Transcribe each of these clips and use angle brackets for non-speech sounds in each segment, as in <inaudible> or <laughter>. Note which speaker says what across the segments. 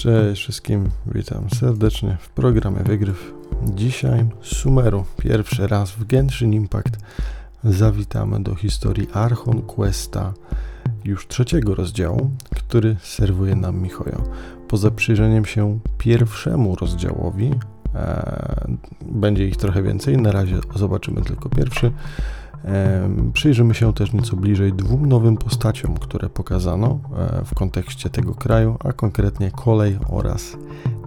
Speaker 1: Cześć wszystkim, witam serdecznie w programie Wygryw. Dzisiaj Sumeru, pierwszy raz w Genshin Impact zawitamy do historii Archon Questa, już trzeciego rozdziału, który serwuje nam Michojo. Poza przyjrzeniem się pierwszemu rozdziałowi, e, będzie ich trochę więcej, na razie zobaczymy tylko pierwszy, Przyjrzymy się też nieco bliżej dwóm nowym postaciom, które pokazano e, w kontekście tego kraju, a konkretnie Kolej oraz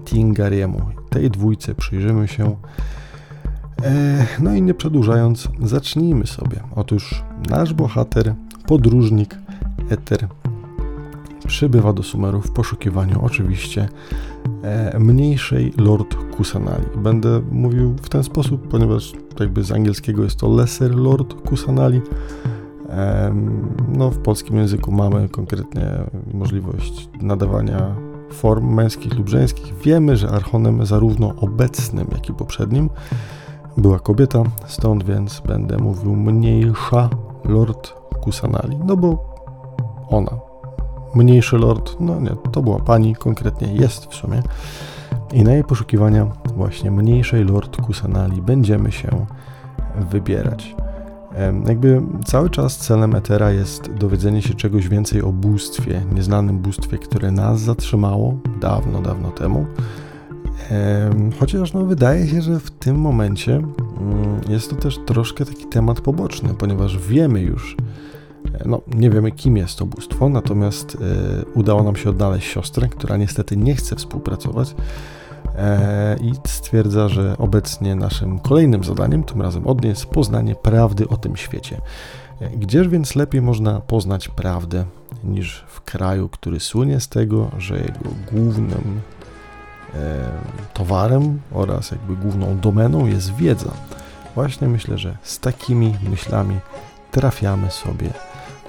Speaker 1: Tingariemu. Tej dwójce przyjrzymy się. E, no i nie przedłużając, zacznijmy sobie. Otóż nasz bohater, podróżnik Eter, przybywa do Sumeru w poszukiwaniu oczywiście e, mniejszej Lord Kusanali. Będę mówił w ten sposób, ponieważ jakby z angielskiego jest to Lesser Lord Kusanali. No, w polskim języku mamy konkretnie możliwość nadawania form męskich lub żeńskich. Wiemy, że archonem zarówno obecnym, jak i poprzednim była kobieta, stąd więc będę mówił mniejsza Lord Kusanali, no bo ona, mniejszy Lord, no nie, to była pani, konkretnie jest w sumie. I na jej poszukiwania właśnie mniejszej Lord Kusanali będziemy się wybierać. Jakby cały czas celem Etera jest dowiedzenie się czegoś więcej o bóstwie, nieznanym bóstwie, które nas zatrzymało dawno, dawno temu. Chociaż no, wydaje się, że w tym momencie mm, jest to też troszkę taki temat poboczny, ponieważ wiemy już, no nie wiemy kim jest to bóstwo, natomiast e, udało nam się odnaleźć siostrę, która niestety nie chce współpracować E, i stwierdza, że obecnie naszym kolejnym zadaniem, tym razem od niej, jest poznanie prawdy o tym świecie. E, gdzież więc lepiej można poznać prawdę niż w kraju, który słynie z tego, że jego głównym towarem oraz jakby główną domeną jest wiedza. Właśnie myślę, że z takimi myślami trafiamy sobie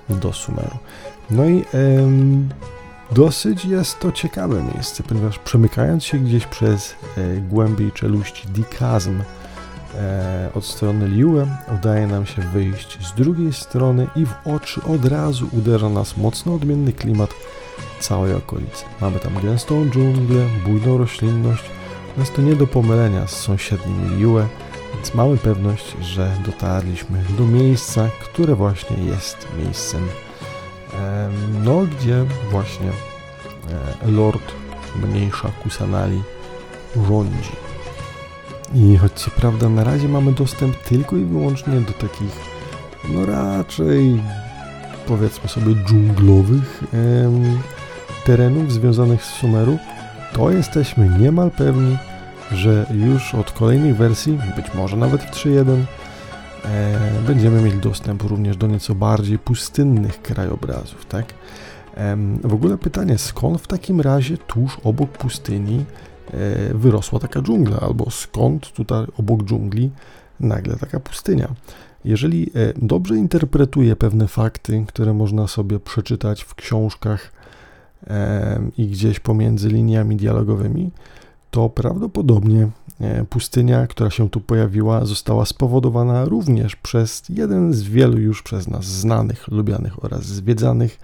Speaker 1: do Sumeru. No i Dosyć jest to ciekawe miejsce, ponieważ przemykając się gdzieś przez e, głębiej czeluści Dikazm e, od strony Liue, udaje nam się wyjść z drugiej strony i w oczy od razu uderza nas mocno odmienny klimat całej okolicy. Mamy tam gęstą dżunglę, bujną roślinność, jest to nie do pomylenia z sąsiednim Liue, więc mamy pewność, że dotarliśmy do miejsca, które właśnie jest miejscem no gdzie właśnie e, Lord mniejsza Kusanali rządzi. I choć co prawda na razie mamy dostęp tylko i wyłącznie do takich, no raczej powiedzmy sobie dżunglowych terenów związanych z Sumeru, to jesteśmy niemal pewni, że już od kolejnych wersji, być może nawet w 3.1, E, będziemy mieli dostęp również do nieco bardziej pustynnych krajobrazów, tak? W ogóle pytanie, skąd w takim razie tuż obok pustyni e, wyrosła taka dżungla, albo skąd tutaj obok dżungli nagle taka pustynia? Jeżeli e, dobrze interpretuję pewne fakty, które można sobie przeczytać w książkach i gdzieś pomiędzy liniami dialogowymi, to prawdopodobnie e, pustynia, która się tu pojawiła, została spowodowana również przez jeden z wielu już przez nas znanych, lubianych oraz zwiedzanych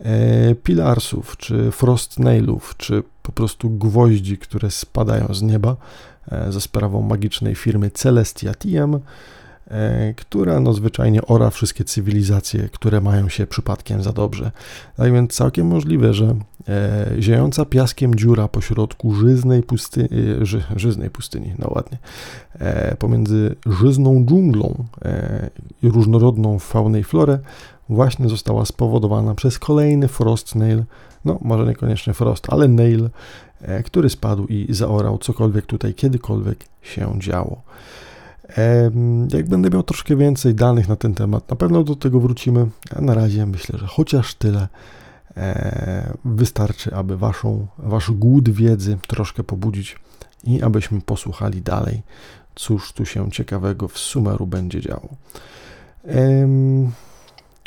Speaker 1: e, pilarsów, czy frostnailów, czy po prostu gwoździ, które spadają z nieba e, za sprawą magicznej firmy Celestia TM, która no zwyczajnie ora wszystkie cywilizacje, które mają się przypadkiem za dobrze. Tak więc całkiem możliwe, że e, ziejąca piaskiem dziura pośrodku żyznej pustyni, e, ży, żyznej pustyni, no ładnie, e, pomiędzy żyzną dżunglą e, i różnorodną faunę i florę właśnie została spowodowana przez kolejny frost nail, no może niekoniecznie frost, ale nail, e, który spadł i zaorał cokolwiek tutaj kiedykolwiek się działo. Jak będę miał troszkę więcej danych na ten temat, na pewno do tego wrócimy. A na razie myślę, że chociaż tyle e, wystarczy, aby waszą, wasz głód wiedzy troszkę pobudzić i abyśmy posłuchali dalej, cóż tu się ciekawego w Sumeru będzie działo.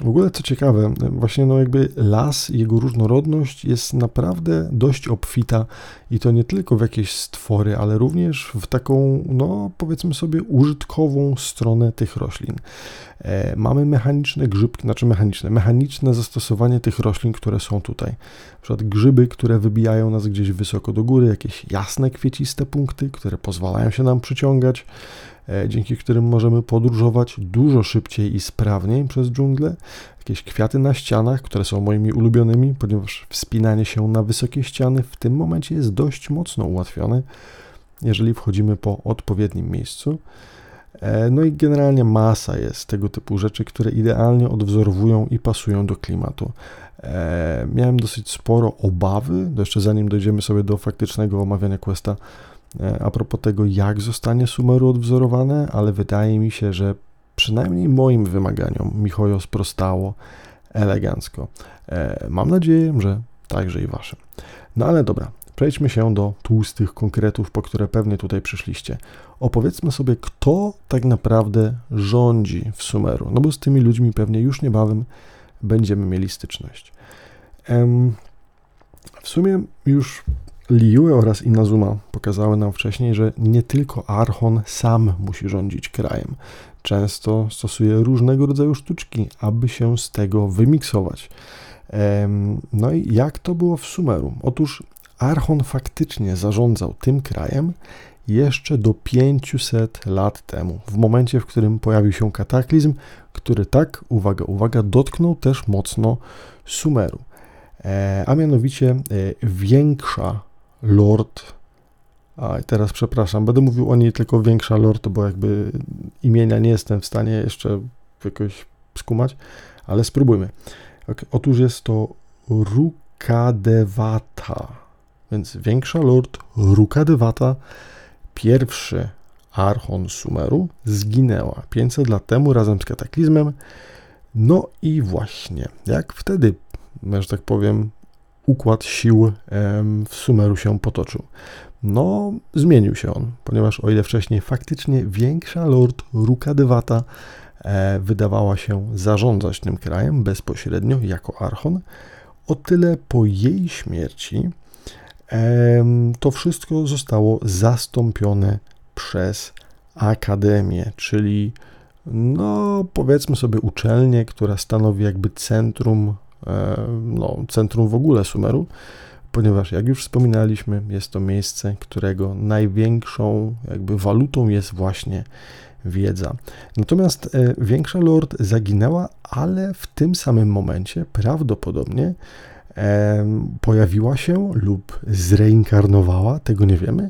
Speaker 1: W ogóle co ciekawe, właśnie no jakby las jego różnorodność jest naprawdę dość obfita i to nie tylko w jakieś stwory, ale również w taką, no powiedzmy sobie, użytkową stronę tych roślin. E, mamy mechaniczne grzybki, znaczy mechaniczne, mechaniczne zastosowanie tych roślin, które są tutaj. Na przykład grzyby, które wybijają nas gdzieś wysoko do góry, jakieś jasne, kwieciste punkty, które pozwalają się nam przyciągać. E, dzięki którym możemy podróżować dużo szybciej i sprawniej przez dżunglę. Jakieś kwiaty na ścianach, które są moimi ulubionymi, ponieważ wspinanie się na wysokie ściany w tym momencie jest dość mocno ułatwione, jeżeli wchodzimy po odpowiednim miejscu. E, no i generalnie masa jest tego typu rzeczy, które idealnie odwzorowują i pasują do klimatu. E, miałem dosyć sporo obawy, jeszcze zanim dojdziemy sobie do faktycznego omawiania questa, a propos tego, jak zostanie Sumeru odwzorowane, ale wydaje mi się, że przynajmniej moim wymaganiom Michojo sprostało elegancko. E, mam nadzieję, że także i waszym. No ale dobra, przejdźmy się do tłustych konkretów, po które pewnie tutaj przyszliście. Opowiedzmy sobie, kto tak naprawdę rządzi w Sumeru, no bo z tymi ludźmi pewnie już niebawem będziemy mieli styczność. W sumie już Liyue oraz Inazuma pokazały nam wcześniej, że nie tylko Archon sam musi rządzić krajem. Często stosuje różnego rodzaju sztuczki, aby się z tego wymiksować. No i jak to było w Sumeru? Otóż Archon faktycznie zarządzał tym krajem jeszcze do 500 lat temu, w momencie, w którym pojawił się kataklizm, który tak, uwaga, uwaga, dotknął też mocno Sumeru. E, a mianowicie e, większa Lord. A teraz przepraszam, będę mówił o niej tylko większa Lord, bo jakby imienia nie jestem w stanie jeszcze jakoś skumać, ale spróbujmy. Otóż jest to Rukadevata, więc większa Lord Rukadevata, pierwszy archon Sumeru, zginęła 500 lat temu razem z kataklizmem. No i właśnie, jak wtedy, że tak powiem, układ sił w Sumeru się potoczył. No, zmienił się on, ponieważ o ile wcześniej faktycznie większa lord Rukadewata e, wydawała się zarządzać tym krajem bezpośrednio jako archon, o tyle po jej śmierci to wszystko zostało zastąpione przez akademię, czyli no powiedzmy sobie uczelnię, która stanowi jakby centrum no, centrum w ogóle Sumeru, ponieważ jak już wspominaliśmy, jest to miejsce, którego największą jakby walutą jest właśnie wiedza. Natomiast e, większa lord zaginęła, ale w tym samym momencie prawdopodobnie pojawiła się lub zreinkarnowała, tego nie wiemy,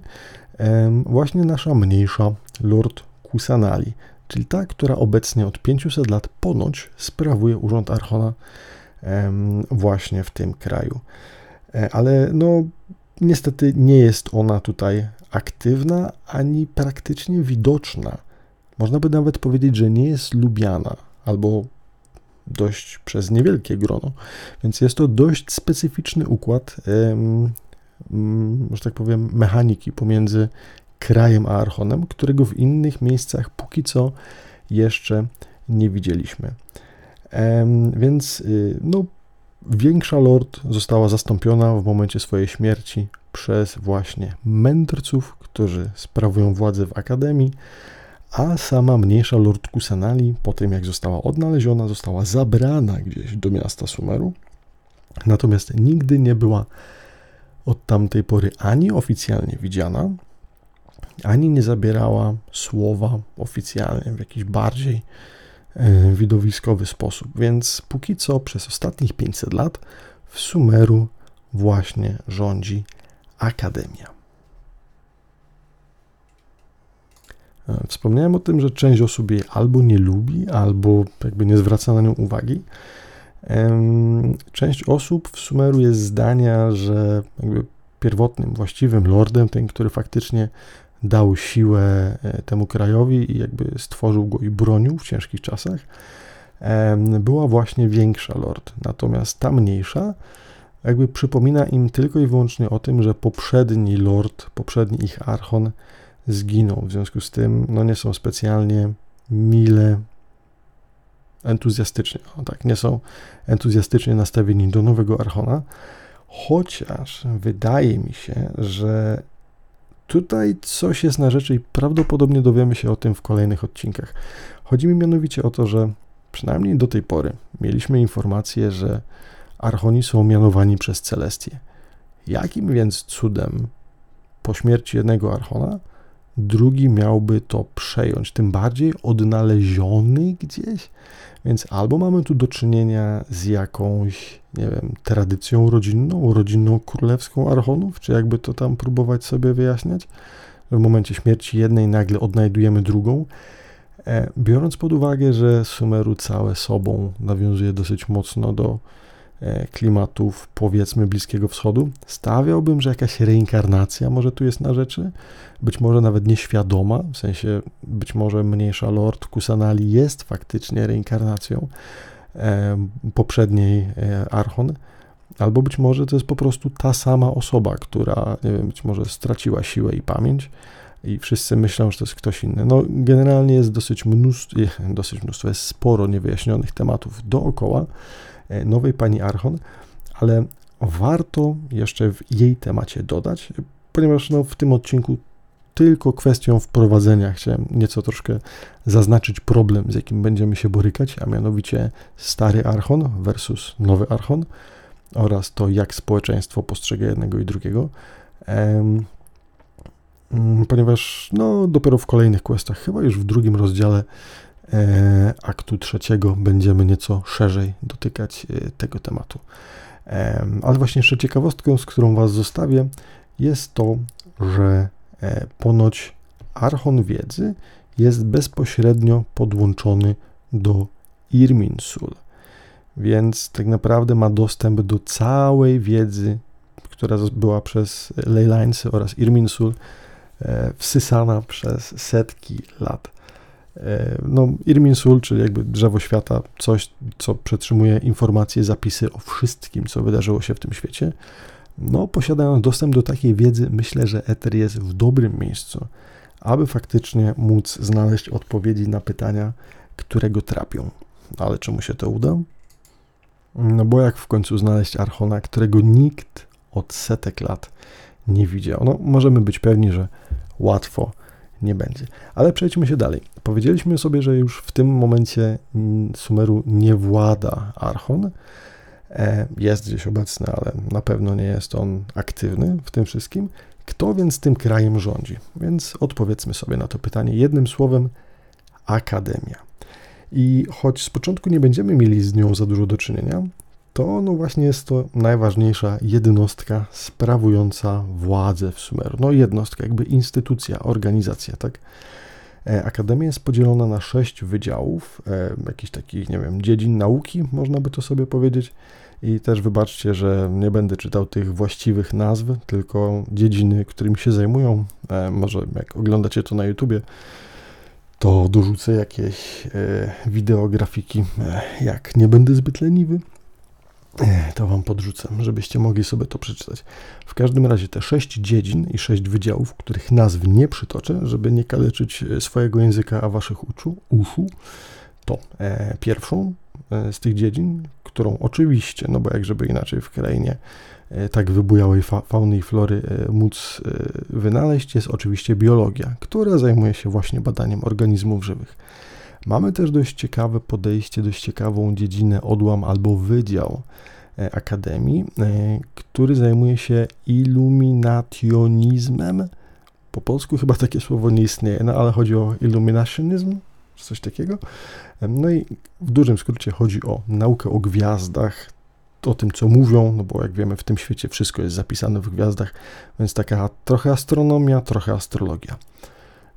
Speaker 1: właśnie nasza mniejsza lord Kusanali, czyli ta, która obecnie od 500 lat ponoć sprawuje urząd Archona właśnie w tym kraju. E, ale no, niestety nie jest ona tutaj aktywna ani praktycznie widoczna. Można by nawet powiedzieć, że nie jest lubiana albo dość przez niewielkie grono. Więc jest to dość specyficzny układ, że tak powiem, mechaniki pomiędzy krajem a Archonem, którego w innych miejscach póki co jeszcze nie widzieliśmy. Więc y, no, większa lord została zastąpiona w momencie swojej śmierci przez właśnie mędrców, którzy sprawują władzę w akademii, a sama mniejsza lord Kusanali, po tym jak została odnaleziona, została zabrana gdzieś do miasta Sumeru. Natomiast nigdy nie była od tamtej pory ani oficjalnie widziana, ani nie zabierała słowa oficjalnie w jakiś bardziej widowiskowy sposób. Więc póki co przez ostatnich 500 lat w Sumeru właśnie rządzi Akademia. E, wspomniałem o tym, że część osób jej albo nie lubi, albo jakby nie zwraca na nią uwagi. Część osób w Sumeru jest zdania, że jakby pierwotnym, właściwym lordem, ten, który faktycznie dał siłę e, temu krajowi i jakby stworzył go i bronił w ciężkich czasach, była właśnie większa lord. Natomiast ta mniejsza jakby przypomina im tylko i wyłącznie o tym, że poprzedni lord, poprzedni ich archon zginął. W związku z tym no nie są specjalnie mile entuzjastycznie, o tak, nie są entuzjastycznie nastawieni do nowego Archona, chociaż wydaje mi się, że tutaj coś jest na rzeczy i prawdopodobnie dowiemy się o tym w kolejnych odcinkach. Chodzi mi mianowicie o to, że przynajmniej do tej pory mieliśmy informację, że Archoni są mianowani przez Celestię. Jakim więc cudem po śmierci jednego Archona drugi miałby to przejąć, tym bardziej odnaleziony gdzieś? Więc albo mamy tu do czynienia z jakąś, nie wiem, tradycją rodzinną, rodzinną królewską Archonów, czy jakby to tam próbować sobie wyjaśniać. W momencie śmierci jednej nagle odnajdujemy drugą. E, biorąc pod uwagę, że Sumeru całe sobą nawiązuje dosyć mocno do klimatów, powiedzmy, Bliskiego Wschodu. Stawiałbym, że jakaś reinkarnacja może tu jest na rzeczy, być może nawet nieświadoma, w sensie być może mniejsza Lord Kusanali jest faktycznie reinkarnacją e, poprzedniej e, Archon, albo być może to jest po prostu ta sama osoba, która, wiem, być może straciła siłę i pamięć, i wszyscy myślą, że to jest ktoś inny. No, generalnie jest dosyć mnóstwo, <laughs> dosyć mnóstwo, jest sporo niewyjaśnionych tematów dookoła, E, nowej pani Archon, ale warto jeszcze w jej temacie dodać, ponieważ no, w tym odcinku tylko kwestią wprowadzenia chciałem nieco troszkę zaznaczyć problem, z jakim będziemy się borykać, a mianowicie stary Archon versus nowy Archon oraz to, jak społeczeństwo postrzega jednego i drugiego. Um, ponieważ no, dopiero w kolejnych questach, chyba już w drugim rozdziale E, aktu trzeciego będziemy nieco szerzej dotykać e, tego tematu. Ale właśnie jeszcze ciekawostką, z którą Was zostawię, jest to, że e, ponoć Archon Wiedzy jest bezpośrednio podłączony do Irminsul, więc tak naprawdę ma dostęp do całej wiedzy, która była przez Leylinesy oraz Irminsul wsysana przez setki lat. E, no, Irminsul, czyli jakby drzewo świata, coś, co przetrzymuje informacje, zapisy o wszystkim, co wydarzyło się w tym świecie. No, posiadając dostęp do takiej wiedzy, myślę, że Ether jest w dobrym miejscu, aby faktycznie móc znaleźć odpowiedzi na pytania, które go trapią. Ale czy mu się to uda? No bo jak w końcu znaleźć Archona, którego nikt od setek lat nie widział? No, możemy być pewni, że łatwo nie będzie. Ale przejdźmy się dalej. Powiedzieliśmy sobie, że już w tym momencie Sumeru nie włada Archon. E, jest gdzieś obecny, ale na pewno nie jest on aktywny w tym wszystkim. Kto więc tym krajem rządzi? Więc odpowiedzmy sobie na to pytanie jednym słowem: Akademia. I choć z początku nie będziemy mieli z nią za dużo do czynienia, to no właśnie jest to najważniejsza jednostka sprawująca władzę w Sumeru. No jednostka, jakby instytucja, organizacja, tak? E, Akademia jest podzielona na sześć wydziałów, e, jakichś takich, nie wiem, dziedzin nauki, można by to sobie powiedzieć. I też wybaczcie, że nie będę czytał tych właściwych nazw, tylko dziedziny, którymi się zajmują. E, może jak oglądacie to na YouTubie, to dorzucę jakieś wideografiki, jak nie będę zbyt leniwy to Wam podrzucę, żebyście mogli sobie to przeczytać. W każdym razie te sześć dziedzin i sześć wydziałów, których nazw nie przytoczę, żeby nie kaleczyć e, swojego języka, a Waszych uczu, uszu, to e, pierwszą e, z tych dziedzin, którą oczywiście, no bo jak żeby inaczej w krainie e, tak wybujałej fa fauny i flory e, móc e, wynaleźć, jest oczywiście biologia, która zajmuje się właśnie badaniem organizmów żywych. Mamy też dość ciekawe podejście, dość ciekawą dziedzinę, odłam albo wydział e, Akademii, e, który zajmuje się iluminationizmem. Po polsku chyba takie słowo nie istnieje, no ale chodzi o illuminationizm, coś takiego. E, no i w dużym skrócie chodzi o naukę o gwiazdach, o tym, co mówią, no bo jak wiemy, w tym świecie wszystko jest zapisane w gwiazdach, więc taka trochę astronomia, trochę astrologia.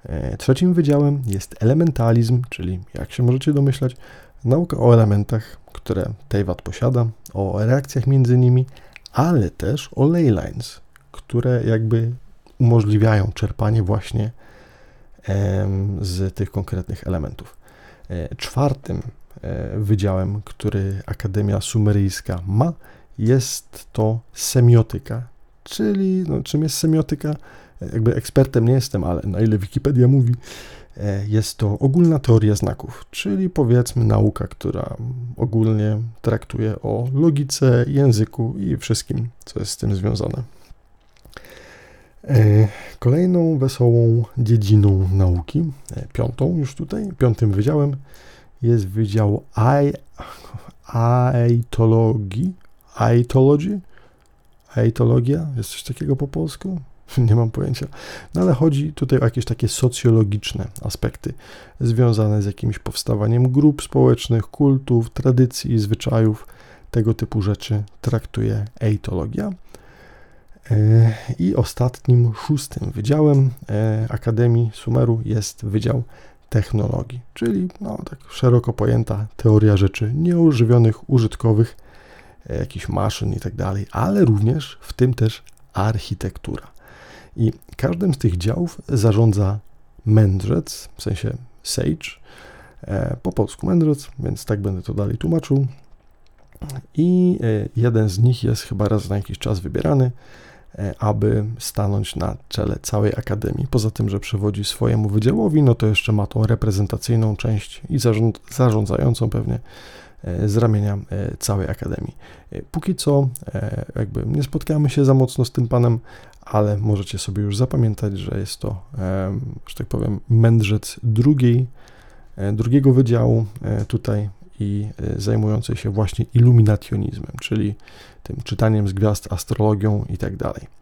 Speaker 1: E, trzecim wydziałem jest elementalizm, czyli jak się możecie domyślać, nauka o elementach, które Teyvat posiada, o reakcjach między nimi, ale też o leylines, które jakby umożliwiają czerpanie właśnie z tych konkretnych elementów. E, czwartym e, wydziałem, który Akademia Sumeryjska ma, jest to semiotyka, czyli no, czym jest semiotyka? Jakby ekspertem nie jestem, ale na ile Wikipedia mówi, E, jest to ogólna teoria znaków, czyli powiedzmy nauka, która ogólnie traktuje o logice, języku i wszystkim, co jest z tym związane. E, kolejną wesołą dziedziną nauki, e, piątą już tutaj, piątym wydziałem, jest wydział aetologii, aetologii, aetologia, jest coś takiego po polsku? <laughs> nie mam pojęcia. No ale chodzi tutaj o jakieś takie socjologiczne aspekty związane z jakimś powstawaniem grup społecznych, kultów, tradycji, zwyczajów, tego typu rzeczy traktuje eitologia. E, I ostatnim, szóstym wydziałem e, Akademii Sumeru jest Wydział Technologii, czyli no, tak szeroko pojęta teoria rzeczy nieożywionych, użytkowych, e, jakichś maszyn i tak ale również w tym też architektura. I każdym z tych działów zarządza mędrzec, w sensie sage, e, po polsku mędrzec, więc tak będę to dalej tłumaczył. I e, jeden z nich jest chyba raz na jakiś czas wybierany, e, aby stanąć na czele całej akademii. Poza tym, że przewodzi swojemu wydziałowi, no to jeszcze ma tą reprezentacyjną część i zarząd, zarządzającą pewnie z ramienia całej akademii. Póki co, jakby nie spotkamy się za mocno z tym panem, ale możecie sobie już zapamiętać, że jest to, że tak powiem, mędrzec drugiej, e, drugiego wydziału e, tutaj i e, zajmujący się właśnie iluminationizmem, czyli tym czytaniem z gwiazd, astrologią i tak dalej.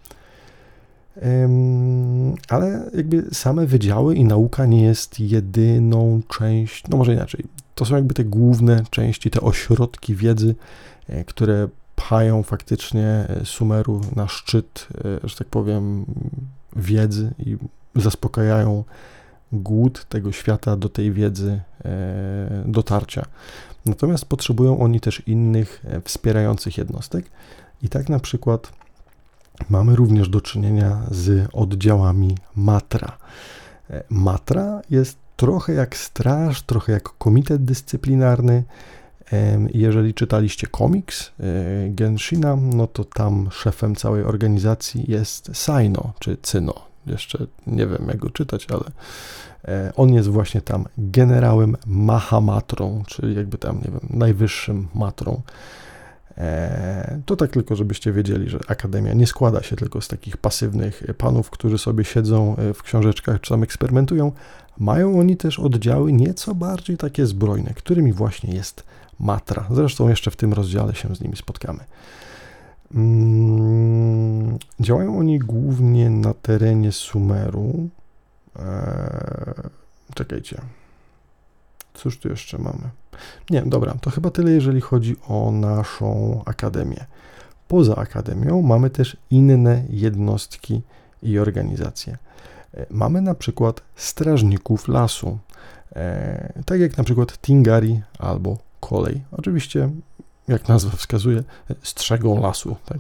Speaker 1: Ale jakby same wydziały i nauka nie jest jedyną część, no może inaczej, to są jakby te główne części, te ośrodki wiedzy, które pchają faktycznie e, Sumeru na szczyt, e, że tak powiem, wiedzy i zaspokajają głód tego świata do tej wiedzy e, dotarcia. Natomiast potrzebują oni też innych wspierających jednostek i tak na przykład mamy również do czynienia z oddziałami Matra. Matra jest trochę jak straż, trochę jak komitet dyscyplinarny, jeżeli czytaliście komiks e, Genshina, no to tam szefem całej organizacji jest Saino, czy Cyno. Jeszcze nie wiem, jak go czytać, ale e, on jest właśnie tam generałem Mahamatrą, czyli jakby tam, nie wiem, najwyższym matrą. E, to tak tylko, żebyście wiedzieli, że Akademia nie składa się tylko z takich pasywnych panów, którzy sobie siedzą w książeczkach czy tam eksperymentują. Mają oni też oddziały nieco bardziej takie zbrojne, którymi właśnie jest Matra. Zresztą jeszcze w tym rozdziale się z nimi spotkamy. Mm, działają oni głównie na terenie Sumeru. Eee, czekajcie. Cóż tu jeszcze mamy? Nie, dobra, to chyba tyle, jeżeli chodzi o naszą akademię. Poza akademią mamy też inne jednostki i organizacje. E, mamy na przykład strażników lasu, e, tak jak na przykład Tingari albo kolej. Oczywiście, jak nazwa wskazuje, strzegą lasu. Tak?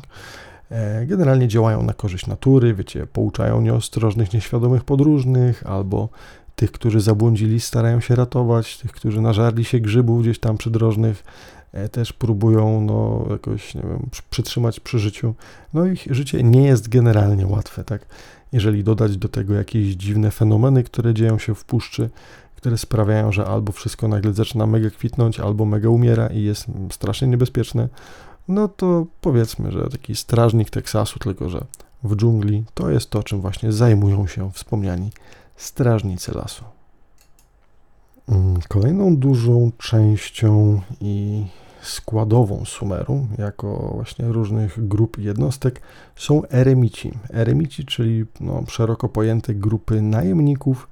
Speaker 1: E, generalnie działają na korzyść natury, wiecie, pouczają nieostrożnych, nieświadomych podróżnych albo tych, którzy zabłądzili, starają się ratować, tych, którzy nażarli się grzybów gdzieś tam przydrożnych, e, też próbują no, jakoś, nie wiem, przytrzymać przy życiu. No ich życie nie jest generalnie łatwe, tak? Jeżeli dodać do tego jakieś dziwne fenomeny, które dzieją się w puszczy, które sprawiają, że albo wszystko nagle zaczyna mega kwitnąć, albo mega umiera i jest strasznie niebezpieczne, no to powiedzmy, że taki strażnik Teksasu, tylko że w dżungli, to jest to, czym właśnie zajmują się wspomniani strażnicy lasu. Mm, kolejną dużą częścią i składową Sumeru, jako właśnie różnych grup jednostek, są eremici. Eremici, czyli no, szeroko pojęte grupy najemników,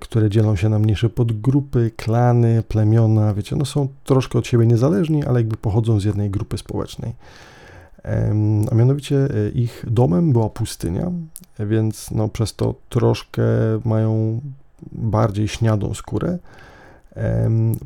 Speaker 1: które dzielą się na mniejsze podgrupy, klany, plemiona, wiecie, no są troszkę od siebie niezależni, ale jakby pochodzą z jednej grupy społecznej. A mianowicie e, ich domem była pustynia, więc no przez to troszkę mają bardziej śniadą skórę.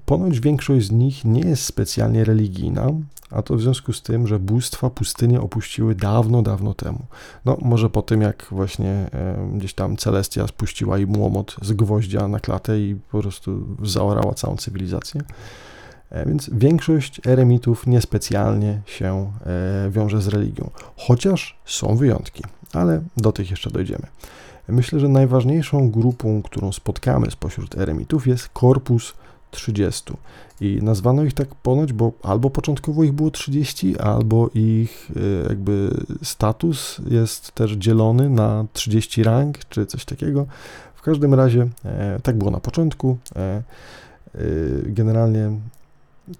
Speaker 1: Ponoć większość z nich nie jest specjalnie religijna, a to w związku z tym, że bóstwa pustynię opuściły dawno, dawno temu. No, może po tym, jak właśnie gdzieś tam Celestia spuściła im łomot z gwoździa na klatę i po prostu zaorała całą cywilizację. E, więc większość eremitów niespecjalnie się e, wiąże z religią, chociaż są wyjątki, ale do tych jeszcze dojdziemy. Myślę, że najważniejszą grupą, którą spotkamy spośród eremitów jest korpus 30. I nazwano ich tak ponoć, bo albo początkowo ich było 30, albo ich e, jakby status jest też dzielony na 30 rank, czy coś takiego. W każdym razie e, tak było na początku. E, generalnie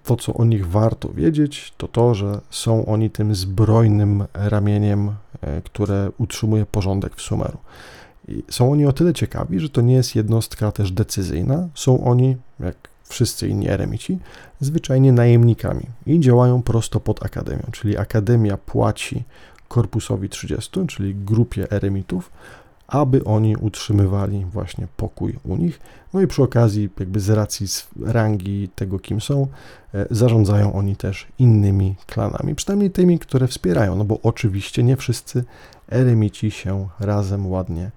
Speaker 1: to, co o nich warto wiedzieć, to to, że są oni tym zbrojnym ramieniem, które utrzymuje porządek w Sumeru. I są oni o tyle ciekawi, że to nie jest jednostka też decyzyjna. Są oni, jak wszyscy inni eremici, zwyczajnie najemnikami i działają prosto pod akademią, czyli akademia płaci korpusowi 30, czyli grupie eremitów, aby oni utrzymywali właśnie pokój u nich. No i przy okazji, jakby z racji rangi tego, kim są, e, zarządzają oni też innymi klanami, przynajmniej tymi, które wspierają, no bo oczywiście nie wszyscy eremici się razem ładnie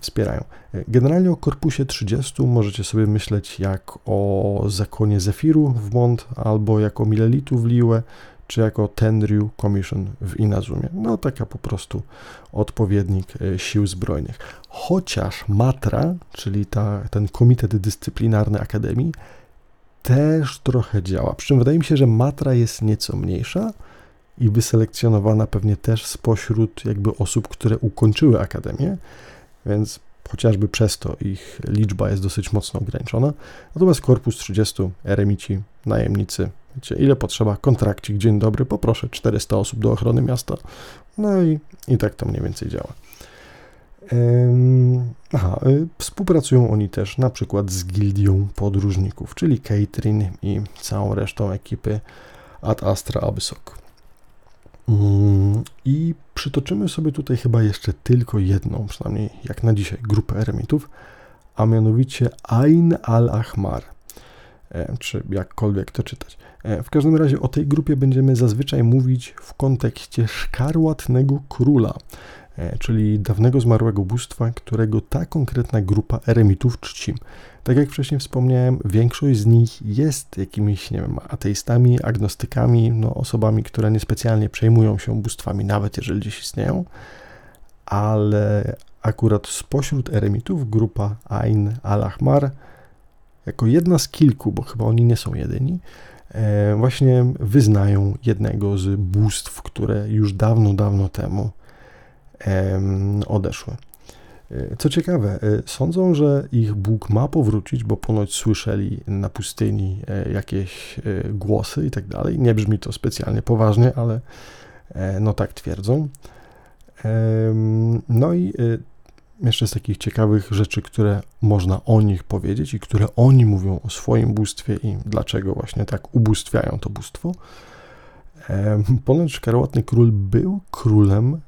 Speaker 1: wspierają. Generalnie o korpusie 30 możecie sobie myśleć jak o zakonie Zefiru w Mont, albo jako Milelitu w Liue, czy jako Tenryu Commission w Inazumie. No taka po prostu odpowiednik e, sił zbrojnych. Chociaż Matra, czyli ta, ten komitet dyscyplinarny Akademii, też trochę działa. Przy czym wydaje mi się, że Matra jest nieco mniejsza i wyselekcjonowana pewnie też spośród jakby osób, które ukończyły Akademię, więc chociażby przez to ich liczba jest dosyć mocno ograniczona. Natomiast korpus 30 eremici, najemnicy, wiecie, ile potrzeba, kontrakcik, dzień dobry, poproszę 400 osób do ochrony miasta. No i, i tak to mniej więcej działa. Aha, y, współpracują oni też na przykład z gildią podróżników, czyli Catherine i całą resztą ekipy Ad Astra Abyssok. Mm, I przytoczymy sobie tutaj chyba jeszcze tylko jedną, przynajmniej jak na dzisiaj, grupę eremitów, a mianowicie Ain al-Ahmar, e, czy jakkolwiek to czytać. E, w każdym razie o tej grupie będziemy zazwyczaj mówić w kontekście szkarłatnego króla, czyli dawnego zmarłego bóstwa, którego ta konkretna grupa eremitów czci. Tak jak wcześniej wspomniałem, większość z nich jest jakimiś, nie wiem, ateistami, agnostykami, no, osobami, które niespecjalnie przejmują się bóstwami, nawet jeżeli gdzieś istnieją, ale akurat spośród eremitów grupa Ain al-Ahmar, jako jedna z kilku, bo chyba oni nie są jedyni, e, właśnie wyznają jednego z bóstw, które już dawno, dawno temu odeszły. Co ciekawe, e, sądzą, że ich Bóg ma powrócić, bo ponoć słyszeli na pustyni e, jakieś e, głosy i tak dalej. Nie brzmi to specjalnie poważnie, ale no tak twierdzą. No i jeszcze z takich ciekawych rzeczy, które można o nich powiedzieć i które oni mówią o swoim bóstwie i dlaczego właśnie tak ubóstwiają to bóstwo. Ponoć szkarłatny król był królem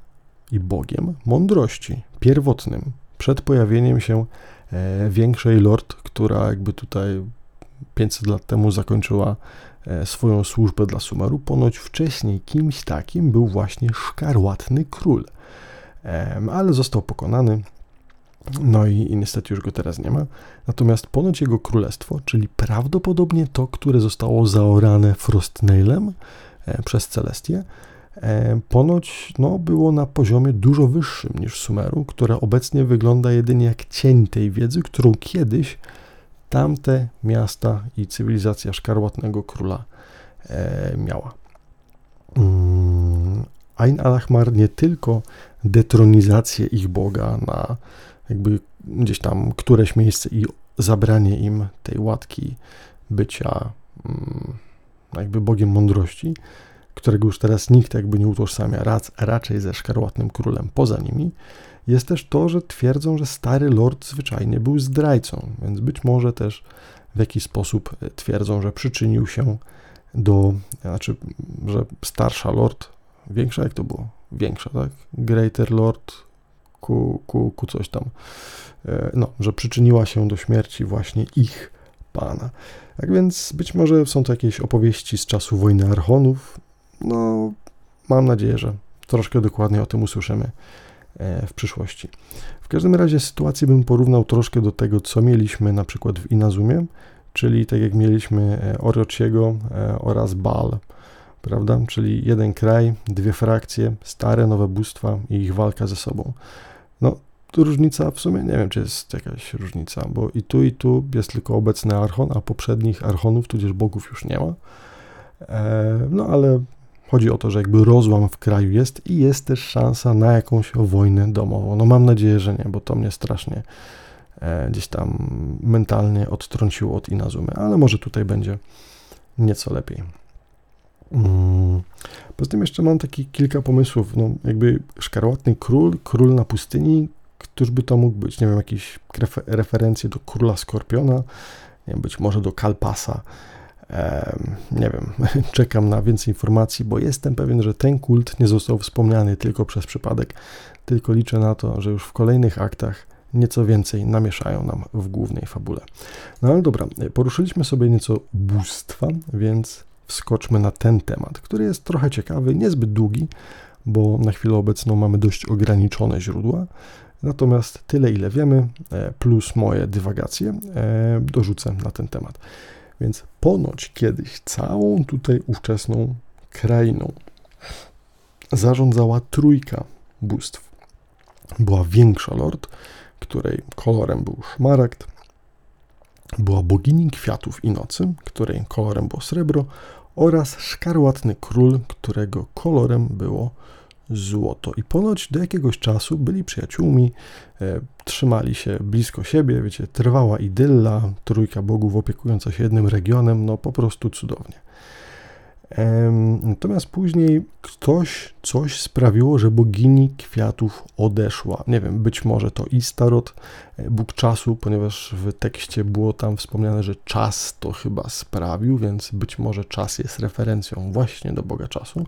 Speaker 1: i Bogiem mądrości, pierwotnym, przed pojawieniem się e, większej lord, która jakby tutaj 500 lat temu zakończyła e, swoją służbę dla Sumeru. Ponoć wcześniej kimś takim był właśnie szkarłatny król, ale został pokonany. No i, i niestety już go teraz nie ma. Natomiast ponoć jego królestwo, czyli prawdopodobnie to, które zostało zaorane Frostnailem e, przez Celestię, ponoć no, było na poziomie dużo wyższym niż Sumeru, które obecnie wygląda jedynie jak cień tej wiedzy, którą kiedyś tamte miasta i cywilizacja Szkarłatnego Króla e, miała. Mm, Ain al-Ahmar nie tylko detronizację ich Boga na jakby gdzieś tam któreś miejsce i zabranie im tej łatki bycia mm, jakby Bogiem mądrości, którego już teraz nikt jakby nie utożsamia rac, raczej ze szkarłatnym królem poza nimi, jest też to, że twierdzą, że stary lord zwyczajnie był zdrajcą, więc być może też w jakiś sposób e, twierdzą, że przyczynił się do, znaczy, że starsza lord, większa jak to było? Większa, tak? Greater lord ku, ku, ku coś tam, e, no, że przyczyniła się do śmierci właśnie ich pana. Tak więc być może są to jakieś opowieści z czasu wojny Archonów, no, mam nadzieję, że troszkę dokładnie o tym usłyszymy e, w przyszłości. W każdym razie sytuację bym porównał troszkę do tego, co mieliśmy na przykład w Inazumie, czyli tak jak mieliśmy e, Orochiego e, oraz Baal, prawda? Czyli jeden kraj, dwie frakcje, stare, nowe bóstwa i ich walka ze sobą. No, różnica, w sumie nie wiem, czy jest jakaś różnica, bo i tu, i tu jest tylko obecny archon, a poprzednich archonów, tudzież bogów już nie ma. No ale chodzi o to, że jakby rozłam w kraju jest i jest też szansa na jakąś wojnę domową. No mam nadzieję, że nie, bo to mnie strasznie e, gdzieś tam mentalnie odtrąciło od Inazumy, ale może tutaj będzie nieco lepiej. Mm. Poza tym jeszcze mam taki kilka pomysłów, no jakby szkarłatny król, król na pustyni, któż by to mógł być? Nie wiem, jakieś referencje do króla Skorpiona, nie wiem, być może do Kalpasa. Nie wiem, <laughs> czekam na więcej informacji, bo jestem pewien, że ten kult nie został wspomniany tylko przez przypadek, tylko liczę na to, że już w kolejnych aktach nieco więcej namieszają nam w głównej fabule. No ale dobra, poruszyliśmy sobie nieco bóstwa, więc wskoczmy na ten temat, który jest trochę ciekawy, niezbyt długi, bo na chwilę obecną mamy dość ograniczone źródła. Natomiast tyle, ile wiemy, e, plus moje dywagacje, e, dorzucę na ten temat. Więc ponoć kiedyś całą tutaj ówczesną krainą zarządzała trójka bóstw. Była większa lord, której kolorem był szmaragd, była bogini kwiatów i nocy, której kolorem było srebro oraz szkarłatny król, którego kolorem było złoto. I ponoć do jakiegoś czasu byli przyjaciółmi, e, trzymali się blisko siebie, wiecie, trwała idylla, trójka bogów opiekująca się jednym regionem, no po prostu cudownie. Natomiast później ktoś, coś sprawiło, że bogini kwiatów odeszła. Nie wiem, być może to Istarot, e, Bóg czasu, ponieważ w tekście było tam wspomniane, że czas to chyba sprawił, więc być może czas jest referencją właśnie do Boga czasu, e,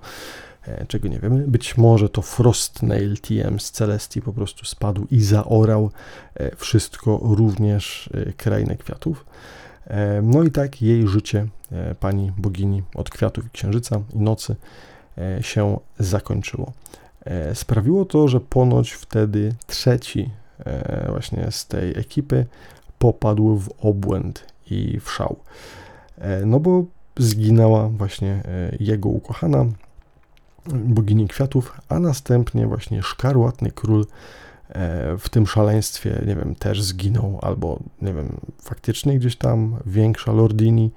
Speaker 1: czego nie wiemy. Być może to Frostnail TM z Celestii po prostu spadł i zaorał e, wszystko, również krainę kwiatów. No i tak jej życie, e, pani bogini od kwiatów i księżyca i nocy, e, się zakończyło. E, sprawiło to, że ponoć wtedy trzeci właśnie z tej ekipy popadł w obłęd i w szał. No bo zginęła właśnie jego ukochana, bogini kwiatów, a następnie właśnie szkarłatny król E, w tym szaleństwie, nie wiem, też zginął, albo nie wiem, faktycznie gdzieś tam większa Lordini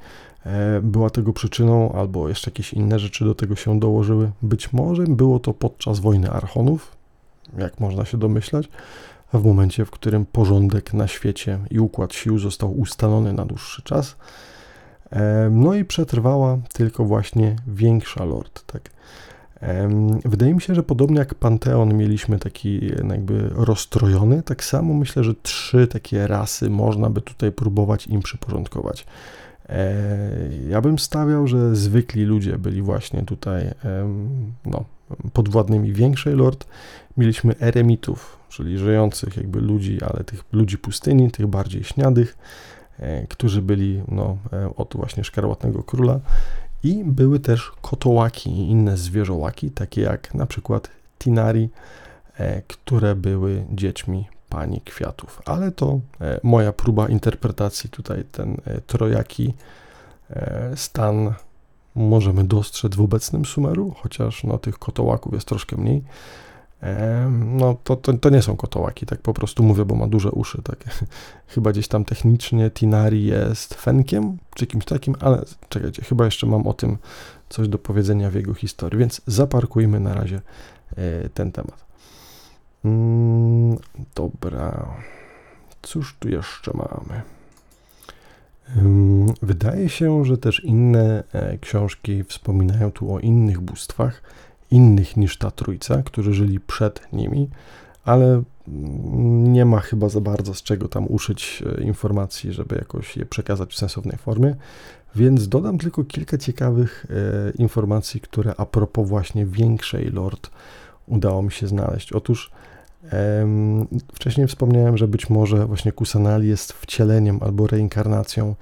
Speaker 1: e, była tego przyczyną, albo jeszcze jakieś inne rzeczy do tego się dołożyły. Być może było to podczas wojny Archonów, jak można się domyślać, w momencie, w którym porządek na świecie i układ sił został ustalony na dłuższy czas. E, no i przetrwała tylko właśnie większa Lord, tak. Wydaje mi się, że podobnie jak Panteon mieliśmy taki jakby rozstrojony, tak samo myślę, że trzy takie rasy można by tutaj próbować im przyporządkować. E, ja bym stawiał, że zwykli ludzie byli właśnie tutaj no, podwładnymi większej lord. Mieliśmy eremitów, czyli żyjących jakby ludzi, ale tych ludzi pustyni, tych bardziej śniadych, e, którzy byli no, e, od właśnie szkarłatnego króla i były też kotołaki i inne zwierzołaki, takie jak na przykład Tinari, e, które były dziećmi pani kwiatów. Ale to e, moja próba interpretacji tutaj, ten e, trojaki stan możemy dostrzec w obecnym Sumeru, chociaż no, tych kotołaków jest troszkę mniej. No to, to, to, nie są kotołaki, tak po prostu mówię, bo ma duże uszy. Tak. <laughs> Chyba gdzieś tam technicznie Tinari jest fenkiem, czy kimś takim, ale czekajcie, chyba jeszcze mam o tym coś do powiedzenia w jego historii, więc zaparkujmy na razie e, ten temat. Mm, dobra, cóż tu jeszcze mamy? Wydaje się, że też inne e, książki wspominają tu o innych bóstwach, innych niż ta trójca, którzy żyli przed nimi, ale nie ma chyba za bardzo z czego tam uszyć e, informacji, żeby jakoś je przekazać w sensownej formie, więc dodam tylko kilka ciekawych e, informacji, które a propos właśnie większej lord udało mi się znaleźć. Otóż e, wcześniej wspomniałem, że być może właśnie Kusanali jest wcieleniem albo reinkarnacją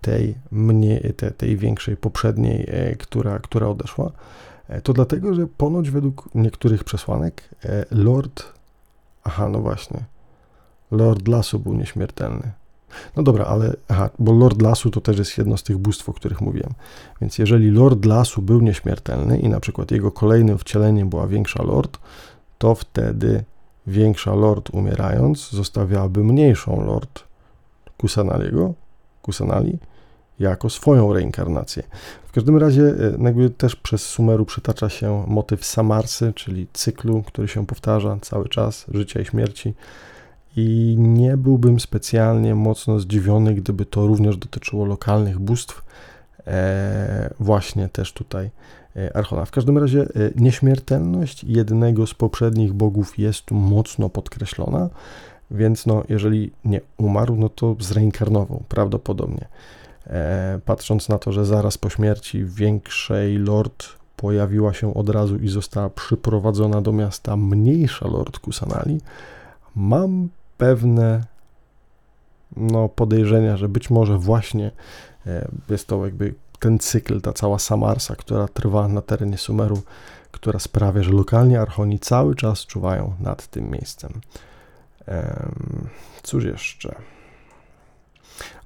Speaker 1: tej, mniej, te, tej większej poprzedniej, e, która, która odeszła. E, to dlatego, że ponoć według niektórych przesłanek e, Lord. Aha, no właśnie. Lord Lasu był nieśmiertelny. No dobra, ale aha, bo Lord Lasu to też jest jedno z tych bóstw, o których mówiłem. Więc jeżeli Lord Lasu był nieśmiertelny i na przykład jego kolejnym wcieleniem była większa Lord, to wtedy większa lord umierając zostawiałaby mniejszą lord Kusanaliego, Kusanali, jako swoją reinkarnację. W każdym razie e, jakby też przez Sumeru przytacza się motyw Samarsy, czyli cyklu, który się powtarza cały czas, życia i śmierci. I nie byłbym specjalnie mocno zdziwiony, gdyby to również dotyczyło lokalnych bóstw, e, właśnie też tutaj e, Archona. W każdym razie e, nieśmiertelność jednego z poprzednich bogów jest tu mocno podkreślona, więc no, jeżeli nie umarł, no to zreinkarnował prawdopodobnie. E, patrząc na to, że zaraz po śmierci większej lord pojawiła się od razu i została przyprowadzona do miasta mniejsza lord Kusanali, mam pewne no, podejrzenia, że być może właśnie e, jest to jakby ten cykl, ta cała Samarsa, która trwa na terenie Sumeru, która sprawia, że lokalnie Archoni cały czas czuwają nad tym miejscem. Cóż jeszcze?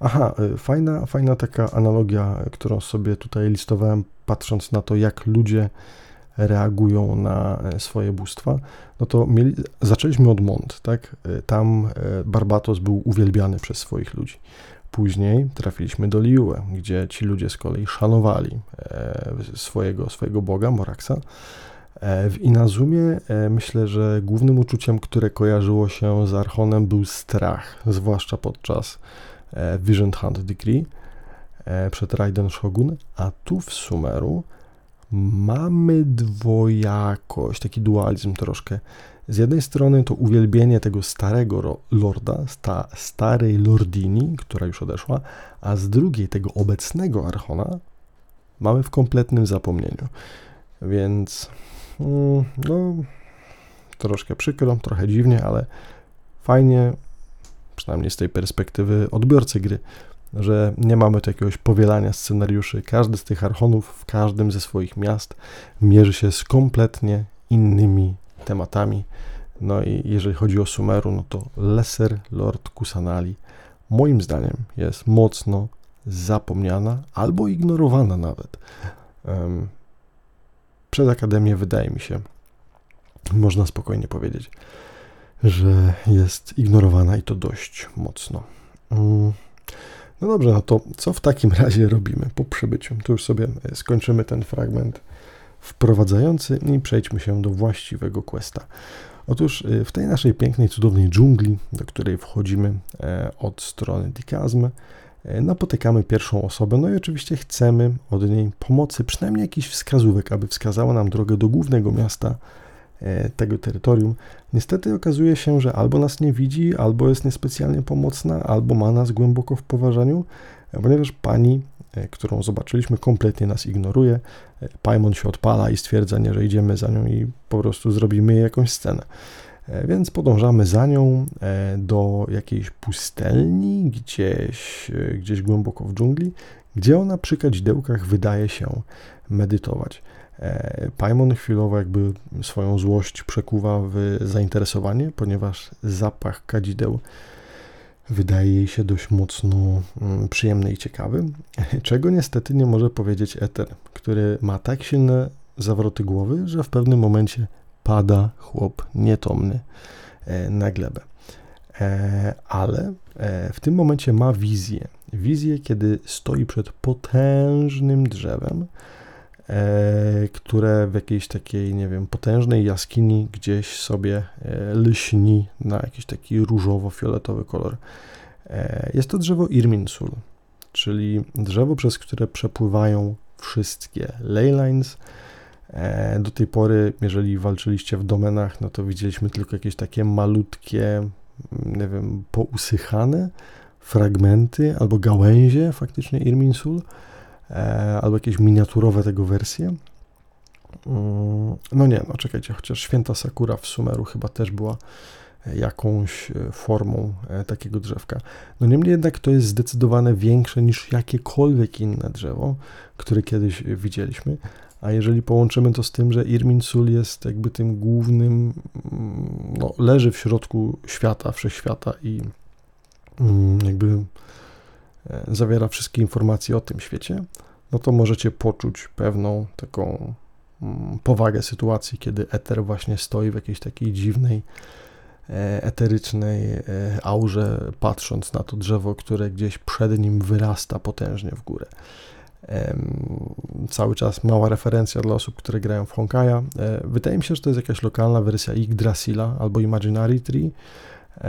Speaker 1: Aha, y, fajna, fajna taka analogia, którą sobie tutaj listowałem, patrząc na to, jak ludzie reagują na e, swoje bóstwa, no to mieli, zaczęliśmy od Mont, tak? E, tam e, Barbatos był uwielbiany przez swoich ludzi. Później trafiliśmy do Liue, gdzie ci ludzie z kolei szanowali swojego, swojego boga, Moraksa. W Inazumie myślę, że głównym uczuciem, które kojarzyło się z Archonem był strach, zwłaszcza podczas Vision Hunt Decree przed Raiden Shogun, a tu w Sumeru mamy dwojakość, taki dualizm troszkę. Z jednej strony to uwielbienie tego starego lorda, sta, starej lordini, która już odeszła, a z drugiej tego obecnego archona mamy w kompletnym zapomnieniu. Więc mm, no, troszkę przykro, trochę dziwnie, ale fajnie, przynajmniej z tej perspektywy odbiorcy gry, że nie mamy tu jakiegoś powielania scenariuszy. Każdy z tych archonów w każdym ze swoich miast mierzy się z kompletnie innymi tematami. No i jeżeli chodzi o Sumeru, no to Lesser Lord Kusanali moim zdaniem jest mocno zapomniana albo ignorowana nawet. Um, przez Akademię wydaje mi się, można spokojnie powiedzieć, że jest ignorowana i to dość mocno. Um, no dobrze, no to co w takim <laughs> razie robimy po przybyciu? Tu już sobie e, skończymy ten fragment wprowadzający i przejdźmy się do właściwego questa. Otóż e, w tej naszej pięknej, cudownej dżungli, do której wchodzimy e, od strony Dikazm, napotykamy pierwszą osobę, no i oczywiście chcemy od niej pomocy, przynajmniej jakichś wskazówek, aby wskazała nam drogę do głównego miasta tego terytorium. Niestety okazuje się, że albo nas nie widzi, albo jest niespecjalnie pomocna, albo ma nas głęboko w poważaniu, e, ponieważ pani, e, którą zobaczyliśmy, kompletnie nas ignoruje. Paimon się odpala i stwierdza, nie, że idziemy za nią i po prostu zrobimy jej jakąś scenę. Więc podążamy za nią do jakiejś pustelni, gdzieś, gdzieś głęboko w dżungli, gdzie ona przy kadzidełkach wydaje się medytować. E, Paimon chwilowo jakby swoją złość przekuwa w zainteresowanie, ponieważ zapach kadzideł wydaje jej się dość mocno mm, przyjemny i ciekawy, <laughs> czego niestety nie może powiedzieć Eter, który ma tak silne zawroty głowy, że w pewnym momencie pada chłop nietomny e, na glebę. E, ale w tym momencie ma wizję. Wizję, kiedy stoi przed potężnym drzewem, które w jakiejś takiej, nie wiem, potężnej jaskini gdzieś sobie e, lśni na jakiś taki różowo-fioletowy kolor. E, jest to drzewo Irminsul, czyli drzewo, przez które przepływają wszystkie leylines. Do tej pory, jeżeli walczyliście w domenach, no to widzieliśmy tylko jakieś takie malutkie, nie wiem, pousychane fragmenty albo gałęzie faktycznie Irminsul. E, albo jakieś miniaturowe tego wersje. Mm, no nie, no czekajcie, chociaż święta Sakura w Sumeru chyba też była jakąś e, formą e, takiego drzewka. No niemniej jednak to jest zdecydowanie większe niż jakiekolwiek inne drzewo, które kiedyś widzieliśmy. A jeżeli połączymy to z tym, że Irminsul jest jakby tym głównym, mm, no, leży w środku świata, wszechświata i mm, jakby E, zawiera wszystkie informacje o tym świecie, no to możecie poczuć pewną taką mm, powagę sytuacji, kiedy Ether właśnie stoi w jakiejś takiej dziwnej eterycznej aurze, patrząc na to drzewo, które gdzieś przed nim wyrasta potężnie w górę. Cały czas mała referencja dla osób, które grają w Honkaja. Wydaje mi się, że to jest jakaś lokalna wersja Yggdrasila albo Imaginary Tree,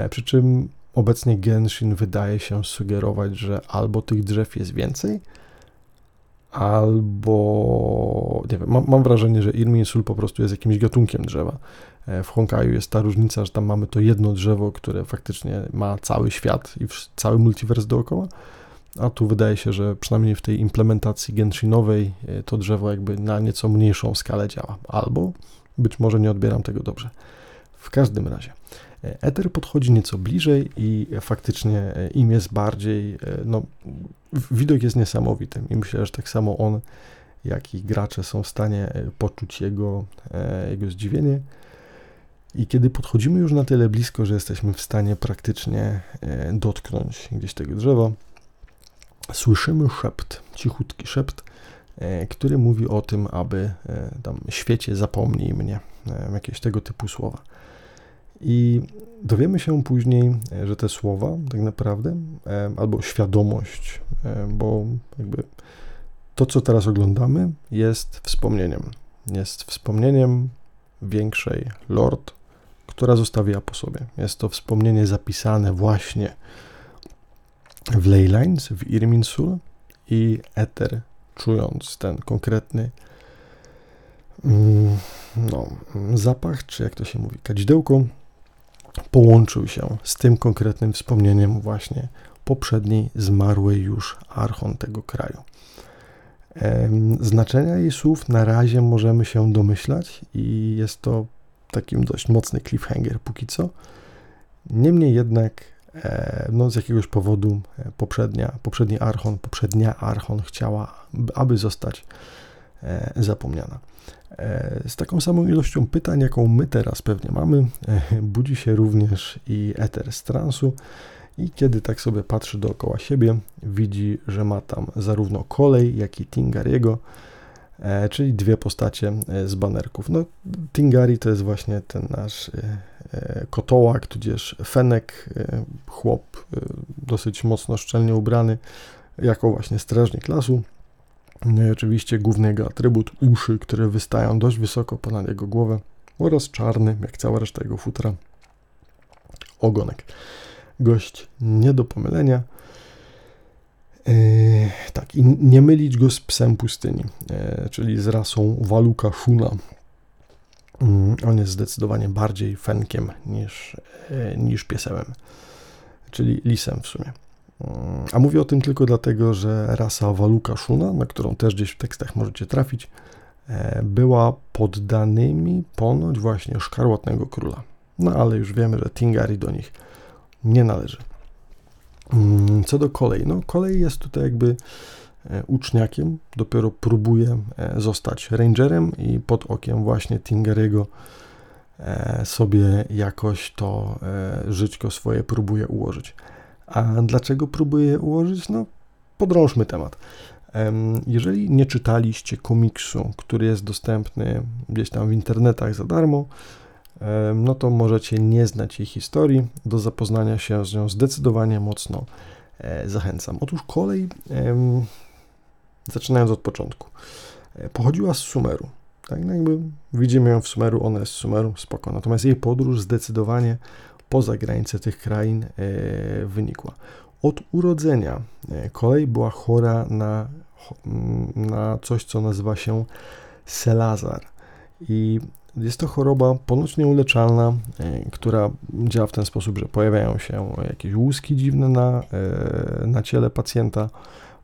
Speaker 1: przy czym obecnie Genshin wydaje się sugerować, że albo tych drzew jest więcej, albo nie wiem, mam, mam wrażenie, że Irminsul po prostu jest jakimś gatunkiem drzewa. E, w Honkaju jest ta różnica, że tam mamy to jedno drzewo, które faktycznie ma cały świat i cały multiverse dookoła, a tu wydaje się, że przynajmniej w tej implementacji Genshinowej e, to drzewo jakby na nieco mniejszą skalę działa. Albo być może nie odbieram tego dobrze. W każdym razie. Ether podchodzi nieco bliżej i faktycznie e, im jest bardziej, e, no, widok jest niesamowity i myślę, że tak samo on, jak i gracze są w stanie e, poczuć jego, jego zdziwienie. I kiedy podchodzimy już na tyle blisko, że jesteśmy w stanie praktycznie dotknąć gdzieś tego drzewa, słyszymy szept, cichutki szept, który mówi o tym, aby tam świecie zapomnij mnie, jakieś tego typu słowa. I dowiemy się później, e, że te słowa tak naprawdę, albo świadomość, bo jakby to, co teraz oglądamy, jest wspomnieniem. Jest wspomnieniem większej Lord, która zostawiła po sobie. Jest to wspomnienie zapisane właśnie w Leylines, w Irminsul i Ether, czując ten konkretny mm, no, zapach, czy jak to się mówi, kadzidełko, połączył się z tym konkretnym wspomnieniem właśnie poprzedniej zmarłej już archon tego kraju. Znaczenia jej słów na razie możemy się domyślać i jest to takim dość mocny cliffhanger póki co. Niemniej jednak e, no, z jakiegoś powodu e, poprzednia, poprzedni archon, poprzednia archon chciała, aby zostać zapomniana. E, z taką samą ilością pytań, jaką my teraz pewnie mamy, e, budzi się również i Ether z transu. I kiedy tak sobie patrzy dookoła siebie, widzi, że ma tam zarówno kolej, jak i Tingariego, e, czyli dwie postacie z banerków. No, Tingari to jest właśnie ten nasz kotołak, tudzież fenek, chłop dosyć mocno szczelnie ubrany, jako właśnie strażnik lasu. No oczywiście główny jego atrybut uszy, które wystają dość wysoko ponad jego głowę oraz czarny, jak cała reszta jego futra, ogonek. Gość nie do pomylenia. Yy, tak, i nie mylić go z psem pustyni, yy, czyli z rasą Waluka Shuna. Yy, on jest zdecydowanie bardziej fenkiem niż, yy, niż piesełem, czyli lisem w sumie. A mówię o tym tylko dlatego, że rasa Waluka Shuna, na którą też gdzieś w tekstach możecie trafić, e, była poddanymi ponoć właśnie szkarłatnego króla. No ale już wiemy, że Tingari do nich nie należy. Mm, co do kolei, no kolej jest tutaj jakby e, uczniakiem, dopiero próbuje e, zostać rangerem i pod okiem właśnie Tingariego sobie jakoś to żyćko swoje próbuje ułożyć. A dlaczego próbuję ułożyć? No, podrążmy temat. Jeżeli nie czytaliście komiksu, który jest dostępny gdzieś tam w internetach za darmo, no to możecie nie znać jej historii. Do zapoznania się z nią zdecydowanie mocno e, zachęcam. Otóż kolej, zaczynając od początku, e, pochodziła z Sumeru. Tak, no jakby widzimy ją w Sumeru, ona jest z Sumeru, spoko. Natomiast jej podróż zdecydowanie poza granice tych krain e, wynikła. Od urodzenia e, kolej była chora na, na coś, co nazywa się selazar. I jest to choroba ponoć nieuleczalna, e, która działa w ten sposób, że pojawiają się jakieś łuski dziwne na, na ciele pacjenta,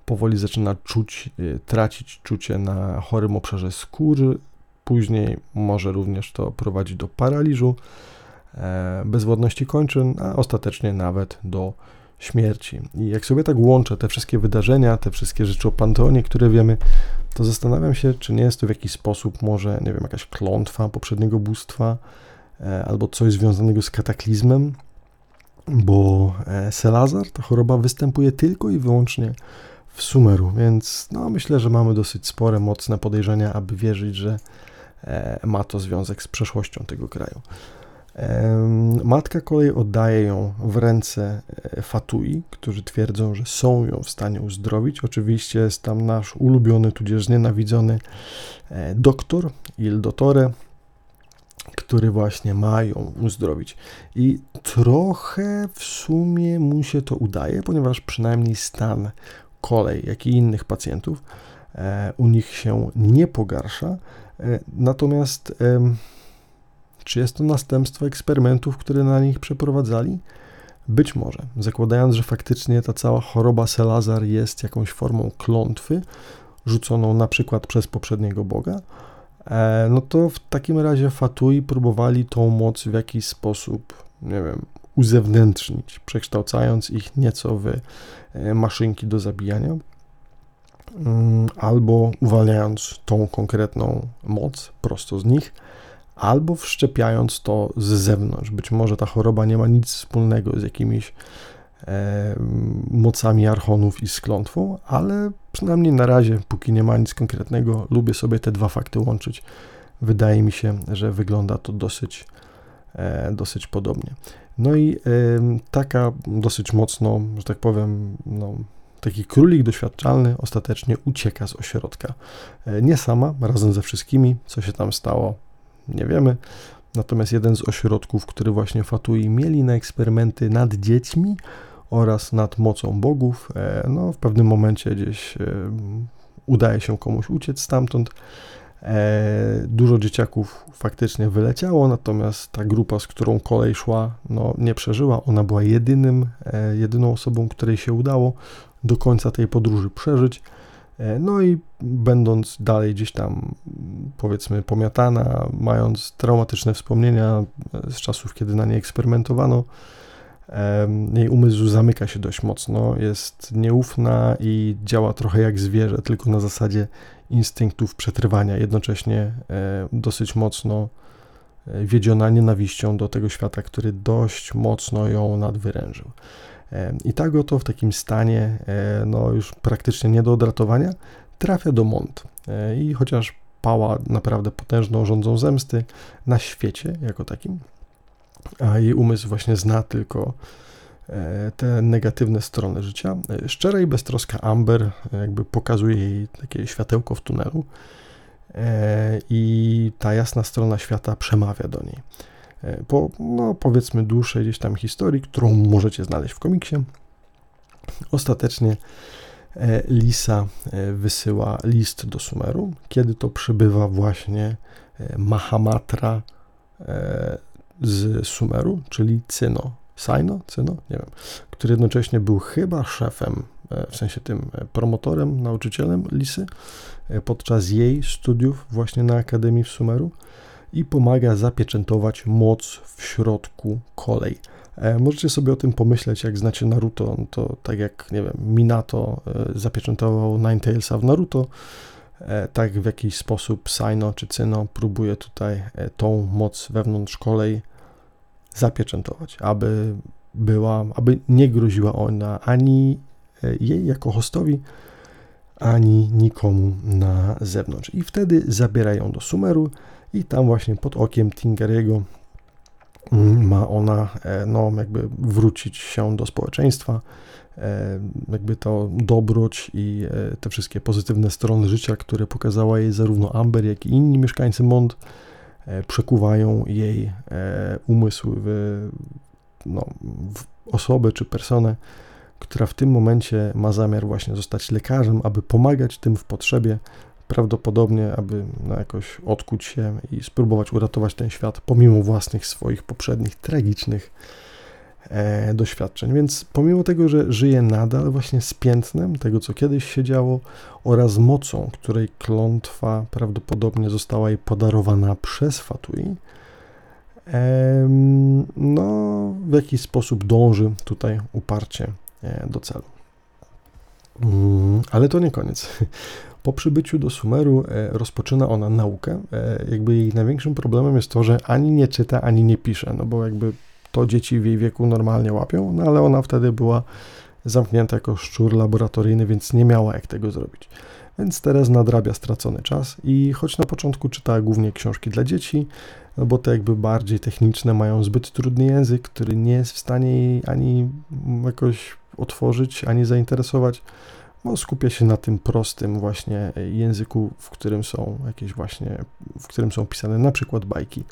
Speaker 1: powoli zaczyna czuć, tracić czucie na chorym obszarze skóry, później może również to prowadzić do paraliżu, E, bezwodności kończyn, a ostatecznie nawet do śmierci. I jak sobie tak łączę te wszystkie wydarzenia, te wszystkie rzeczy o Panteonie, które wiemy, to zastanawiam się, czy nie jest to w jakiś sposób może, nie wiem, jakaś klątwa poprzedniego bóstwa, e, albo coś związanego z kataklizmem, bo e, Selazar, ta choroba występuje tylko i wyłącznie w Sumeru, więc no, myślę, że mamy dosyć spore, mocne podejrzenia, aby wierzyć, że ma to związek z przeszłością tego kraju. Matka kolej oddaje ją w ręce e, Fatui, którzy twierdzą, że są ją w stanie uzdrowić. Oczywiście jest tam nasz ulubiony, tudzież znienawidzony e, doktor, Il Dottore, który właśnie ma ją uzdrowić. I trochę w sumie mu się to udaje, ponieważ przynajmniej stan kolej, jak i innych pacjentów e, u nich się nie pogarsza. Natomiast czy jest to następstwo eksperymentów, które na nich przeprowadzali? Być może, zakładając, że faktycznie ta cała choroba Selazar jest jakąś formą klątwy, rzuconą na przykład przez poprzedniego Boga, e, no to w takim razie Fatui próbowali tą moc w jakiś sposób, nie wiem, uzewnętrznić, przekształcając ich nieco w e, maszynki do zabijania, mm, albo uwalniając tą konkretną moc prosto z nich albo wszczepiając to z zewnątrz. Być może ta choroba nie ma nic wspólnego z jakimiś e, mocami archonów i z klątwą, ale przynajmniej na razie, póki nie ma nic konkretnego, lubię sobie te dwa fakty łączyć. Wydaje mi się, że wygląda to dosyć, e, dosyć podobnie. No i e, taka dosyć mocno, że tak powiem, no, taki królik doświadczalny ostatecznie ucieka z ośrodka. E, nie sama, razem ze wszystkimi, co się tam stało, nie wiemy. Natomiast jeden z ośrodków, który właśnie Fatui mieli na eksperymenty nad dziećmi oraz nad mocą bogów, e, no w pewnym momencie gdzieś e, udaje się komuś uciec stamtąd. E, dużo dzieciaków faktycznie wyleciało, natomiast ta grupa, z którą kolej szła, no, nie przeżyła. Ona była jedynym, jedyną osobą, której się udało do końca tej podróży przeżyć. E, no i będąc dalej gdzieś tam, powiedzmy, pomiatana, mając traumatyczne wspomnienia z czasów, kiedy na niej eksperymentowano, jej umysł zamyka się dość mocno, jest nieufna i działa trochę jak zwierzę, tylko na zasadzie instynktów przetrwania, jednocześnie e, dosyć mocno e, wiedziona nienawiścią do tego świata, który dość mocno ją nadwyrężył. I tak oto w takim stanie, e, no już praktycznie nie do odratowania, trafia do Mont. E, I chociaż pała naprawdę potężną rządzą zemsty na świecie jako takim, a jej umysł właśnie zna tylko e, te negatywne strony życia. Szczera i beztroska Amber jakby pokazuje jej takie światełko w tunelu i ta jasna strona świata przemawia do niej. E, po, no, powiedzmy, dłuższej gdzieś tam historii, którą możecie znaleźć w komiksie. Ostatecznie e, Lisa e, wysyła list do Sumeru, kiedy to przybywa właśnie Mahamatra z Sumeru, czyli Cyno. Sino? Cyno? Nie wiem. Który jednocześnie był chyba szefem, w sensie tym promotorem, nauczycielem Lisy podczas jej studiów właśnie na Akademii w Sumeru i pomaga zapieczętować moc w środku kolej. E, możecie sobie o tym pomyśleć, jak znacie Naruto, no to tak jak, nie wiem, Minato e, zapieczętował Ninetalesa w Naruto, e, tak w jakiś sposób Sino czy Cyno próbuje tutaj tą moc wewnątrz kolej zapieczętować, aby była, aby nie groziła ona ani jej jako hostowi, ani nikomu na zewnątrz. I wtedy zabierają do Sumeru, i tam właśnie pod okiem Tingeriego mm, ma ona e, no, jakby wrócić się do społeczeństwa, e, jakby to dobroć i e, te wszystkie pozytywne strony życia, które pokazała jej zarówno Amber, jak i inni mieszkańcy Mond, przekuwają jej umysł w, no, w osobę czy personę, która w tym momencie ma zamiar właśnie zostać lekarzem, aby pomagać tym w potrzebie, prawdopodobnie, aby no, jakoś odkuć się i spróbować uratować ten świat, pomimo własnych swoich poprzednich tragicznych e, doświadczeń. Więc pomimo tego, że żyje nadal właśnie z piętnem tego, co kiedyś się działo oraz mocą, której klątwa prawdopodobnie została jej podarowana przez Fatui, e, no w jakiś sposób dąży tutaj uparcie e, do celu. Mm, ale to nie koniec. Po przybyciu do Sumeru e, rozpoczyna ona naukę. E, jakby jej największym problemem jest to, że ani nie czyta, ani nie pisze, no bo jakby to dzieci w jej wieku normalnie łapią, no ale ona wtedy była zamknięta jako szczur laboratoryjny, więc nie miała jak tego zrobić. Więc teraz nadrabia stracony czas i choć na początku czytała głównie książki dla dzieci, no bo te jakby bardziej techniczne mają zbyt trudny język, który nie jest w stanie jej ani jakoś otworzyć, ani zainteresować bo skupia się na tym prostym właśnie języku, w którym są jakieś właśnie, w którym są pisane na przykład bajki.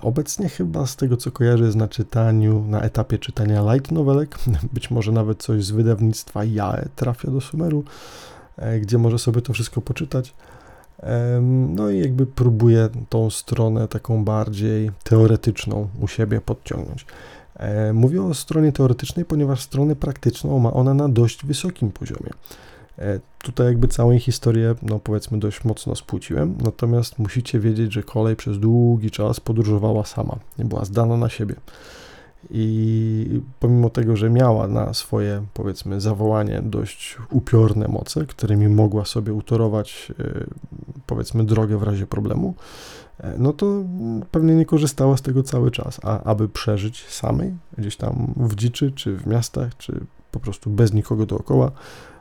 Speaker 1: Obecnie chyba z tego co kojarzę na czytaniu, na etapie czytania light novelek, <laughs> być może nawet coś z wydawnictwa Jae trafia do Sumeru, e, gdzie może sobie to wszystko poczytać. No i jakby próbuję tą stronę taką bardziej teoretyczną u siebie podciągnąć. E, mówię o stronie teoretycznej, ponieważ stronę praktyczną ma ona na dość wysokim poziomie. E, tutaj jakby całą historię, no powiedzmy, dość mocno spłuciłem, natomiast musicie wiedzieć, że kolej przez długi czas podróżowała sama, nie była zdana na siebie. I pomimo tego, że miała na swoje, powiedzmy, zawołanie dość upiorne moce, którymi mogła sobie utorować, e, powiedzmy, drogę w razie problemu, no to pewnie nie korzystała z tego cały czas. A aby przeżyć samej, gdzieś tam w dziczy, czy w miastach, czy po prostu bez nikogo dookoła,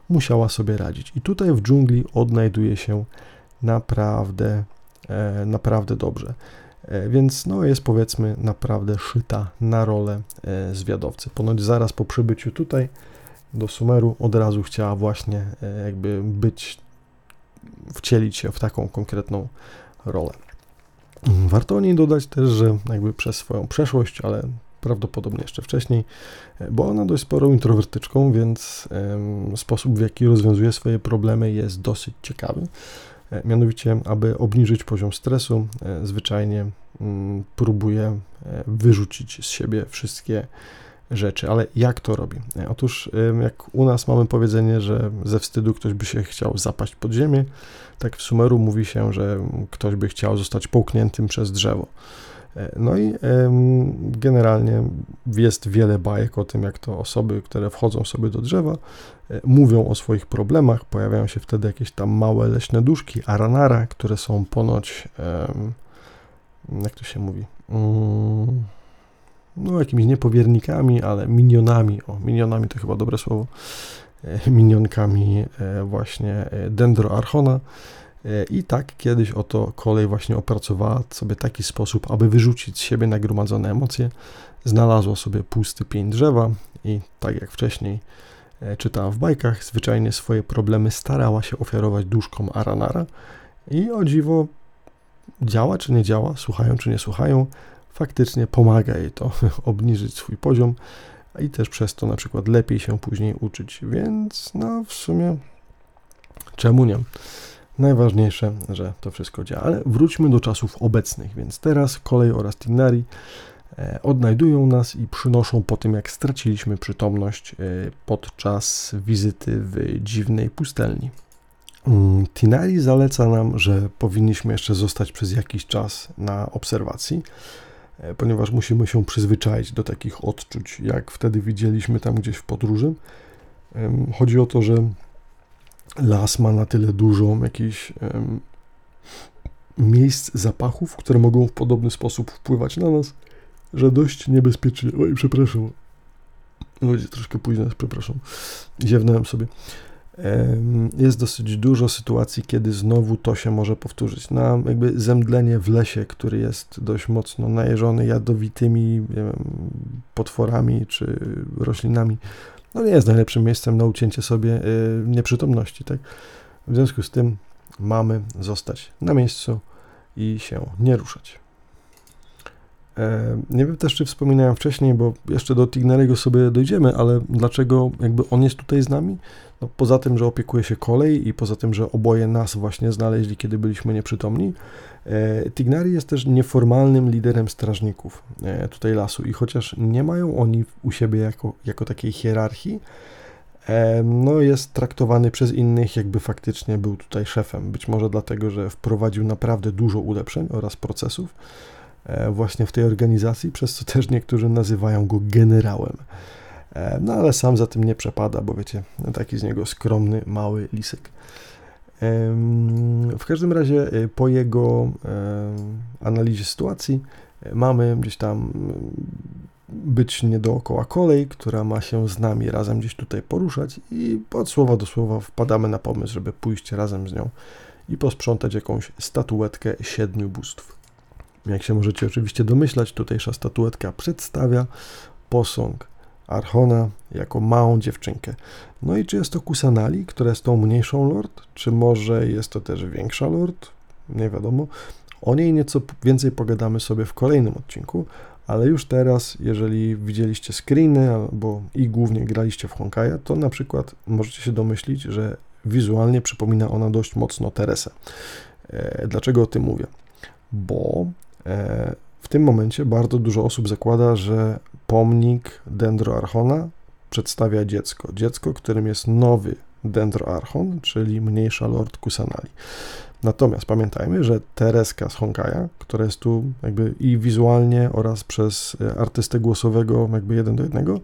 Speaker 1: musiała sobie radzić. I tutaj w dżungli odnajduje się naprawdę, e, naprawdę dobrze. E, więc no, jest powiedzmy naprawdę szyta na rolę zwiadowcy. Ponoć zaraz po przybyciu tutaj do Sumeru od razu chciała właśnie jakby być, wcielić się w taką konkretną rolę. Warto o niej dodać też, że jakby przez swoją przeszłość, ale prawdopodobnie jeszcze wcześniej, bo ona dość sporą introwertyczką, więc sposób w jaki rozwiązuje swoje problemy jest dosyć ciekawy. E, mianowicie, aby obniżyć poziom stresu, e, zwyczajnie mm, próbuje e, wyrzucić z siebie wszystkie rzeczy. Ale jak to robi? Otóż, jak u nas mamy powiedzenie, że ze wstydu ktoś by się chciał zapaść pod ziemię, tak w Sumeru mówi się, że ktoś by chciał zostać połkniętym przez drzewo. E, no i generalnie jest wiele bajek o tym, jak to osoby, które wchodzą sobie do drzewa, e, mówią o swoich problemach. Pojawiają się wtedy jakieś tam małe leśne duszki, aranara, które są ponoć, jak to się mówi, mm, no jakimiś niepowiernikami, ale minionami. O, minionami to chyba dobre słowo minionkami e, właśnie e, Dendroarchona. I tak kiedyś oto kolej właśnie opracowała sobie taki sposób, aby wyrzucić z siebie nagromadzone emocje. Znalazła sobie pusty pień drzewa i tak jak wcześniej czytała w bajkach, zwyczajnie swoje problemy starała się ofiarować duszkom Aranara i o dziwo działa czy nie działa, słuchają czy nie słuchają, faktycznie pomaga jej to <laughs> obniżyć swój poziom i też przez to na przykład lepiej się później uczyć, więc no w sumie czemu nie? Najważniejsze, że to wszystko działa. Ale wróćmy do czasów obecnych, więc teraz kolej oraz Tignari e, odnajdują nas i przynoszą po tym, jak straciliśmy przytomność e, podczas wizyty w dziwnej pustelni. Mm, Tinari zaleca nam, że powinniśmy jeszcze zostać przez jakiś czas na obserwacji, ponieważ musimy się przyzwyczaić do takich odczuć, jak wtedy widzieliśmy tam gdzieś w podróży. Chodzi o to, że las ma na tyle dużo jakichś miejsc zapachów, które mogą w podobny sposób wpływać na nas, że dość niebezpiecznie. Oj, przepraszam. Będzie troszkę późno, przepraszam. Ziewnąłem sobie jest dosyć dużo sytuacji, kiedy znowu to się może powtórzyć. Na jakby zemdlenie w lesie, który jest dość mocno najeżony jadowitymi wiem, potworami czy roślinami, no nie jest najlepszym miejscem na ucięcie sobie y, nieprzytomności, tak? W związku z tym mamy zostać na miejscu i się nie ruszać. Nie wiem też, czy wspominałem wcześniej, bo jeszcze do Tigneriego sobie dojdziemy, ale dlaczego jakby on jest tutaj z nami? No, poza tym, że opiekuje się kolej i poza tym, że oboje nas właśnie znaleźli, kiedy byliśmy nieprzytomni, e, Tignari jest też nieformalnym liderem strażników e, tutaj lasu i chociaż nie mają oni u siebie jako, jako takiej hierarchii, e, no jest traktowany przez innych, jakby faktycznie był tutaj szefem. Być może dlatego, że wprowadził naprawdę dużo ulepszeń oraz procesów właśnie w tej organizacji, przez co też niektórzy nazywają go generałem. E, no ale sam za tym nie przepada, bo wiecie, taki z niego skromny, mały lisek. W każdym razie e, po jego analizie sytuacji e, mamy gdzieś tam być nie dookoła kolej, która ma się z nami razem gdzieś tutaj poruszać i od słowa do słowa wpadamy na pomysł, żeby pójść razem z nią i posprzątać jakąś statuetkę siedmiu bóstw. Jak się możecie oczywiście domyślać, tutejsza statuetka przedstawia posąg Archona jako małą dziewczynkę. No i czy jest to Kusanali, która jest tą mniejszą lord, czy może jest to też większa lord? Nie wiadomo. O niej nieco więcej pogadamy sobie w kolejnym odcinku, ale już teraz, jeżeli widzieliście screeny albo i głównie graliście w Honkaja, to na przykład możecie się domyślić, że wizualnie przypomina ona dość mocno Teresę. E, dlaczego o tym mówię? Bo e, w tym momencie bardzo dużo osób zakłada, że pomnik Dendroarchona przedstawia dziecko. Dziecko, którym jest nowy Dendroarchon, czyli mniejsza Lord Kusanali. Natomiast pamiętajmy, że Tereska z Honkaja, która jest tu jakby i wizualnie oraz przez e, artystę głosowego jakby jeden do jednego,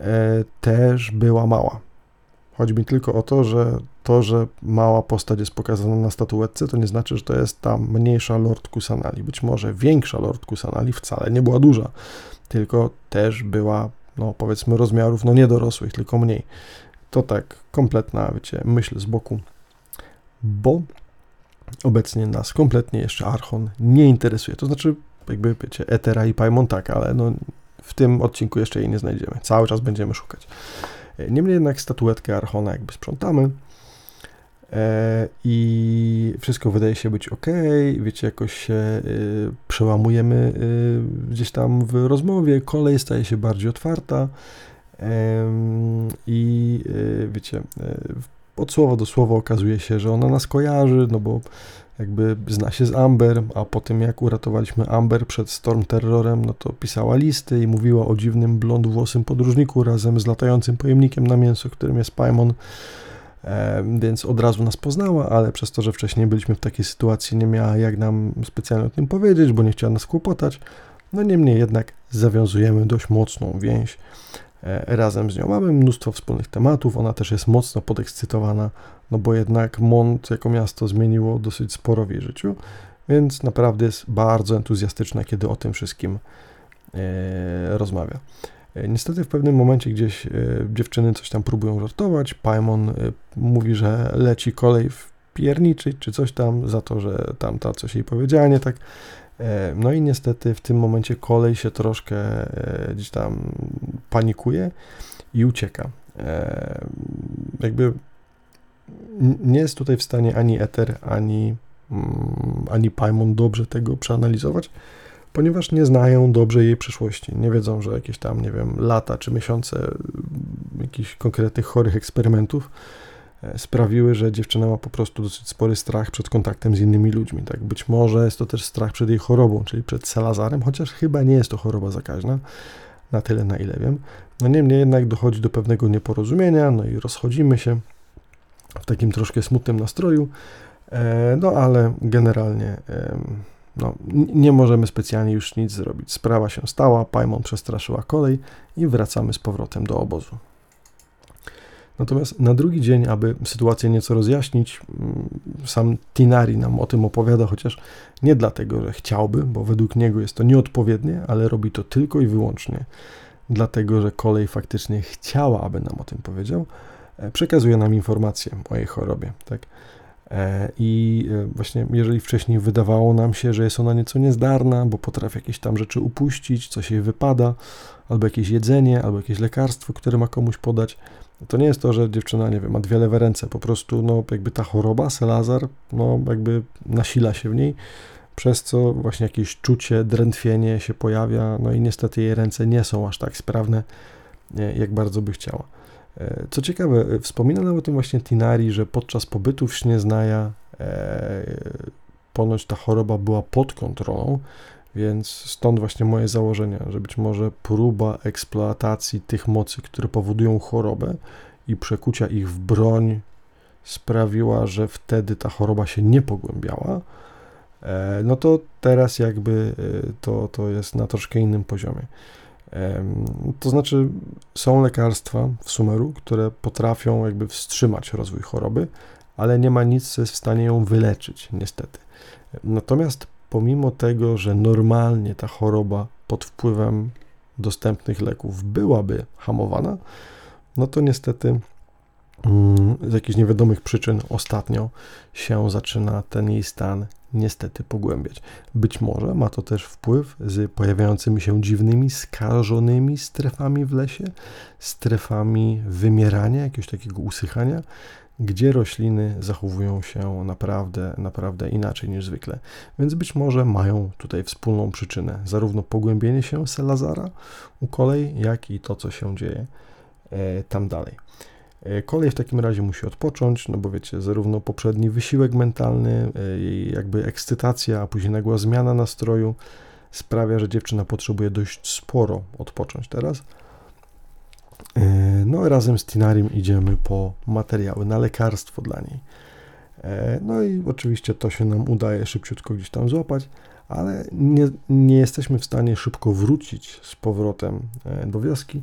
Speaker 1: e, też była mała. Chodzi mi tylko o to, że to, że mała postać jest pokazana na statuetce, to nie znaczy, że to jest ta mniejsza Lord Kusanali. Być może większa Lord Kusanali wcale nie była duża, tylko też była, no powiedzmy, rozmiarów no niedorosłych, tylko mniej. To tak kompletna, wiecie, myśl z boku, bo obecnie nas kompletnie jeszcze Archon nie interesuje. To znaczy, jakby wiecie, Etera i Paimon tak, ale no w tym odcinku jeszcze jej nie znajdziemy. Cały czas będziemy szukać. Niemniej jednak statuetkę Archona jakby sprzątamy. E, i wszystko wydaje się być ok, wiecie, jakoś się y, przełamujemy y, gdzieś tam w rozmowie, kolej staje się bardziej otwarta. I wiecie, od słowa do słowa okazuje się, że ona nas kojarzy, no bo jakby zna się z Amber, a po tym jak uratowaliśmy Amber przed Storm Terrorem, no to pisała listy i mówiła o dziwnym blondwłosym podróżniku razem z latającym pojemnikiem na mięso, którym jest Paimon, e, więc od razu nas poznała, ale przez to, że wcześniej byliśmy w takiej sytuacji, nie miała jak nam specjalnie o tym powiedzieć, bo nie chciała nas kłopotać. No niemniej jednak zawiązujemy dość mocną więź razem z nią. Mamy mnóstwo wspólnych tematów, ona też jest mocno podekscytowana, no bo jednak Mont jako miasto zmieniło dosyć sporo w jej życiu, więc naprawdę jest bardzo entuzjastyczna, kiedy o tym wszystkim e, rozmawia. E, niestety w pewnym momencie gdzieś dziewczyny coś tam próbują żartować, Paimon mówi, że leci kolej w pierniczyć, czy coś tam, za to, że tamta coś jej powiedziała nie tak. E, no i niestety w tym momencie kolej się troszkę e, gdzieś tam panikuje i ucieka. E, jakby nie jest tutaj w stanie ani Ether, ani, mm, ani Paimon dobrze tego przeanalizować, ponieważ nie znają dobrze jej przyszłości. Nie wiedzą, że jakieś tam, nie wiem, lata czy miesiące jakichś konkretnych chorych eksperymentów sprawiły, że dziewczyna ma po prostu dosyć spory strach przed kontaktem z innymi ludźmi. Tak? Być może jest to też strach przed jej chorobą, czyli przed Salazarem, chociaż chyba nie jest to choroba zakaźna, na tyle na ile wiem. No niemniej jednak dochodzi do pewnego nieporozumienia, no i rozchodzimy się w takim troszkę smutnym nastroju, e, no ale generalnie no, nie możemy specjalnie już nic zrobić. Sprawa się stała, Paimon przestraszyła kolej i wracamy z powrotem do obozu. Natomiast na drugi dzień, aby sytuację nieco rozjaśnić, mm, sam Tinari nam o tym opowiada, chociaż nie dlatego, że chciałby, bo według niego jest to nieodpowiednie, ale robi to tylko i wyłącznie dlatego, że kolej faktycznie chciała, aby nam o tym powiedział. E, przekazuje nam informacje o jej chorobie, tak? E, I e, właśnie, jeżeli wcześniej wydawało nam się, że jest ona nieco niezdarna, bo potrafi jakieś tam rzeczy upuścić, coś jej wypada, albo jakieś jedzenie, albo jakieś lekarstwo, które ma komuś podać, to nie jest to, że dziewczyna, nie wiem, ma dwie lewe ręce, po prostu, no, jakby ta choroba, Selazar, no, jakby nasila się w niej, przez co właśnie jakieś czucie, drętwienie się pojawia, no i niestety jej ręce nie są aż tak sprawne, jak bardzo by chciała. E, co ciekawe, e, wspomina nam o tym właśnie Tinari, że podczas pobytu w Śnieznaja e, ponoć ta choroba była pod kontrolą, więc stąd właśnie moje założenie, że być może próba eksploatacji tych mocy, które powodują chorobę i przekucia ich w broń sprawiła, że wtedy ta choroba się nie pogłębiała, e, no to teraz jakby e, to, to jest na troszkę innym poziomie. To znaczy, są lekarstwa w Sumeru, które potrafią jakby wstrzymać rozwój choroby, ale nie ma nic, co jest w stanie ją wyleczyć, niestety. Natomiast pomimo tego, że normalnie ta choroba pod wpływem dostępnych leków byłaby hamowana, no to niestety mm, z jakichś niewiadomych przyczyn ostatnio się zaczyna ten jej stan niestety pogłębiać. Być może ma to też wpływ z pojawiającymi się dziwnymi, skażonymi strefami w lesie, strefami wymierania, jakiegoś takiego usychania, gdzie rośliny zachowują się naprawdę, naprawdę inaczej niż zwykle. Więc być może mają tutaj wspólną przyczynę, zarówno pogłębienie się Selazara u kolei, jak i to, co się dzieje e, tam dalej. E, kolej w takim razie musi odpocząć, no bo wiecie, zarówno poprzedni wysiłek mentalny, jej jakby ekscytacja, a później nagła zmiana nastroju sprawia, że dziewczyna potrzebuje dość sporo odpocząć teraz. E, no razem z Tinarim idziemy po materiały na lekarstwo dla niej. E, no i oczywiście to się nam udaje szybciutko gdzieś tam złapać, ale nie, nie jesteśmy w stanie szybko wrócić z powrotem do wioski,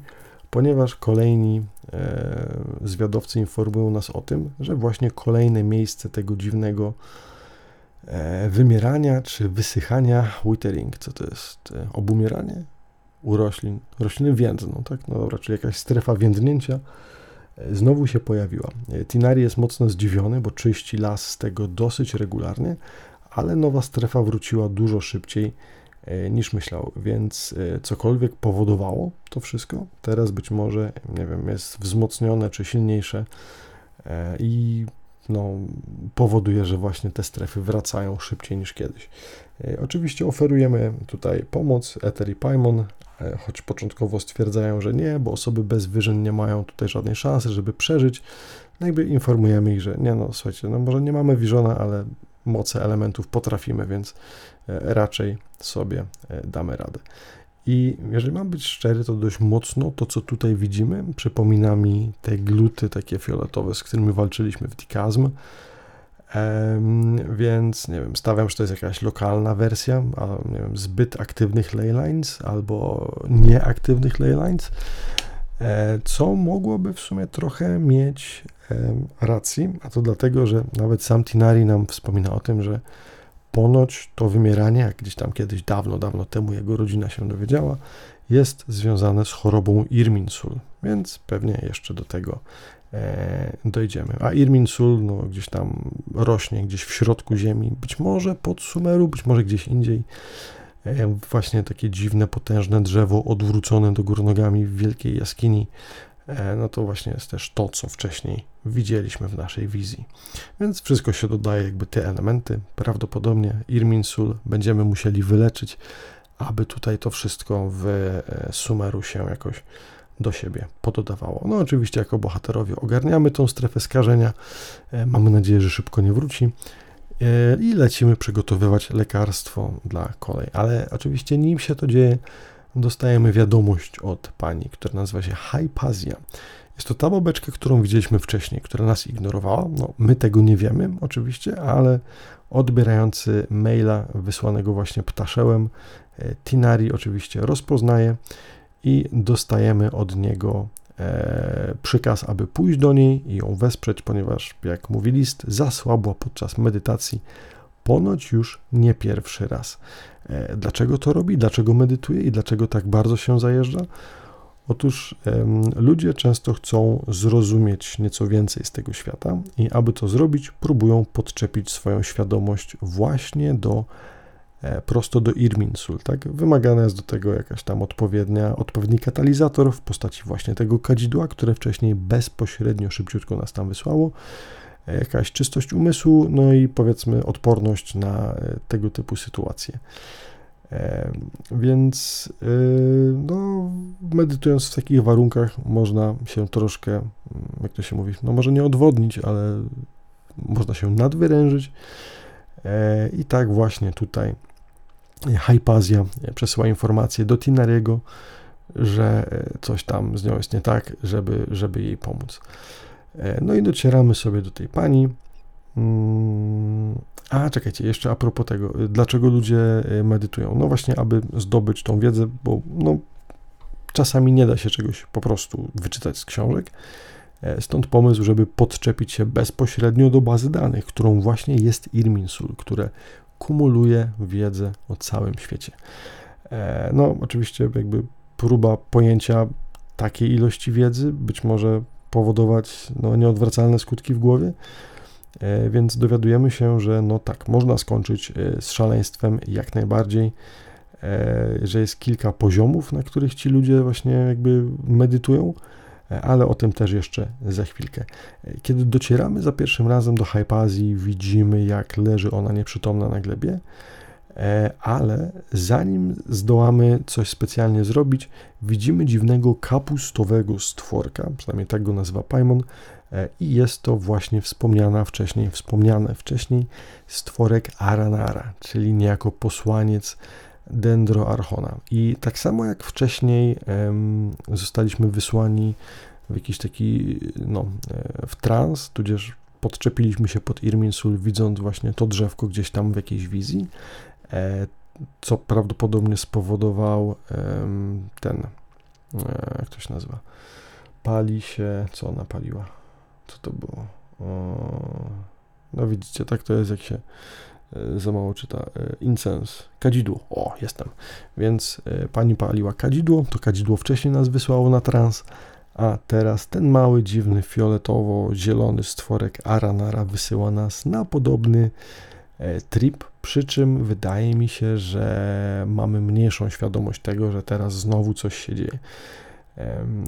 Speaker 1: ponieważ kolejni e, zwiadowcy informują nas o tym, że właśnie kolejne miejsce tego dziwnego e, wymierania czy wysychania, withering, co to jest? E, obumieranie u roślin, rośliny więdną, tak? No dobra, czyli jakaś strefa więdnięcia e, znowu się pojawiła. E, Tinari jest mocno zdziwiony, bo czyści las z tego dosyć regularnie, ale nowa strefa wróciła dużo szybciej E, niż myślał, więc cokolwiek powodowało to wszystko, teraz być może, nie wiem, jest wzmocnione czy silniejsze i no, powoduje, że właśnie te strefy wracają szybciej niż kiedyś. Oczywiście oferujemy tutaj pomoc Ether i Paimon, choć początkowo stwierdzają, że nie, bo osoby bez wyżyn nie mają tutaj żadnej szansy, żeby przeżyć. No jakby informujemy ich, że nie no, słuchajcie, no może nie mamy Visiona, ale moce elementów potrafimy, więc e, raczej sobie e, damy radę. I jeżeli mam być szczery, to dość mocno to, co tutaj widzimy, przypomina mi te gluty takie fioletowe, z którymi walczyliśmy w Dikazm. Więc nie wiem, stawiam, że to jest jakaś lokalna wersja, a nie wiem, zbyt aktywnych leylines albo nieaktywnych leylines, e, co mogłoby w sumie trochę mieć racji, a to dlatego, że nawet sam Tinari nam wspomina o tym, że ponoć to wymieranie, jak gdzieś tam kiedyś dawno, dawno temu jego rodzina się dowiedziała, jest związane z chorobą Irminsul, więc pewnie jeszcze do tego dojdziemy. A Irminsul no, gdzieś tam rośnie, gdzieś w środku ziemi, być może pod Sumeru, być może gdzieś indziej. E, właśnie takie dziwne, potężne drzewo odwrócone do gór nogami w wielkiej jaskini E, no to właśnie jest też to, co wcześniej widzieliśmy w naszej wizji. Więc wszystko się dodaje, jakby te elementy. Prawdopodobnie Irminsul będziemy musieli wyleczyć, aby tutaj to wszystko w e, Sumeru się jakoś do siebie pododawało. No oczywiście jako bohaterowie ogarniamy tą strefę skażenia. E, mamy nadzieję, że szybko nie wróci. I lecimy przygotowywać lekarstwo dla kolei. Ale oczywiście nim się to dzieje, dostajemy wiadomość od pani, która nazywa się Hypazja. Jest to ta babeczka, którą widzieliśmy wcześniej, która nas ignorowała. No, my tego nie wiemy oczywiście, ale odbierający maila wysłanego właśnie ptaszełem, e, Tinari oczywiście rozpoznaje i dostajemy od niego e, przykaz, aby pójść do niej i ją wesprzeć, ponieważ, jak mówi list, zasłabła podczas medytacji, ponoć już nie pierwszy raz. E, dlaczego to robi, dlaczego medytuje i dlaczego tak bardzo się zajeżdża? Otóż ludzie często chcą zrozumieć nieco więcej z tego świata i aby to zrobić, próbują podczepić swoją świadomość właśnie do prosto do Irminsul, tak? Wymagana jest do tego jakaś tam odpowiednia, odpowiedni katalizator w postaci właśnie tego kadzidła, które wcześniej bezpośrednio szybciutko nas tam wysłało, e, jakaś czystość umysłu, no i powiedzmy odporność na tego typu sytuacje. Więc no, medytując w takich warunkach można się troszkę, mm, jak to się mówi, no może nie odwodnić, ale można się nadwyrężyć. E, I tak właśnie tutaj Hypazja przesyła informację do Tinariego, że coś tam z nią jest nie tak, żeby, żeby jej pomóc. E, no i docieramy sobie do tej pani. Mm, a, czekajcie, jeszcze a propos tego, dlaczego ludzie medytują? No właśnie, aby zdobyć tą wiedzę, bo no, czasami nie da się czegoś po prostu wyczytać z książek. E, stąd pomysł, żeby podczepić się bezpośrednio do bazy danych, którą właśnie jest Irminsul, które kumuluje wiedzę o całym świecie. E, no, oczywiście, jakby próba pojęcia takiej ilości wiedzy być może powodować no, nieodwracalne skutki w głowie, E, więc dowiadujemy się, że no tak, można skończyć e, z szaleństwem jak najbardziej, że jest kilka poziomów, na których ci ludzie właśnie jakby medytują, ale o tym też jeszcze za chwilkę. Kiedy docieramy za pierwszym razem do Hypazji, widzimy jak leży ona nieprzytomna na glebie, ale zanim zdołamy coś specjalnie zrobić, widzimy dziwnego kapustowego stworka, przynajmniej tak go nazywa Paimon, E, i jest to właśnie wspomniana wcześniej, wspomniane wcześniej stworek Aranara, czyli niejako posłaniec Dendroarchona. I tak samo jak wcześniej zostaliśmy wysłani w jakiś taki, no, e, w trans, tudzież podczepiliśmy się pod Irminsul, widząc właśnie to drzewko gdzieś tam w jakiejś wizji, e, co prawdopodobnie spowodował ten, jak to się nazywa, pali się, co ona paliła? Co to było? No widzicie, tak to jest, jak się e, za mało czyta. E, incens, kadzidło. O, jestem. Więc e, pani paliła kadzidło, to kadzidło wcześniej nas wysłało na trans, a teraz ten mały, dziwny, fioletowo-zielony stworek Aranara wysyła nas na podobny trip, przy czym wydaje mi się, że mamy mniejszą świadomość tego, że teraz znowu coś się dzieje.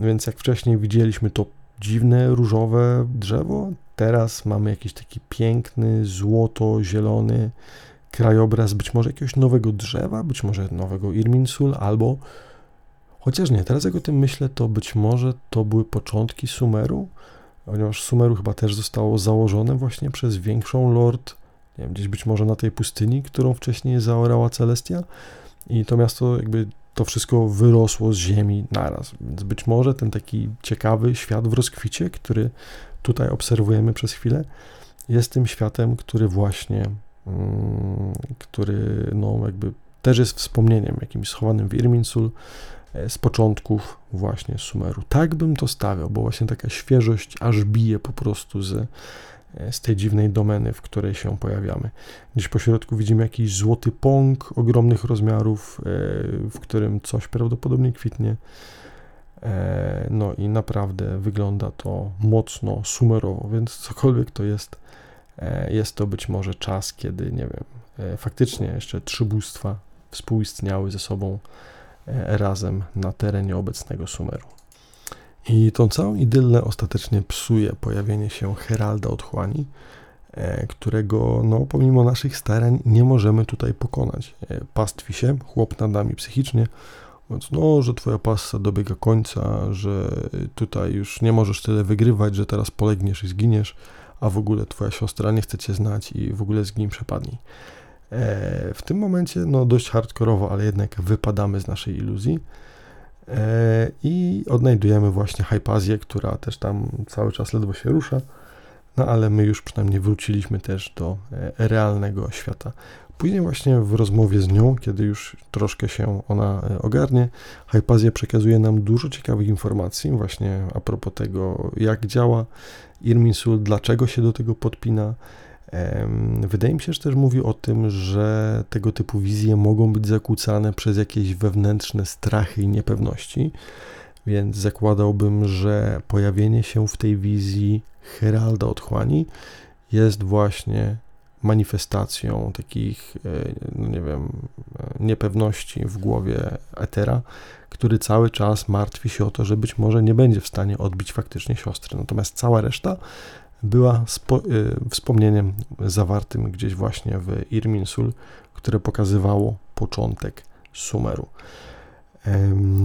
Speaker 1: Więc jak wcześniej widzieliśmy to dziwne, różowe drzewo. Teraz mamy jakiś taki piękny, złoto-zielony krajobraz, być może jakiegoś nowego drzewa, być może nowego Irminsul, albo chociaż nie, teraz jak o tym myślę, to być może to były początki Sumeru, ponieważ Sumeru chyba też zostało założone właśnie przez większą lord, nie wiem, gdzieś być może na tej pustyni, którą wcześniej zaorała Celestia i to miasto jakby to wszystko wyrosło z ziemi naraz. Więc być może ten taki ciekawy świat w rozkwicie, który tutaj obserwujemy przez chwilę, jest tym światem, który właśnie, mm, który no jakby też jest wspomnieniem jakimś schowanym w Irminsul e, z początków właśnie Sumeru. Tak bym to stawiał, bo właśnie taka świeżość aż bije po prostu z, z tej dziwnej domeny, w której się pojawiamy. Gdzieś po środku widzimy jakiś złoty pąk ogromnych rozmiarów, e, w którym coś prawdopodobnie kwitnie. E, no i naprawdę wygląda to mocno sumerowo, więc cokolwiek to jest, jest to być może czas, kiedy, nie wiem, faktycznie jeszcze trzy bóstwa współistniały ze sobą razem na terenie obecnego Sumeru. I tą całą idyllę ostatecznie psuje pojawienie się Heralda Otchłani, e, którego no, pomimo naszych starań nie możemy tutaj pokonać. E, pastwi się, chłop nad nami psychicznie, mówiąc, no, że twoja passa dobiega końca, że tutaj już nie możesz tyle wygrywać, że teraz polegniesz i zginiesz, a w ogóle twoja siostra nie chce cię znać i w ogóle zgnij przepadnij. E, w tym momencie, no dość hardkorowo, ale jednak wypadamy z naszej iluzji. E, I odnajdujemy właśnie Hypazję, która też tam cały czas ledwo się rusza, no ale my już przynajmniej wróciliśmy też do e, realnego świata. Później właśnie w rozmowie z nią, kiedy już troszkę się ona e, ogarnie, Hypazja przekazuje nam dużo ciekawych informacji właśnie a propos tego, jak działa. Irminsul, dlaczego się do tego podpina, Wydaje mi się, że też mówi o tym, że tego typu wizje mogą być zakłócane przez jakieś wewnętrzne strachy i niepewności, więc zakładałbym, że pojawienie się w tej wizji Heralda Otchłani jest właśnie manifestacją takich, e, no nie wiem, niepewności w głowie Etera, który cały czas martwi się o to, że być może nie będzie w stanie odbić faktycznie siostry. Natomiast cała reszta była y, wspomnieniem zawartym gdzieś właśnie w Irminsul, które pokazywało początek Sumeru.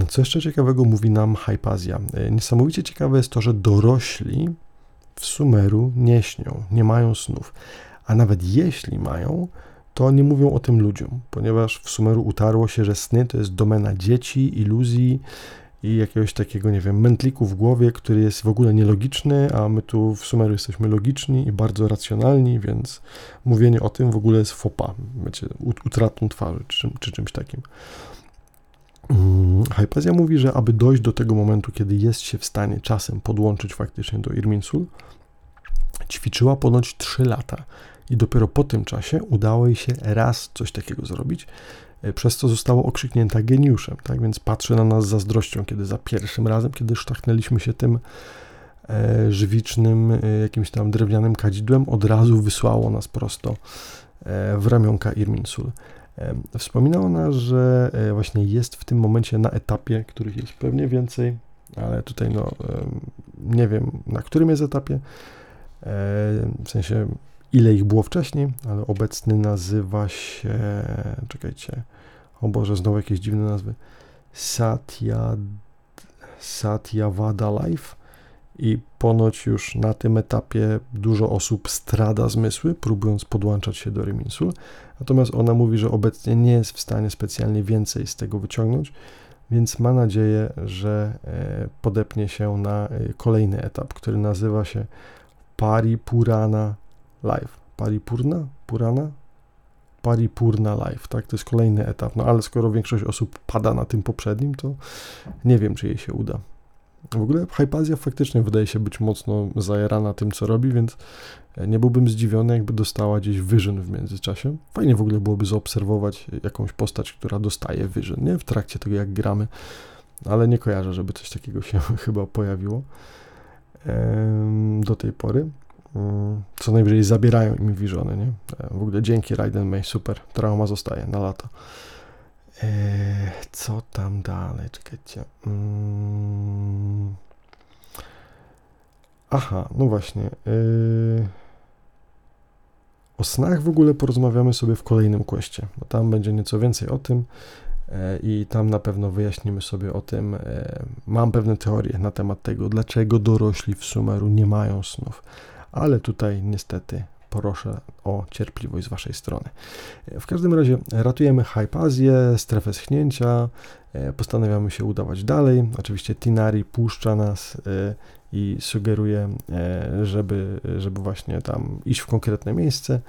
Speaker 1: Co jeszcze ciekawego mówi nam Hypazja? E, niesamowicie ciekawe jest to, że dorośli w Sumeru nie śnią, nie mają snów, a nawet jeśli mają, to nie mówią o tym ludziom, ponieważ w Sumeru utarło się, że sny to jest domena dzieci, iluzji, i jakiegoś takiego, nie wiem, mętliku w głowie, który jest w ogóle nielogiczny, a my tu w Sumeru jesteśmy logiczni i bardzo racjonalni, więc mówienie o tym w ogóle jest fopa, wiecie, utratą twarzy czy, czy czymś takim. Hmm, Hypazja mówi, że aby dojść do tego momentu, kiedy jest się w stanie czasem podłączyć faktycznie do Irminsul, ćwiczyła ponoć 3 lata i dopiero po tym czasie udało jej się raz coś takiego zrobić, przez co została okrzyknięta geniuszem, tak więc patrzy na nas zazdrością, kiedy za pierwszym razem, kiedy sztachnęliśmy się tym e, żywicznym, e, jakimś tam drewnianym kadzidłem, od razu wysłało nas prosto e, w ramionka Irminsul. Wspominała ona, że właśnie jest w tym momencie na etapie, których jest pewnie więcej, ale tutaj no nie wiem na którym jest etapie, w sensie ile ich było wcześniej, ale obecny nazywa się, czekajcie, o Boże, znowu jakieś dziwne nazwy, Satya, Satyavada Life? I ponoć już na tym etapie dużo osób strada zmysły, próbując podłączać się do Reminsul, natomiast ona mówi, że obecnie nie jest w stanie specjalnie więcej z tego wyciągnąć, więc ma nadzieję, że e, podepnie się na e, kolejny etap, który nazywa się Paripurana Live. Paripurna? Purana? Paripurna Live, tak? To jest kolejny etap. No ale skoro większość osób pada na tym poprzednim, to nie wiem, czy jej się uda. W ogóle Hypazja faktycznie wydaje się być mocno zajarana tym, co robi, więc nie byłbym zdziwiony, jakby dostała gdzieś Vision w międzyczasie. Fajnie w ogóle byłoby zaobserwować jakąś postać, która dostaje Vision, nie? W trakcie tego, jak gramy, ale nie kojarzę, żeby coś takiego się <laughs> chyba pojawiło do tej pory. Mm, co najwyżej zabierają im Visiony, nie? W ogóle dzięki Raiden May, super, trauma zostaje na lata. Eee, co tam dalej? Czekajcie. Mm. Aha, no właśnie. Eee. O snach w ogóle porozmawiamy sobie w kolejnym kwestie, bo tam będzie nieco więcej o tym i tam na pewno wyjaśnimy sobie o tym. Mam pewne teorie na temat tego, dlaczego dorośli w Sumeru nie mają snów, ale tutaj niestety proszę o cierpliwość z Waszej strony. W każdym razie ratujemy Hypazję, strefę schnięcia, e, postanawiamy się udawać dalej. Oczywiście Tinari puszcza nas e, i sugeruje, e, żeby, żeby właśnie tam iść w konkretne miejsce,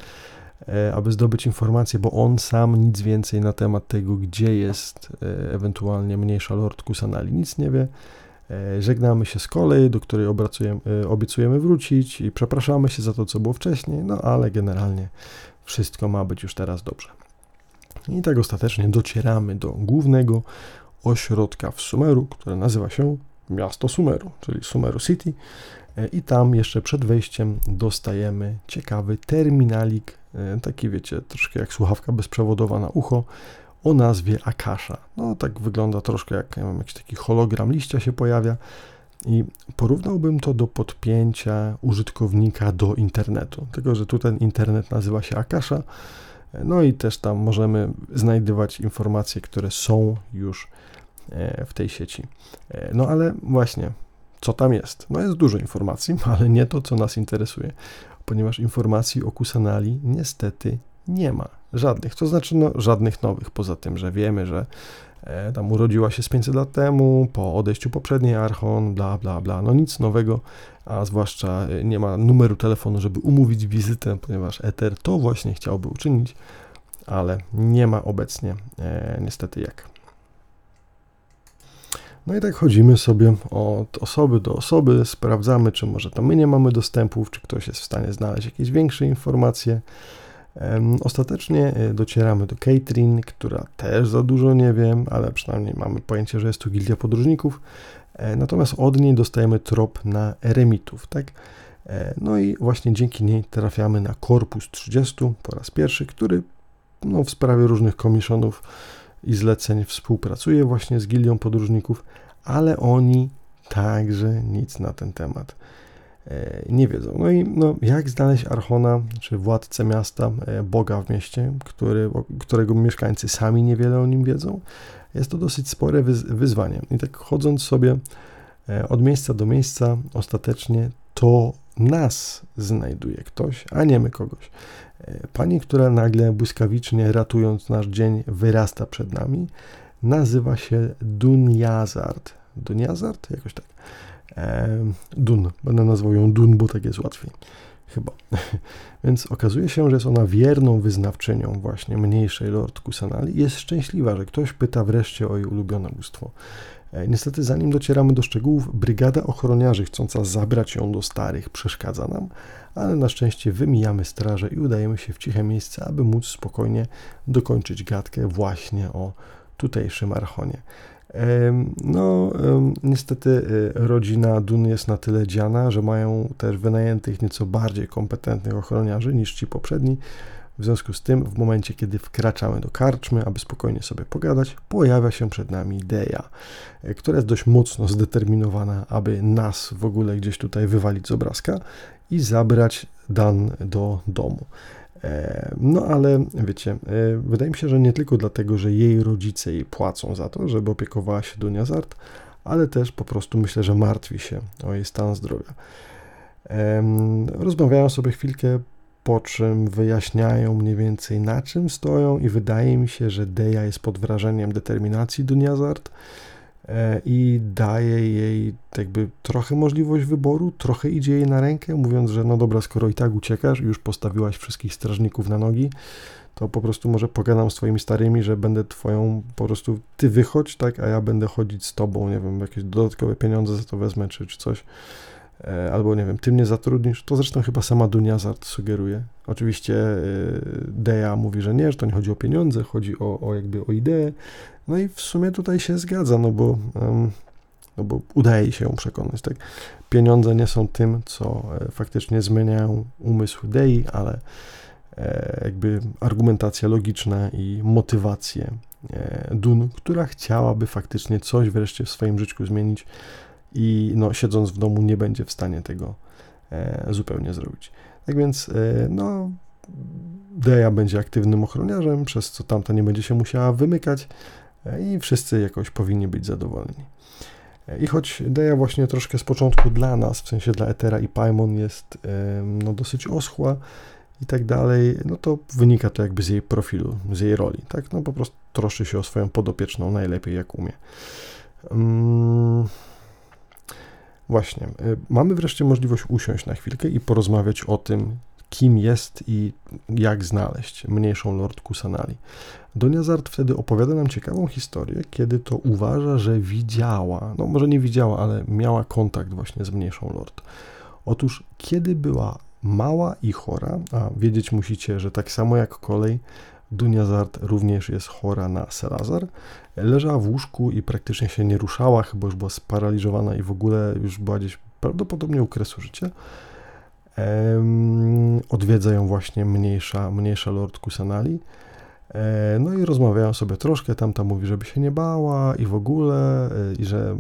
Speaker 1: aby zdobyć informacje, bo on sam nic więcej na temat tego, gdzie jest ewentualnie mniejsza Lord Kusanali, nic nie wie. E, żegnamy się z kolei, do której e, obiecujemy wrócić i przepraszamy się za to, co było wcześniej, no ale generalnie wszystko ma być już teraz dobrze. I tak ostatecznie docieramy do głównego ośrodka w Sumeru, które nazywa się miasto Sumeru, czyli Sumeru City. E, I tam jeszcze przed wejściem dostajemy ciekawy terminalik, taki wiecie, troszkę jak słuchawka bezprzewodowa na ucho, o nazwie Akasha. No tak wygląda troszkę jak ja mam jakiś taki hologram liścia się pojawia i porównałbym to do podpięcia użytkownika do internetu, tylko że tu ten internet nazywa się Akasha, no i też tam możemy znajdywać informacje, które są już e, w tej sieci. E, no ale właśnie, co tam jest? No jest dużo informacji, <laughs> ale nie to, co nas interesuje, ponieważ informacji o Kusanali niestety nie ma żadnych. To znaczy, no, żadnych nowych, poza tym, że wiemy, że e, tam urodziła się z 500 lat temu, po odejściu poprzedniej Archon, bla, bla, bla. No nic nowego, a zwłaszcza e, nie ma numeru telefonu, żeby umówić wizytę, ponieważ Ether to właśnie chciałby uczynić, ale nie ma obecnie e, niestety jak. No i tak chodzimy sobie od osoby do osoby, sprawdzamy, czy może to my nie mamy dostępów, czy ktoś jest w stanie znaleźć jakieś większe informacje. Ostatecznie e, docieramy do Catherine, która też za dużo nie wiem, ale przynajmniej mamy pojęcie, że jest to gildia podróżników. E, natomiast od niej dostajemy trop na eremitów, tak? E, no i właśnie dzięki niej trafiamy na Korpus 30 po raz pierwszy, który no, w sprawie różnych komisjonów i zleceń współpracuje właśnie z gildią podróżników, ale oni także nic na ten temat nie wiedzą. No i no, jak znaleźć Archona, czy władcę miasta, e, Boga w mieście, który, którego mieszkańcy sami niewiele o nim wiedzą, jest to dosyć spore wyzwanie. I tak chodząc sobie e, od miejsca do miejsca, ostatecznie to nas znajduje ktoś, a nie my kogoś. Pani, która nagle błyskawicznie ratując nasz dzień wyrasta przed nami, nazywa się Dunjazard. Dunjazard? Jakoś tak. Dun. Będę nazwał ją Dun, bo tak jest łatwiej. Chyba. <laughs> Więc okazuje się, że jest ona wierną wyznawczynią właśnie mniejszej Lord Kusanali i jest szczęśliwa, że ktoś pyta wreszcie o jej ulubione bóstwo. E, niestety, zanim docieramy do szczegółów, brygada ochroniarzy chcąca zabrać ją do starych przeszkadza nam, ale na szczęście wymijamy straże i udajemy się w ciche miejsce, aby móc spokojnie dokończyć gadkę właśnie o tutejszym Archonie. No, niestety rodzina Dun jest na tyle dziana, że mają też wynajętych nieco bardziej kompetentnych ochroniarzy niż ci poprzedni. W związku z tym, w momencie, kiedy wkraczamy do karczmy, aby spokojnie sobie pogadać, pojawia się przed nami idea, e, która jest dość mocno zdeterminowana, aby nas w ogóle gdzieś tutaj wywalić z obrazka i zabrać Dan do domu. E, no ale wiecie, e, wydaje mi się, że nie tylko dlatego, że jej rodzice jej płacą za to, żeby opiekowała się Dunia Zart, ale też po prostu myślę, że martwi się o jej stan zdrowia. Rozmawiają sobie chwilkę, po czym wyjaśniają mniej więcej na czym stoją i wydaje mi się, że Deja jest pod wrażeniem determinacji Duniazard e, i daje jej jakby trochę możliwość wyboru, trochę idzie jej na rękę, mówiąc, że no dobra, skoro i tak uciekasz już postawiłaś wszystkich strażników na nogi, to po prostu może pogadam z twoimi starymi, że będę twoją, po prostu ty wychodź, tak, a ja będę chodzić z tobą, nie wiem, jakieś dodatkowe pieniądze za to wezmę, czy, czy coś. E, albo nie wiem, ty mnie zatrudnisz, to zresztą chyba sama Dunia Zart sugeruje. Oczywiście e, Deja mówi, że nie, że to nie chodzi o pieniądze, chodzi o, o jakby o ideę. No i w sumie tutaj się zgadza, no bo, no bo udaje się ją przekonać, tak? Pieniądze nie są tym, co e, faktycznie zmieniają umysł Dei, ale jakby argumentacja logiczna i motywacje Dun, która chciałaby faktycznie coś wreszcie w swoim życiu zmienić, i no, siedząc w domu nie będzie w stanie tego e, zupełnie zrobić. Tak więc, e, no, Deja będzie aktywnym ochroniarzem, przez co tamta nie będzie się musiała wymykać e, i wszyscy jakoś powinni być zadowoleni. E, I choć Deja właśnie troszkę z początku dla nas, w sensie dla Etera i Paimon jest e, no, dosyć oschła i tak dalej, no to wynika to jakby z jej profilu, z jej roli, tak? No po prostu troszczy się o swoją podopieczną najlepiej jak umie. Um, Właśnie, y, mamy wreszcie możliwość usiąść na chwilkę i porozmawiać o tym, kim jest i jak znaleźć mniejszą Lord Kusanali. Doniazard wtedy opowiada nam ciekawą historię, kiedy to uważa, że widziała, no może nie widziała, ale miała kontakt właśnie z mniejszą Lord. Otóż, kiedy była mała i chora, a wiedzieć musicie, że tak samo jak kolej, Duniazard również jest chora na Selazar. Leżała w łóżku i praktycznie się nie ruszała, chyba już była sparaliżowana i w ogóle już była gdzieś prawdopodobnie u kresu życia. Odwiedza ją właśnie mniejsza, mniejsza Lord Kusanali. E, no i rozmawiają sobie troszkę, tamta mówi, żeby się nie bała i w ogóle, e, i że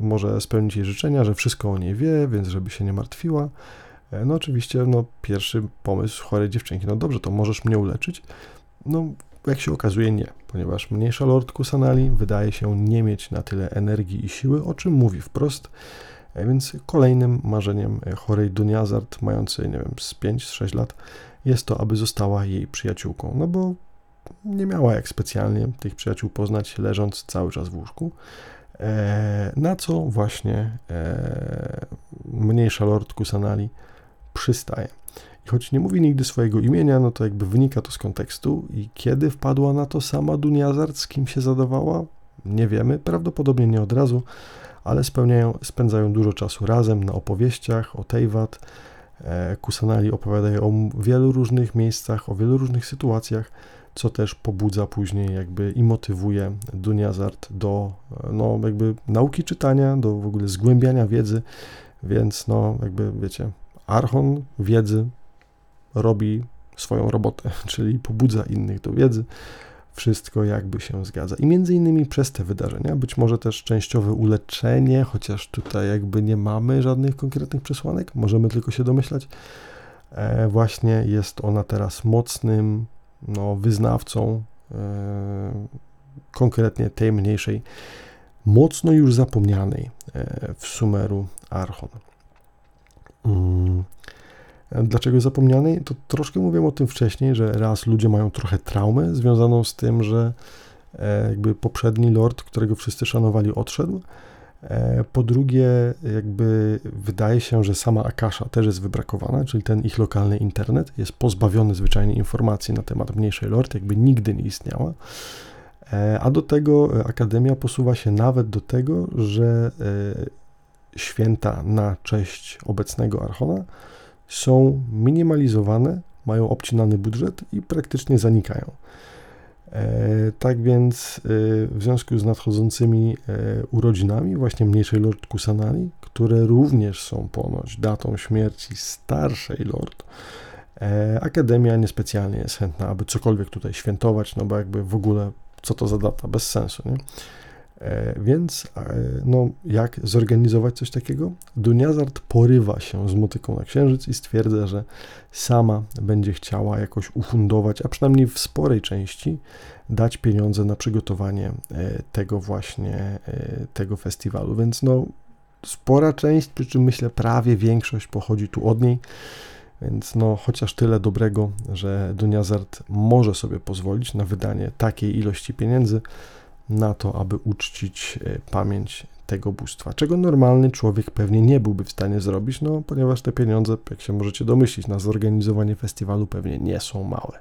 Speaker 1: może spełnić jej życzenia, że wszystko o niej wie, więc żeby się nie martwiła. E, no oczywiście, no pierwszy pomysł chorej dziewczynki, no dobrze, to możesz mnie uleczyć. No, jak się okazuje, nie, ponieważ mniejsza Lord Kusanali wydaje się nie mieć na tyle energii i siły, o czym mówi wprost. E, więc kolejnym marzeniem e, chorej Duniazard, mającej, nie wiem, z 5-6 lat, jest to, aby została jej przyjaciółką. No bo nie miała jak specjalnie tych przyjaciół poznać, leżąc cały czas w łóżku. E, na co właśnie mniejsza Lord Kusanali przystaje choć nie mówi nigdy swojego imienia, no to jakby wynika to z kontekstu i kiedy wpadła na to sama Duniazard, z kim się zadawała, nie wiemy, prawdopodobnie nie od razu, ale spełniają, spędzają dużo czasu razem na opowieściach o Tejwat. E, Kusanali opowiadają o wielu różnych miejscach, o wielu różnych sytuacjach, co też pobudza później jakby i motywuje Duniazard do no jakby nauki czytania, do w ogóle zgłębiania wiedzy, więc no jakby wiecie, archon wiedzy robi swoją robotę, <laughs> czyli pobudza innych do wiedzy. Wszystko jakby się zgadza. I między innymi przez te wydarzenia, być może też częściowe uleczenie, chociaż tutaj jakby nie mamy żadnych konkretnych przesłanek, możemy tylko się domyślać. E, właśnie jest ona teraz mocnym no, wyznawcą e, konkretnie tej mniejszej, mocno już zapomnianej e, w Sumeru Archon. Mm. Dlaczego zapomnianej? To troszkę mówiłem o tym wcześniej, że raz ludzie mają trochę traumę związaną z tym, że e, jakby poprzedni lord, którego wszyscy szanowali, odszedł. E, po drugie, jakby wydaje się, że sama Akasha też jest wybrakowana, czyli ten ich lokalny internet jest pozbawiony zwyczajnie informacji na temat mniejszej lord, jakby nigdy nie istniała. E, a do tego Akademia posuwa się nawet do tego, że święta na cześć obecnego Archona są minimalizowane, mają obcinany budżet i praktycznie zanikają. Tak więc w związku z nadchodzącymi urodzinami właśnie mniejszej Lord Kusanali, które również są ponoć datą śmierci starszej Lord, Akademia niespecjalnie jest chętna, aby cokolwiek tutaj świętować, no bo jakby w ogóle co to za data, bez sensu, nie? E, więc e, no, jak zorganizować coś takiego? Duniazard porywa się z motyką na księżyc i stwierdza, że sama będzie chciała jakoś ufundować, a przynajmniej w sporej części dać pieniądze na przygotowanie e, tego właśnie tego festiwalu. Więc no, spora część, przy czym myślę prawie większość pochodzi tu od niej. Więc no, chociaż tyle dobrego, że Duniazard może sobie pozwolić na wydanie takiej ilości pieniędzy, na to, aby uczcić e, pamięć tego bóstwa, czego normalny człowiek pewnie nie byłby w stanie zrobić, no ponieważ te pieniądze, jak się możecie domyślić, na zorganizowanie festiwalu pewnie nie są małe.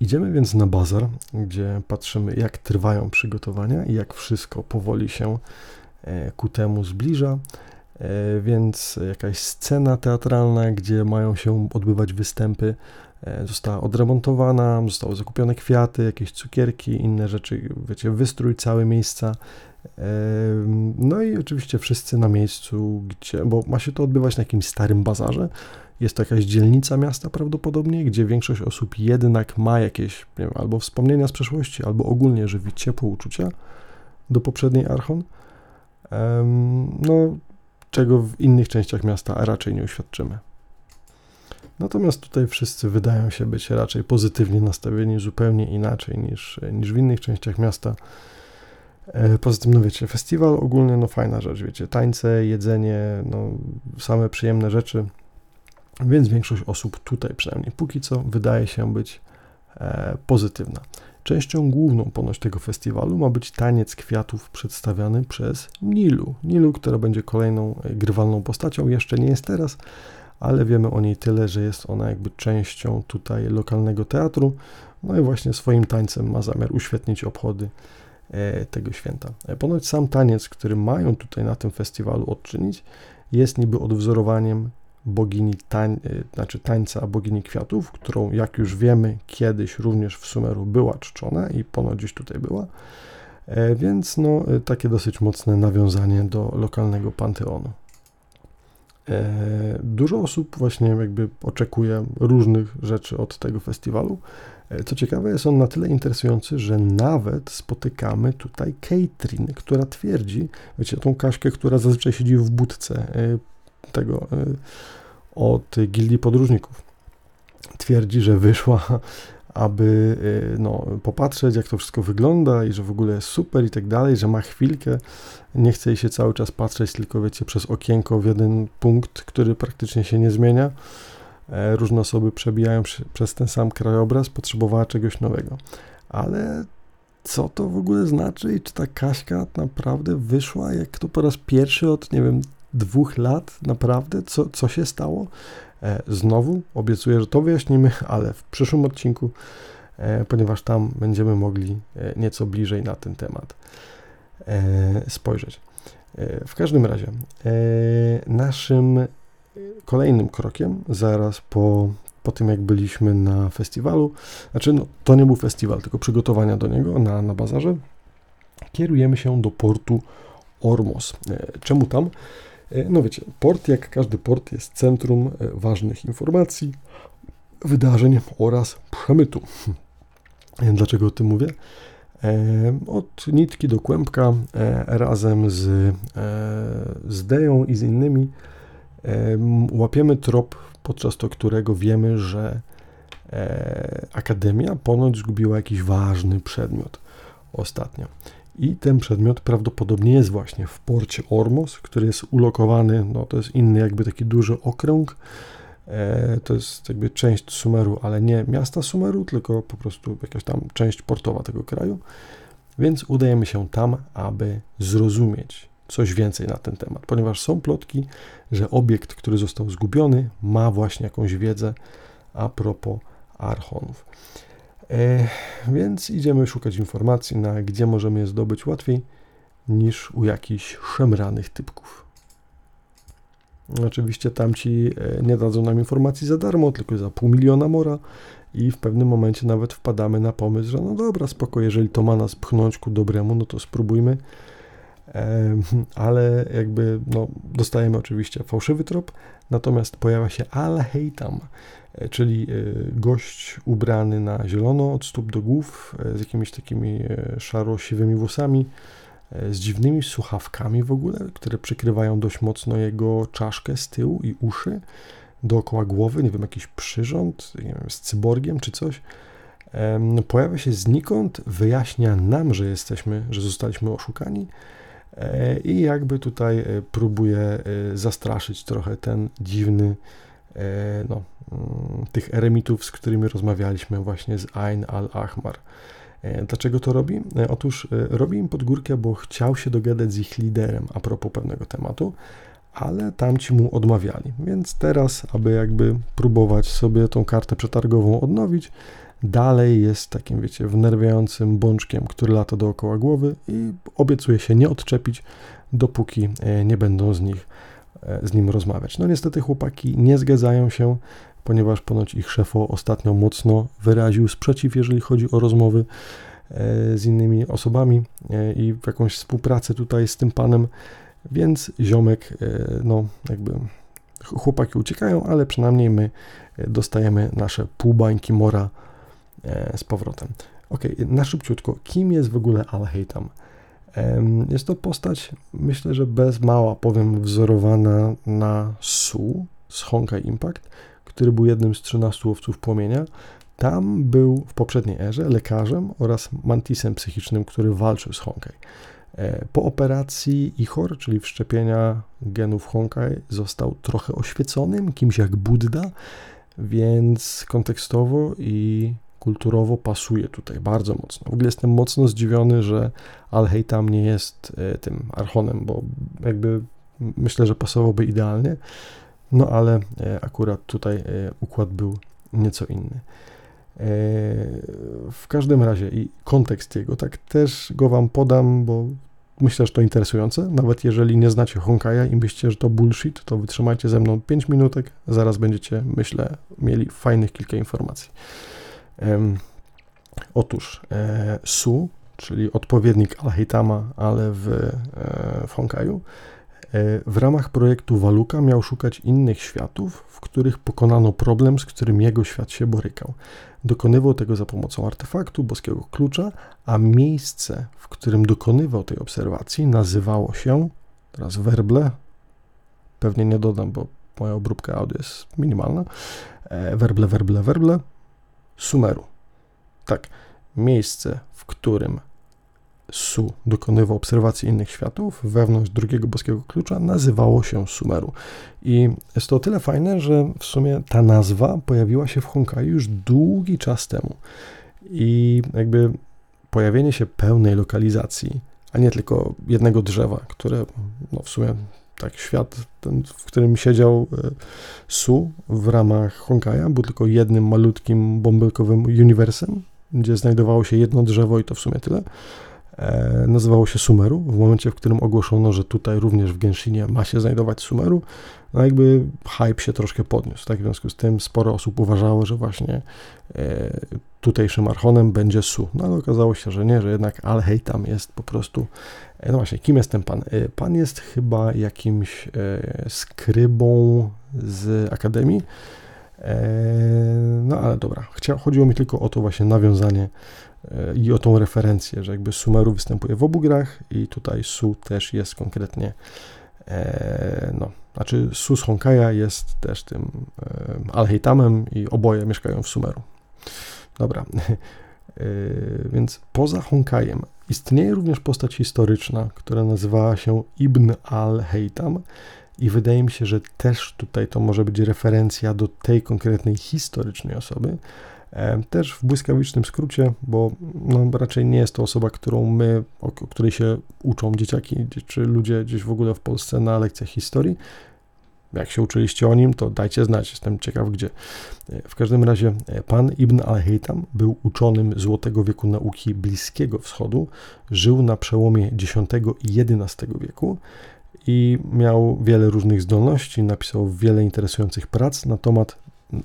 Speaker 1: Idziemy więc na bazar, gdzie patrzymy, jak trwają przygotowania i jak wszystko powoli się e, ku temu zbliża. E, więc jakaś scena teatralna, gdzie mają się odbywać występy została odremontowana, zostały zakupione kwiaty, jakieś cukierki, inne rzeczy, wiecie, wystrój całe miejsca. E, no i oczywiście wszyscy na miejscu, gdzie, bo ma się to odbywać na jakimś starym bazarze. Jest to jakaś dzielnica miasta prawdopodobnie, gdzie większość osób jednak ma jakieś, wiem, albo wspomnienia z przeszłości, albo ogólnie żywi ciepłe uczucia do poprzedniej Archon. No, czego w innych częściach miasta raczej nie uświadczymy. Natomiast tutaj wszyscy wydają się być raczej pozytywnie nastawieni, zupełnie inaczej niż, niż w innych częściach miasta. E, poza tym, no wiecie, festiwal ogólnie, no fajna rzecz, wiecie, tańce, jedzenie, no same przyjemne rzeczy, więc większość osób tutaj przynajmniej póki co wydaje się być e, pozytywna. Częścią główną ponoć tego festiwalu ma być taniec kwiatów przedstawiany przez Nilu. Nilu, która będzie kolejną e, grywalną postacią, jeszcze nie jest teraz, ale wiemy o niej tyle, że jest ona jakby częścią tutaj lokalnego teatru. No i właśnie swoim tańcem ma zamiar uświetnić obchody e, tego święta. E, ponoć sam taniec, który mają tutaj na tym festiwalu odczynić, jest niby odwzorowaniem bogini tań, e, znaczy tańca bogini kwiatów, którą jak już wiemy kiedyś również w Sumeru była czczona i ponoć gdzieś tutaj była. Więc no, takie dosyć mocne nawiązanie do lokalnego panteonu. E, dużo osób właśnie jakby oczekuje różnych rzeczy od tego festiwalu. E, co ciekawe, jest on na tyle interesujący, że nawet spotykamy tutaj Katrin, która twierdzi, wiecie, tą Kaśkę, która zazwyczaj siedzi w budce e, tego od Gildii Podróżników. Twierdzi, że wyszła aby y, no, popatrzeć, jak to wszystko wygląda i że w ogóle jest super i tak dalej, że ma chwilkę, nie chce jej się cały czas patrzeć, tylko wiecie, przez okienko w jeden punkt, który praktycznie się nie zmienia. E, różne osoby przebijają przez ten sam krajobraz, potrzebowała czegoś nowego. Ale co to w ogóle znaczy i czy ta Kaśka naprawdę wyszła, jak to po raz pierwszy od, nie wiem, dwóch lat, naprawdę? Co, co się stało? E, znowu obiecuję, że to wyjaśnimy, ale w przyszłym odcinku, e, ponieważ tam będziemy mogli e, nieco bliżej na ten temat spojrzeć. W każdym razie, naszym kolejnym krokiem, zaraz po, po tym jak byliśmy na festiwalu, znaczy no, to nie był festiwal, tylko przygotowania do niego na, na bazarze, kierujemy się do portu Ormos. Czemu tam? E, no wiecie, port, jak każdy port, jest centrum e, ważnych informacji, wydarzeń oraz przemytu. <laughs> Dlaczego o tym mówię? E, od nitki do kłębka razem z, z Deją i z innymi łapiemy trop, podczas to którego wiemy, że Akademia ponoć zgubiła jakiś ważny przedmiot ostatnio. I ten przedmiot prawdopodobnie jest właśnie w porcie Ormos, który jest ulokowany, no to jest inny jakby taki duży okręg, e, to jest jakby część Sumeru, ale nie miasta Sumeru, tylko po prostu jakaś tam część portowa tego kraju. Więc udajemy się tam, aby zrozumieć coś więcej na ten temat, ponieważ są plotki, że obiekt, który został zgubiony, ma właśnie jakąś wiedzę a propos archonów. E, więc idziemy szukać informacji, na gdzie możemy je zdobyć łatwiej niż u jakichś szemranych typków. Oczywiście tamci e, nie dadzą nam informacji za darmo, tylko za pół miliona mora i w pewnym momencie nawet wpadamy na pomysł, że no dobra, spoko, jeżeli to ma nas pchnąć ku dobremu, no to spróbujmy. <laughs> Ale jakby no, dostajemy oczywiście fałszywy trop, natomiast pojawia się Al-Heitam, e, czyli e, gość ubrany na zielono od stóp do głów, e, z jakimiś takimi szaro-siwymi włosami, z dziwnymi słuchawkami w ogóle, które przykrywają dość mocno jego czaszkę z tyłu i uszy dookoła głowy, nie wiem, jakiś przyrząd, nie wiem, z cyborgiem czy coś. Pojawia się znikąd, wyjaśnia nam, że jesteśmy, że zostaliśmy oszukani i jakby tutaj e, próbuje e, zastraszyć trochę ten dziwny, no, mm, tych eremitów, z którymi rozmawialiśmy właśnie z Ain al-Ahmar. Dlaczego to robi? Otóż robi im pod górkę, bo chciał się dogadać z ich liderem a propos pewnego tematu, ale tamci mu odmawiali. Więc teraz, aby jakby próbować sobie tą kartę przetargową odnowić, dalej jest takim, wiecie, wnerwiającym bączkiem, który lata dookoła głowy i obiecuje się nie odczepić, dopóki e, nie będą z nich e, z nim rozmawiać. No niestety chłopaki nie zgadzają się, ponieważ ponoć ich szefo ostatnio mocno wyraził sprzeciw, jeżeli chodzi o rozmowy e, z innymi osobami i jakąś współpracę tutaj z tym panem więc ziomek, no jakby chłopaki uciekają, ale przynajmniej my dostajemy nasze pół bańki mora z powrotem. Ok, na szybciutko, kim jest w ogóle Al-Haytam? Jest to postać, myślę, że bez mała powiem, wzorowana na Su z Honkai Impact, który był jednym z 13 łowców płomienia. Tam był w poprzedniej erze lekarzem oraz mantisem psychicznym, który walczył z Honkai. E, po operacji Ichor, czyli wszczepienia genów Honkai, został trochę oświeconym, kimś jak Buddha, więc kontekstowo i kulturowo pasuje tutaj bardzo mocno. W ogóle jestem mocno zdziwiony, że Al-Heitam nie jest e, tym Archonem, bo jakby myślę, że pasowałby idealnie, no ale e, akurat tutaj układ był nieco inny. W każdym razie i kontekst jego, tak też go wam podam, bo myślę, że to interesujące. Nawet jeżeli nie znacie Honkaja i myślicie, że to bullshit, to wytrzymajcie ze mną 5 minutek, zaraz będziecie, myślę, mieli fajnych kilka informacji. Otóż e, Su, czyli odpowiednik Alheitama, ale w, e, w Honkaju, E, w ramach projektu Waluka miał szukać innych światów, w których pokonano problem, z którym jego świat się borykał. Dokonywał tego za pomocą artefaktu, boskiego klucza, a miejsce, w którym dokonywał tej obserwacji, nazywało się, teraz werble, pewnie nie dodam, bo moja obróbka audio jest minimalna, e, werble, werble, werble, Sumeru. Tak, miejsce, w którym Su dokonywał obserwacji innych światów wewnątrz drugiego boskiego klucza, nazywało się Sumeru. I jest to o tyle fajne, że w sumie ta nazwa pojawiła się w Honkai już długi czas temu. I jakby pojawienie się pełnej lokalizacji, a nie tylko jednego drzewa, które no w sumie tak świat, ten, w którym siedział e, Su w ramach Honkaja, był tylko jednym malutkim bąbelkowym uniwersem, gdzie znajdowało się jedno drzewo i to w sumie tyle E, nazywało się Sumeru. W momencie, w którym ogłoszono, że tutaj również w Genshinie ma się znajdować Sumeru, no jakby hype się troszkę podniósł. Tak? W związku z tym sporo osób uważało, że właśnie e, tutejszym archonem będzie Su. No ale okazało się, że nie, że jednak Alhej tam jest po prostu. E, no właśnie, kim jest ten pan? E, pan jest chyba jakimś e, skrybą z Akademii. No ale dobra, Chcia, chodziło mi tylko o to właśnie nawiązanie i o tą referencję, że jakby Sumeru występuje w obu grach i tutaj Su też jest konkretnie, no, znaczy Su z Honkaja jest też tym Alheitamem i oboje mieszkają w Sumeru. Dobra, <laughs> więc poza Honkajem istnieje również postać historyczna, która nazywała się Ibn al-Heitam i wydaje mi się, że też tutaj to może być referencja do tej konkretnej historycznej osoby, E, też w błyskawicznym skrócie, bo no, raczej nie jest to osoba, którą my, o której się uczą dzieciaki czy ludzie gdzieś w ogóle w Polsce na lekcjach historii. Jak się uczyliście o nim, to dajcie znać, jestem ciekaw gdzie. W każdym razie e, pan Ibn al-Haytham był uczonym złotego wieku nauki Bliskiego Wschodu, żył na przełomie X i XI wieku i miał wiele różnych zdolności, napisał wiele interesujących prac na temat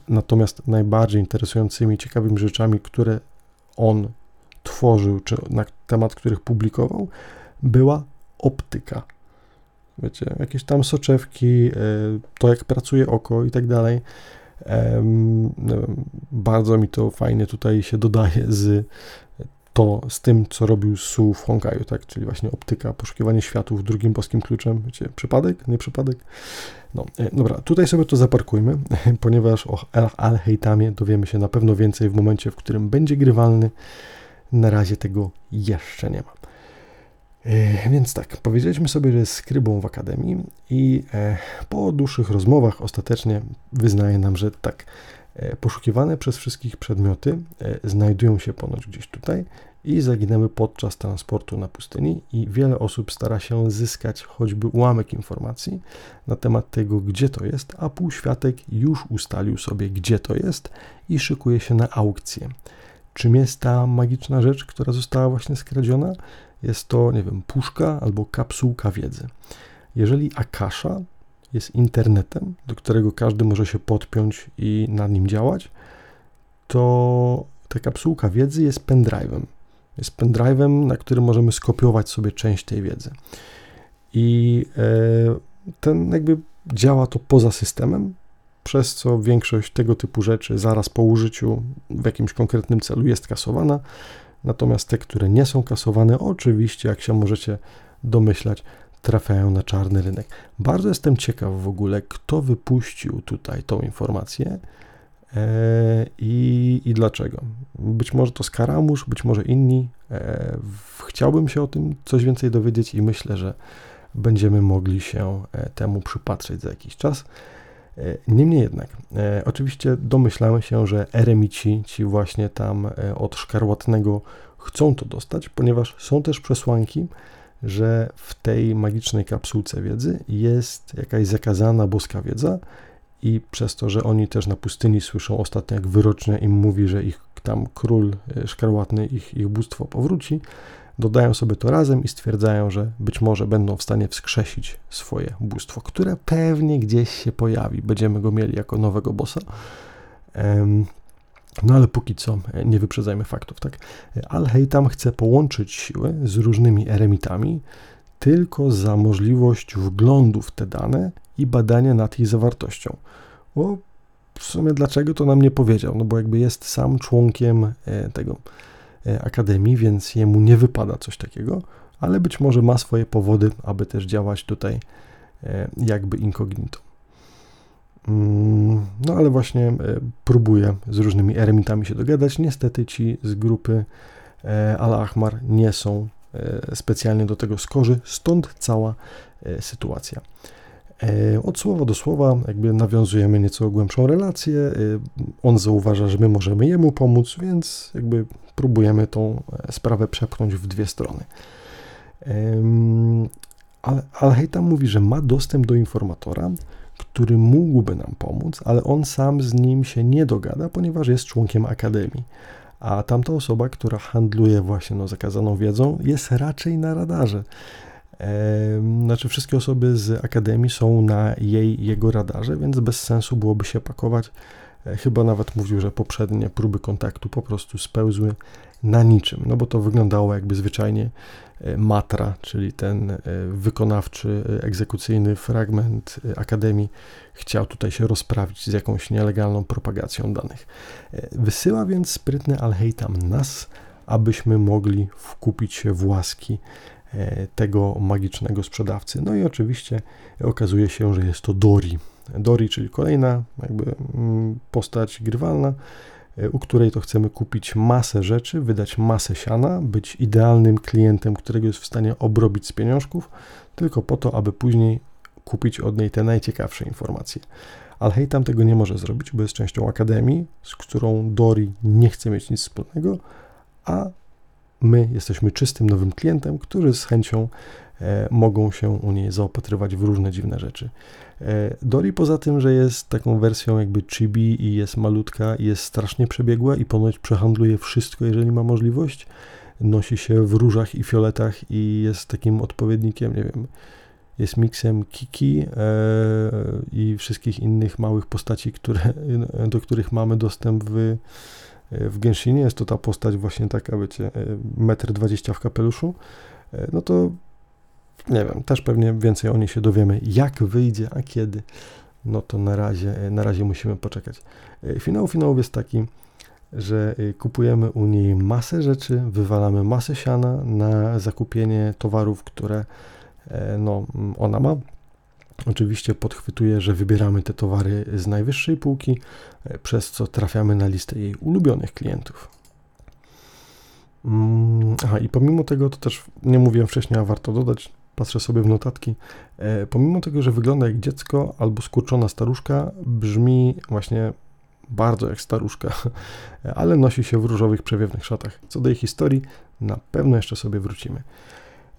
Speaker 1: Natomiast najbardziej interesującymi, ciekawymi rzeczami, które on tworzył, czy na temat których publikował, była optyka. Wiecie, jakieś tam soczewki, e, to jak pracuje oko i tak dalej. No, bardzo mi to fajnie tutaj się dodaje z to z tym, co robił Su w Hongkaju, tak, czyli właśnie optyka, poszukiwanie światów drugim boskim kluczem, wiecie, przypadek, nie przypadek. No, e, dobra, tutaj sobie to zaparkujmy, <laughs> ponieważ o Al-Heitamie dowiemy się na pewno więcej w momencie, w którym będzie grywalny. Na razie tego jeszcze nie ma. E, więc tak, powiedzieliśmy sobie, że jest skrybą w akademii i e, po dłuższych rozmowach ostatecznie wyznaje nam, że tak, poszukiwane przez wszystkich przedmioty znajdują się ponoć gdzieś tutaj i zaginęły podczas transportu na pustyni i wiele osób stara się zyskać choćby ułamek informacji na temat tego, gdzie to jest, a półświatek już ustalił sobie, gdzie to jest i szykuje się na aukcję. Czym jest ta magiczna rzecz, która została właśnie skradziona? Jest to, nie wiem, puszka albo kapsułka wiedzy. Jeżeli Akasha jest internetem, do którego każdy może się podpiąć i na nim działać, to ta kapsułka wiedzy jest pendrive'em jest pendrive'em, na którym możemy skopiować sobie część tej wiedzy. I e, ten jakby działa to poza systemem, przez co większość tego typu rzeczy zaraz po użyciu w jakimś konkretnym celu jest kasowana. Natomiast te, które nie są kasowane, oczywiście, jak się możecie domyślać, trafiają na czarny rynek. Bardzo jestem ciekaw w ogóle, kto wypuścił tutaj tą informację E, i, i dlaczego. Być może to Skaramusz, być może inni. E, chciałbym się o tym coś więcej dowiedzieć i myślę, że będziemy mogli się e, temu przypatrzeć za jakiś czas. Niemniej jednak, oczywiście domyślamy się, że eremici, ci właśnie tam od szkarłatnego, chcą to dostać, ponieważ są też przesłanki, że w tej magicznej kapsułce wiedzy jest jakaś zakazana boska wiedza, i przez to, że oni też na pustyni słyszą ostatnio, jak wyrocznie im mówi, że ich tam król e, szkarłatny, ich, ich bóstwo powróci, dodają sobie to razem i stwierdzają, że być może będą w stanie wskrzesić swoje bóstwo, które pewnie gdzieś się pojawi. Będziemy go mieli jako nowego bossa. No ale póki co e, nie wyprzedzajmy faktów, tak? Al-Heitam chce połączyć siły z różnymi eremitami, tylko za możliwość wglądu w te dane i badania nad ich zawartością. Bo w sumie dlaczego to nam nie powiedział? No bo jakby jest sam członkiem e, tego akademii, więc jemu nie wypada coś takiego, ale być może ma swoje powody, aby też działać tutaj e, jakby incognito. Mm, no ale właśnie próbuję z różnymi eremitami się dogadać. Niestety ci z grupy Al-Ahmar nie są specjalnie do tego skorzy, stąd cała sytuacja. E, od słowa do słowa jakby nawiązujemy nieco głębszą relację. E, on zauważa, że my możemy jemu pomóc, więc jakby próbujemy tą e, sprawę przepchnąć w dwie strony. Ale Al-Heitam mówi, że ma dostęp do informatora, który mógłby nam pomóc, ale on sam z nim się nie dogada, ponieważ jest członkiem akademii. A tamta osoba, która handluje właśnie no, zakazaną wiedzą, jest raczej na radarze. Znaczy, wszystkie osoby z akademii są na jej, jego radarze, więc bez sensu byłoby się pakować. E, chyba nawet mówił, że poprzednie próby kontaktu po prostu spełzły na niczym, no bo to wyglądało jakby zwyczajnie e, Matra, czyli ten e, wykonawczy, egzekucyjny fragment Akademii, chciał tutaj się rozprawić z jakąś nielegalną propagacją danych. Wysyła więc sprytny Alheitam nas, abyśmy mogli wkupić się w łaski tego magicznego sprzedawcy. No i oczywiście okazuje się, że jest to Dori. Dori, czyli kolejna jakby mm, postać grywalna, e, u której to chcemy kupić masę rzeczy, wydać masę siana, być idealnym klientem, którego jest w stanie obrobić z pieniążków, tylko po to, aby później kupić od niej te najciekawsze informacje. Ale tam tego nie może zrobić, bo jest częścią akademii, z którą Dori nie chce mieć nic wspólnego, a my jesteśmy czystym nowym klientem, którzy z chęcią e, mogą się u niej zaopatrywać w różne dziwne rzeczy. E, Dori poza tym, że jest taką wersją jakby chibi i jest malutka i jest strasznie przebiegła i ponoć przehandluje wszystko, jeżeli ma możliwość, nosi się w różach i fioletach i jest takim odpowiednikiem, nie wiem, jest miksem Kiki e, i wszystkich innych małych postaci, które, <laughs> do których mamy dostęp w, w Genshinie. Jest to ta postać właśnie taka, wiecie, 1,20 m w kapeluszu. E, no to nie wiem, też pewnie więcej o niej się dowiemy, jak wyjdzie, a kiedy. No to na razie, na razie musimy poczekać. E, finał finałów jest taki, że y, kupujemy u niej masę rzeczy, wywalamy masę siana na zakupienie towarów, które e, no, ona ma. Oczywiście podchwytuje, że wybieramy te towary z najwyższej półki, e, przez co trafiamy na listę jej ulubionych klientów. Mm, aha, i pomimo tego, to też nie mówiłem wcześniej, a warto dodać, patrzę sobie w notatki, e, pomimo tego, że wygląda jak dziecko albo skurczona staruszka, brzmi właśnie bardzo jak staruszka, <laughs> ale nosi się w różowych, przewiewnych szatach. Co do jej historii, na pewno jeszcze sobie wrócimy.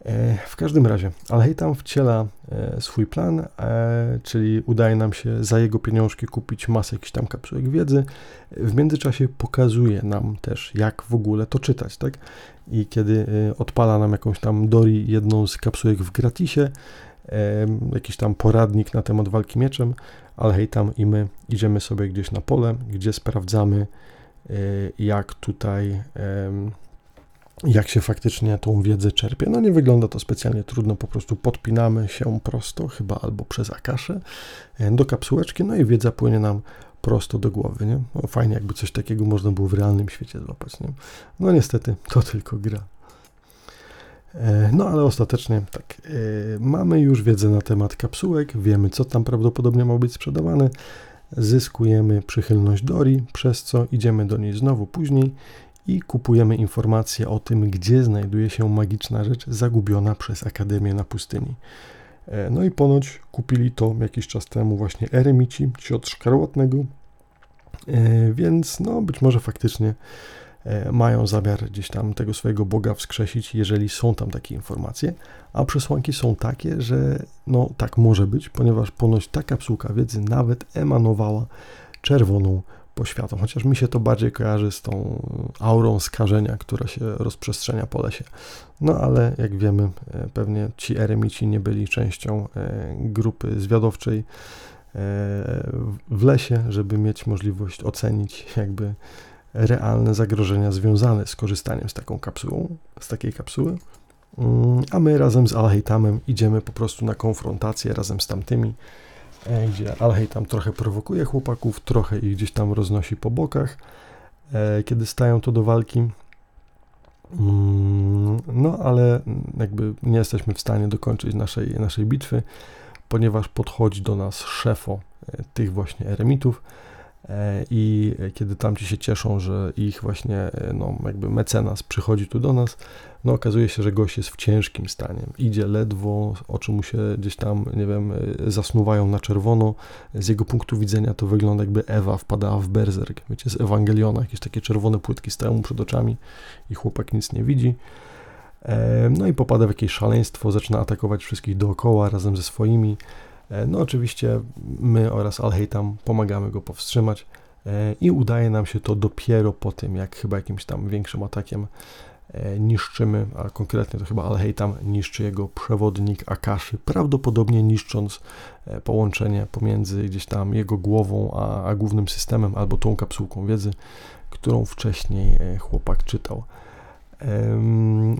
Speaker 1: E, w każdym razie, Alheitam wciela e, swój plan, e, czyli udaje nam się za jego pieniążki kupić masę jakichś tam kapsułek wiedzy. W międzyczasie pokazuje nam też, jak w ogóle to czytać, tak? I kiedy odpala nam jakąś tam Dori, jedną z kapsułek w gratisie, jakiś tam poradnik na temat walki mieczem, Alheitam i my idziemy sobie gdzieś na pole, gdzie sprawdzamy, jak tutaj jak się faktycznie tą wiedzę czerpie. No nie wygląda to specjalnie trudno, po prostu podpinamy się prosto, chyba albo przez akaszę, e, do kapsułeczki, no i wiedza płynie nam prosto do głowy, nie? No, fajnie jakby coś takiego można było w realnym świecie złapać, nie? No niestety, to tylko gra. E, no ale ostatecznie tak, e, mamy już wiedzę na temat kapsułek, wiemy co tam prawdopodobnie ma być sprzedawane, zyskujemy przychylność Dori, przez co idziemy do niej znowu później i kupujemy informacje o tym, gdzie znajduje się magiczna rzecz zagubiona przez Akademię na pustyni. E, no i ponoć kupili to jakiś czas temu właśnie eremici, ci od szkarłatnego, e, więc no być może faktycznie e, mają zamiar gdzieś tam tego swojego Boga wskrzesić, jeżeli są tam takie informacje, a przesłanki są takie, że no tak może być, ponieważ ponoć ta kapsułka wiedzy nawet emanowała czerwoną poświatą, chociaż mi się to bardziej kojarzy z tą aurą skażenia, która się rozprzestrzenia po lesie. No ale jak wiemy, e, pewnie ci eremici nie byli częścią e, grupy zwiadowczej e, w lesie, żeby mieć możliwość ocenić jakby realne zagrożenia związane z korzystaniem z taką kapsułą, z takiej kapsuły. Mm, a my razem z Alheitamem idziemy po prostu na konfrontację razem z tamtymi gdzie Alhej tam trochę prowokuje chłopaków, trochę ich gdzieś tam roznosi po bokach, e, kiedy stają to do walki. Mm, no, ale jakby nie jesteśmy w stanie dokończyć naszej, naszej bitwy, ponieważ podchodzi do nas szefo e, tych właśnie eremitów i kiedy tamci się cieszą, że ich właśnie no, jakby mecenas przychodzi tu do nas, no okazuje się, że gość jest w ciężkim stanie. Idzie ledwo, oczy mu się gdzieś tam, nie wiem, y, zasnuwają na czerwono. Z jego punktu widzenia to wygląda jakby Ewa wpadała w berzerk. Wiecie, z Ewangeliona jakieś takie czerwone płytki stają mu przed oczami i chłopak nic nie widzi. E, no i popada w jakieś szaleństwo, zaczyna atakować wszystkich dookoła razem ze swoimi. E, no oczywiście my oraz Alheitam pomagamy go powstrzymać e, i udaje nam się to dopiero po tym, jak chyba jakimś tam większym atakiem E, niszczymy, a konkretnie to chyba Alheitam niszczy jego przewodnik Akashi, prawdopodobnie niszcząc połączenie pomiędzy gdzieś tam jego głową a, a głównym systemem albo tą kapsułką wiedzy, którą wcześniej chłopak czytał.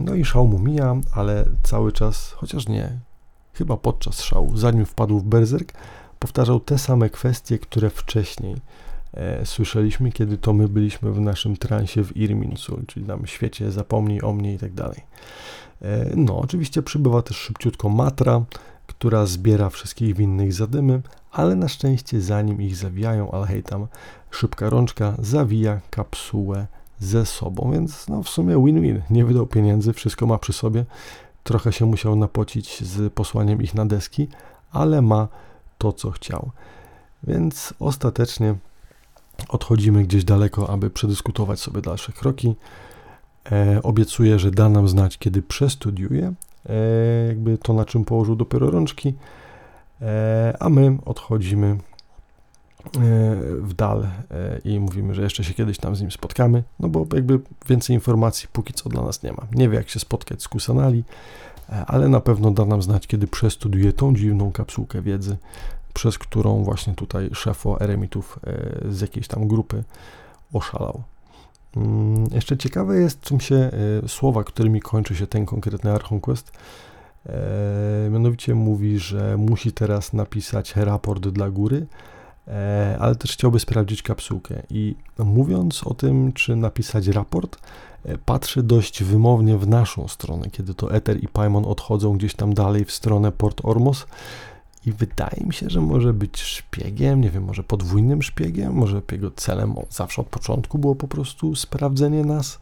Speaker 1: No i mu mija, ale cały czas, chociaż nie, chyba podczas szału, zanim wpadł w berserk, powtarzał te same kwestie, które wcześniej e, słyszeliśmy, kiedy to my byliśmy w naszym transie w Irminsu, czyli tam świecie zapomnij o mnie i tak dalej. E, no, oczywiście przybywa też szybciutko Matra, która zbiera wszystkich winnych zadymy, ale na szczęście zanim ich zawijają, ale hej tam, szybka rączka zawija kapsułę ze sobą, więc no w sumie win-win. Nie wydał pieniędzy, wszystko ma przy sobie. Trochę się musiał napocić z posłaniem ich na deski, ale ma to, co chciał. Więc ostatecznie odchodzimy gdzieś daleko, aby przedyskutować sobie dalsze kroki. E, obiecuję, że da nam znać, kiedy przestudiuje, e, jakby to, na czym położył dopiero rączki, e, a my odchodzimy w dal e, i mówimy, że jeszcze się kiedyś tam z nim spotkamy, no bo jakby więcej informacji póki co dla nas nie ma. Nie wie, jak się spotkać z Kusanali, ale na pewno da nam znać, kiedy przestudiuje tą dziwną kapsułkę wiedzy, przez którą właśnie tutaj szefo eremitów z jakiejś tam grupy oszalał. Mm, jeszcze ciekawe jest, czym się słowa, którymi kończy się ten konkretny Archonquest, E, mianowicie mówi, że musi teraz napisać raport dla góry, e, ale też chciałby sprawdzić kapsułkę. I mówiąc o tym, czy napisać raport, e, patrzy dość wymownie w naszą stronę, kiedy to Ether i Paimon odchodzą gdzieś tam dalej w stronę Port Ormos. I wydaje mi się, że może być szpiegiem, nie wiem, może podwójnym szpiegiem, może jego celem zawsze od początku było po prostu sprawdzenie nas.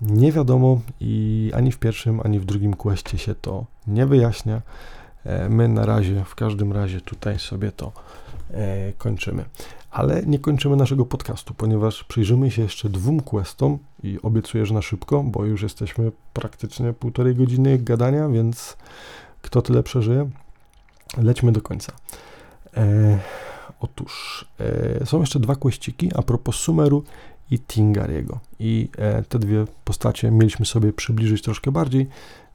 Speaker 1: Nie wiadomo i ani w pierwszym, ani w drugim questie się to nie wyjaśnia. E, my na razie, w każdym razie tutaj sobie to e, kończymy. Ale nie kończymy naszego podcastu, ponieważ przyjrzymy się jeszcze dwóm questom i obiecuję, że na szybko, bo już jesteśmy praktycznie półtorej godziny gadania, więc kto tyle przeżyje? Lećmy do końca. E, otóż e, są jeszcze dwa questyki a propos Sumeru i Tingariego. I e, te dwie postacie mieliśmy sobie przybliżyć troszkę bardziej,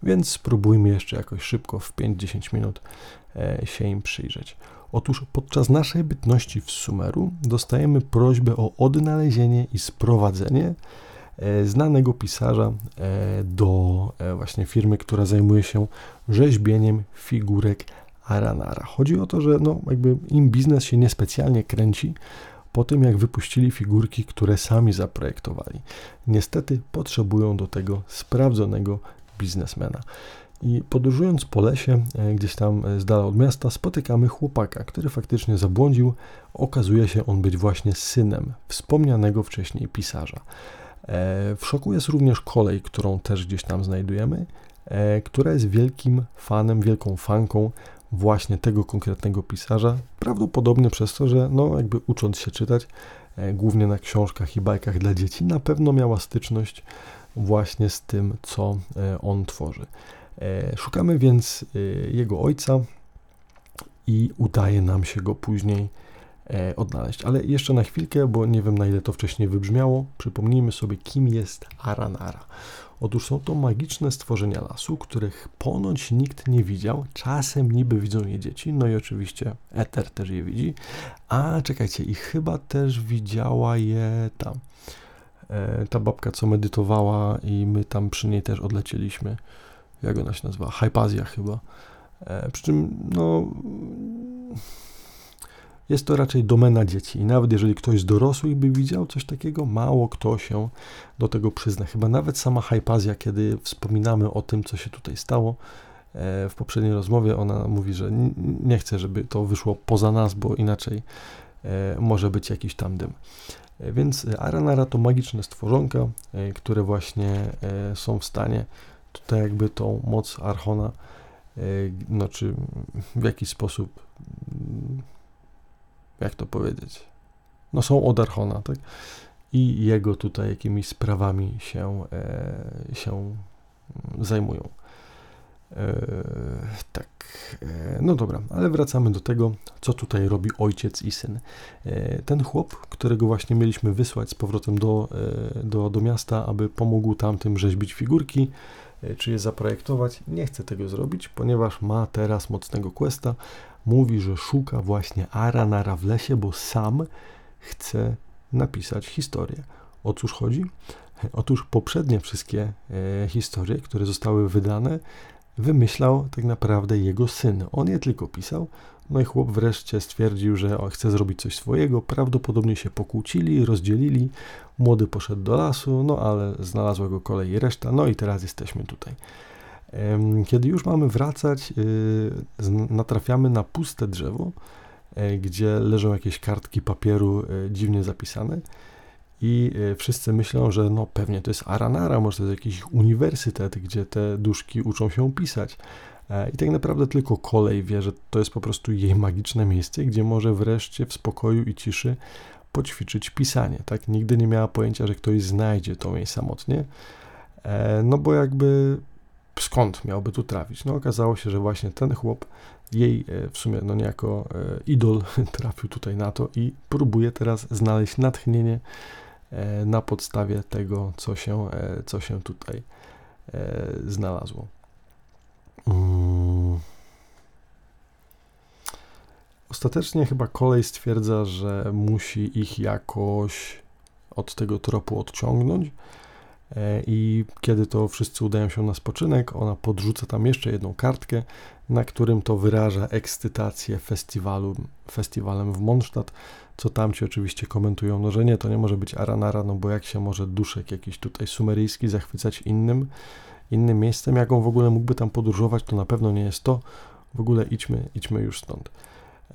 Speaker 1: więc spróbujmy jeszcze jakoś szybko, w 5-10 minut e, się im przyjrzeć. Otóż podczas naszej bytności w Sumeru dostajemy prośbę o odnalezienie i sprowadzenie e, znanego pisarza do właśnie firmy, która zajmuje się rzeźbieniem figurek Aranara. Chodzi o to, że no, jakby im biznes się niespecjalnie kręci, po tym jak wypuścili figurki, które sami zaprojektowali. Niestety potrzebują do tego sprawdzonego biznesmena. I podróżując po lesie, e, gdzieś tam e, z dala od miasta, spotykamy chłopaka, który faktycznie zabłądził. Okazuje się on być właśnie synem wspomnianego wcześniej pisarza. E, w szoku jest również kolej, którą też gdzieś tam znajdujemy, która jest wielkim fanem, wielką fanką właśnie tego konkretnego pisarza, prawdopodobnie przez to, że no jakby ucząc się czytać, głównie na książkach i bajkach dla dzieci, na pewno miała styczność właśnie z tym, co on tworzy. E, szukamy więc jego ojca i udaje nam się go później odnaleźć. Ale jeszcze na chwilkę, bo nie wiem na ile to wcześniej wybrzmiało, przypomnijmy sobie, kim jest Aranara. Otóż są to magiczne stworzenia lasu, których ponoć nikt nie widział. Czasem niby widzą je dzieci, no i oczywiście Eter też je widzi. A czekajcie, i chyba też widziała je tam. E, ta babka, co medytowała, i my tam przy niej też odlecieliśmy. Jak ona się nazywa? Hypazja chyba. E, przy czym, no jest to raczej domena dzieci. I nawet jeżeli ktoś z dorosłych by widział coś takiego, mało kto się do tego przyzna. Chyba nawet sama Hypazja, kiedy wspominamy o tym, co się tutaj stało, e, w poprzedniej rozmowie ona mówi, że nie chce, żeby to wyszło poza nas, bo inaczej e, może być jakiś tam dym. Więc Aranara to magiczne stworzonka, które właśnie są w stanie tutaj jakby tą moc Archona, no czy w jakiś sposób jak to powiedzieć, no są od Archona, tak? I jego tutaj jakimiś sprawami się, e, się zajmują. E, tak, e, no dobra, ale wracamy do tego, co tutaj robi ojciec i syn. E, ten chłop, którego właśnie mieliśmy wysłać z powrotem do, e, do, do miasta, aby pomógł tamtym rzeźbić figurki, e, czy je zaprojektować, nie chce tego zrobić, ponieważ ma teraz mocnego questa, mówi, że szuka właśnie Aranara w lesie, bo sam chce napisać historię. O cóż chodzi? <laughs> Otóż poprzednie wszystkie e, historie, które zostały wydane, wymyślał tak naprawdę jego syn. On je tylko pisał, no i chłop wreszcie stwierdził, że chce zrobić coś swojego. Prawdopodobnie się pokłócili, rozdzielili. Młody poszedł do lasu, no ale znalazła go kolej reszta, no i teraz jesteśmy tutaj. Kiedy już mamy wracać, y, natrafiamy na puste drzewo, e, gdzie leżą jakieś kartki papieru e, dziwnie zapisane i e, wszyscy myślą, że no pewnie to jest Aranara, może to jest jakiś uniwersytet, gdzie te duszki uczą się pisać. I tak naprawdę tylko kolej wie, że to jest po prostu jej magiczne miejsce, gdzie może wreszcie w spokoju i ciszy poćwiczyć pisanie. Tak, nigdy nie miała pojęcia, że ktoś znajdzie to jej samotnie. No bo jakby skąd miałby tu trafić? No okazało się, że właśnie ten chłop, jej e, w sumie no niejako e, idol <laughs> trafił tutaj na to i próbuje teraz znaleźć natchnienie e, na podstawie tego, co się, co się tutaj znalazło. Mm. Ostatecznie chyba kolej stwierdza, że musi ich jakoś od tego tropu odciągnąć. E, I kiedy to wszyscy udają się na spoczynek, ona podrzuca tam jeszcze jedną kartkę, na którym to wyraża ekscytację festiwalu, festiwalem w Mondstadt, co tamci oczywiście komentują, no że nie, to nie może być Aranara, no bo jak się może duszek jakiś tutaj sumeryjski zachwycać innym, innym miejscem, jak on w ogóle mógłby tam podróżować, to na pewno nie jest to, w ogóle idźmy, idźmy już stąd.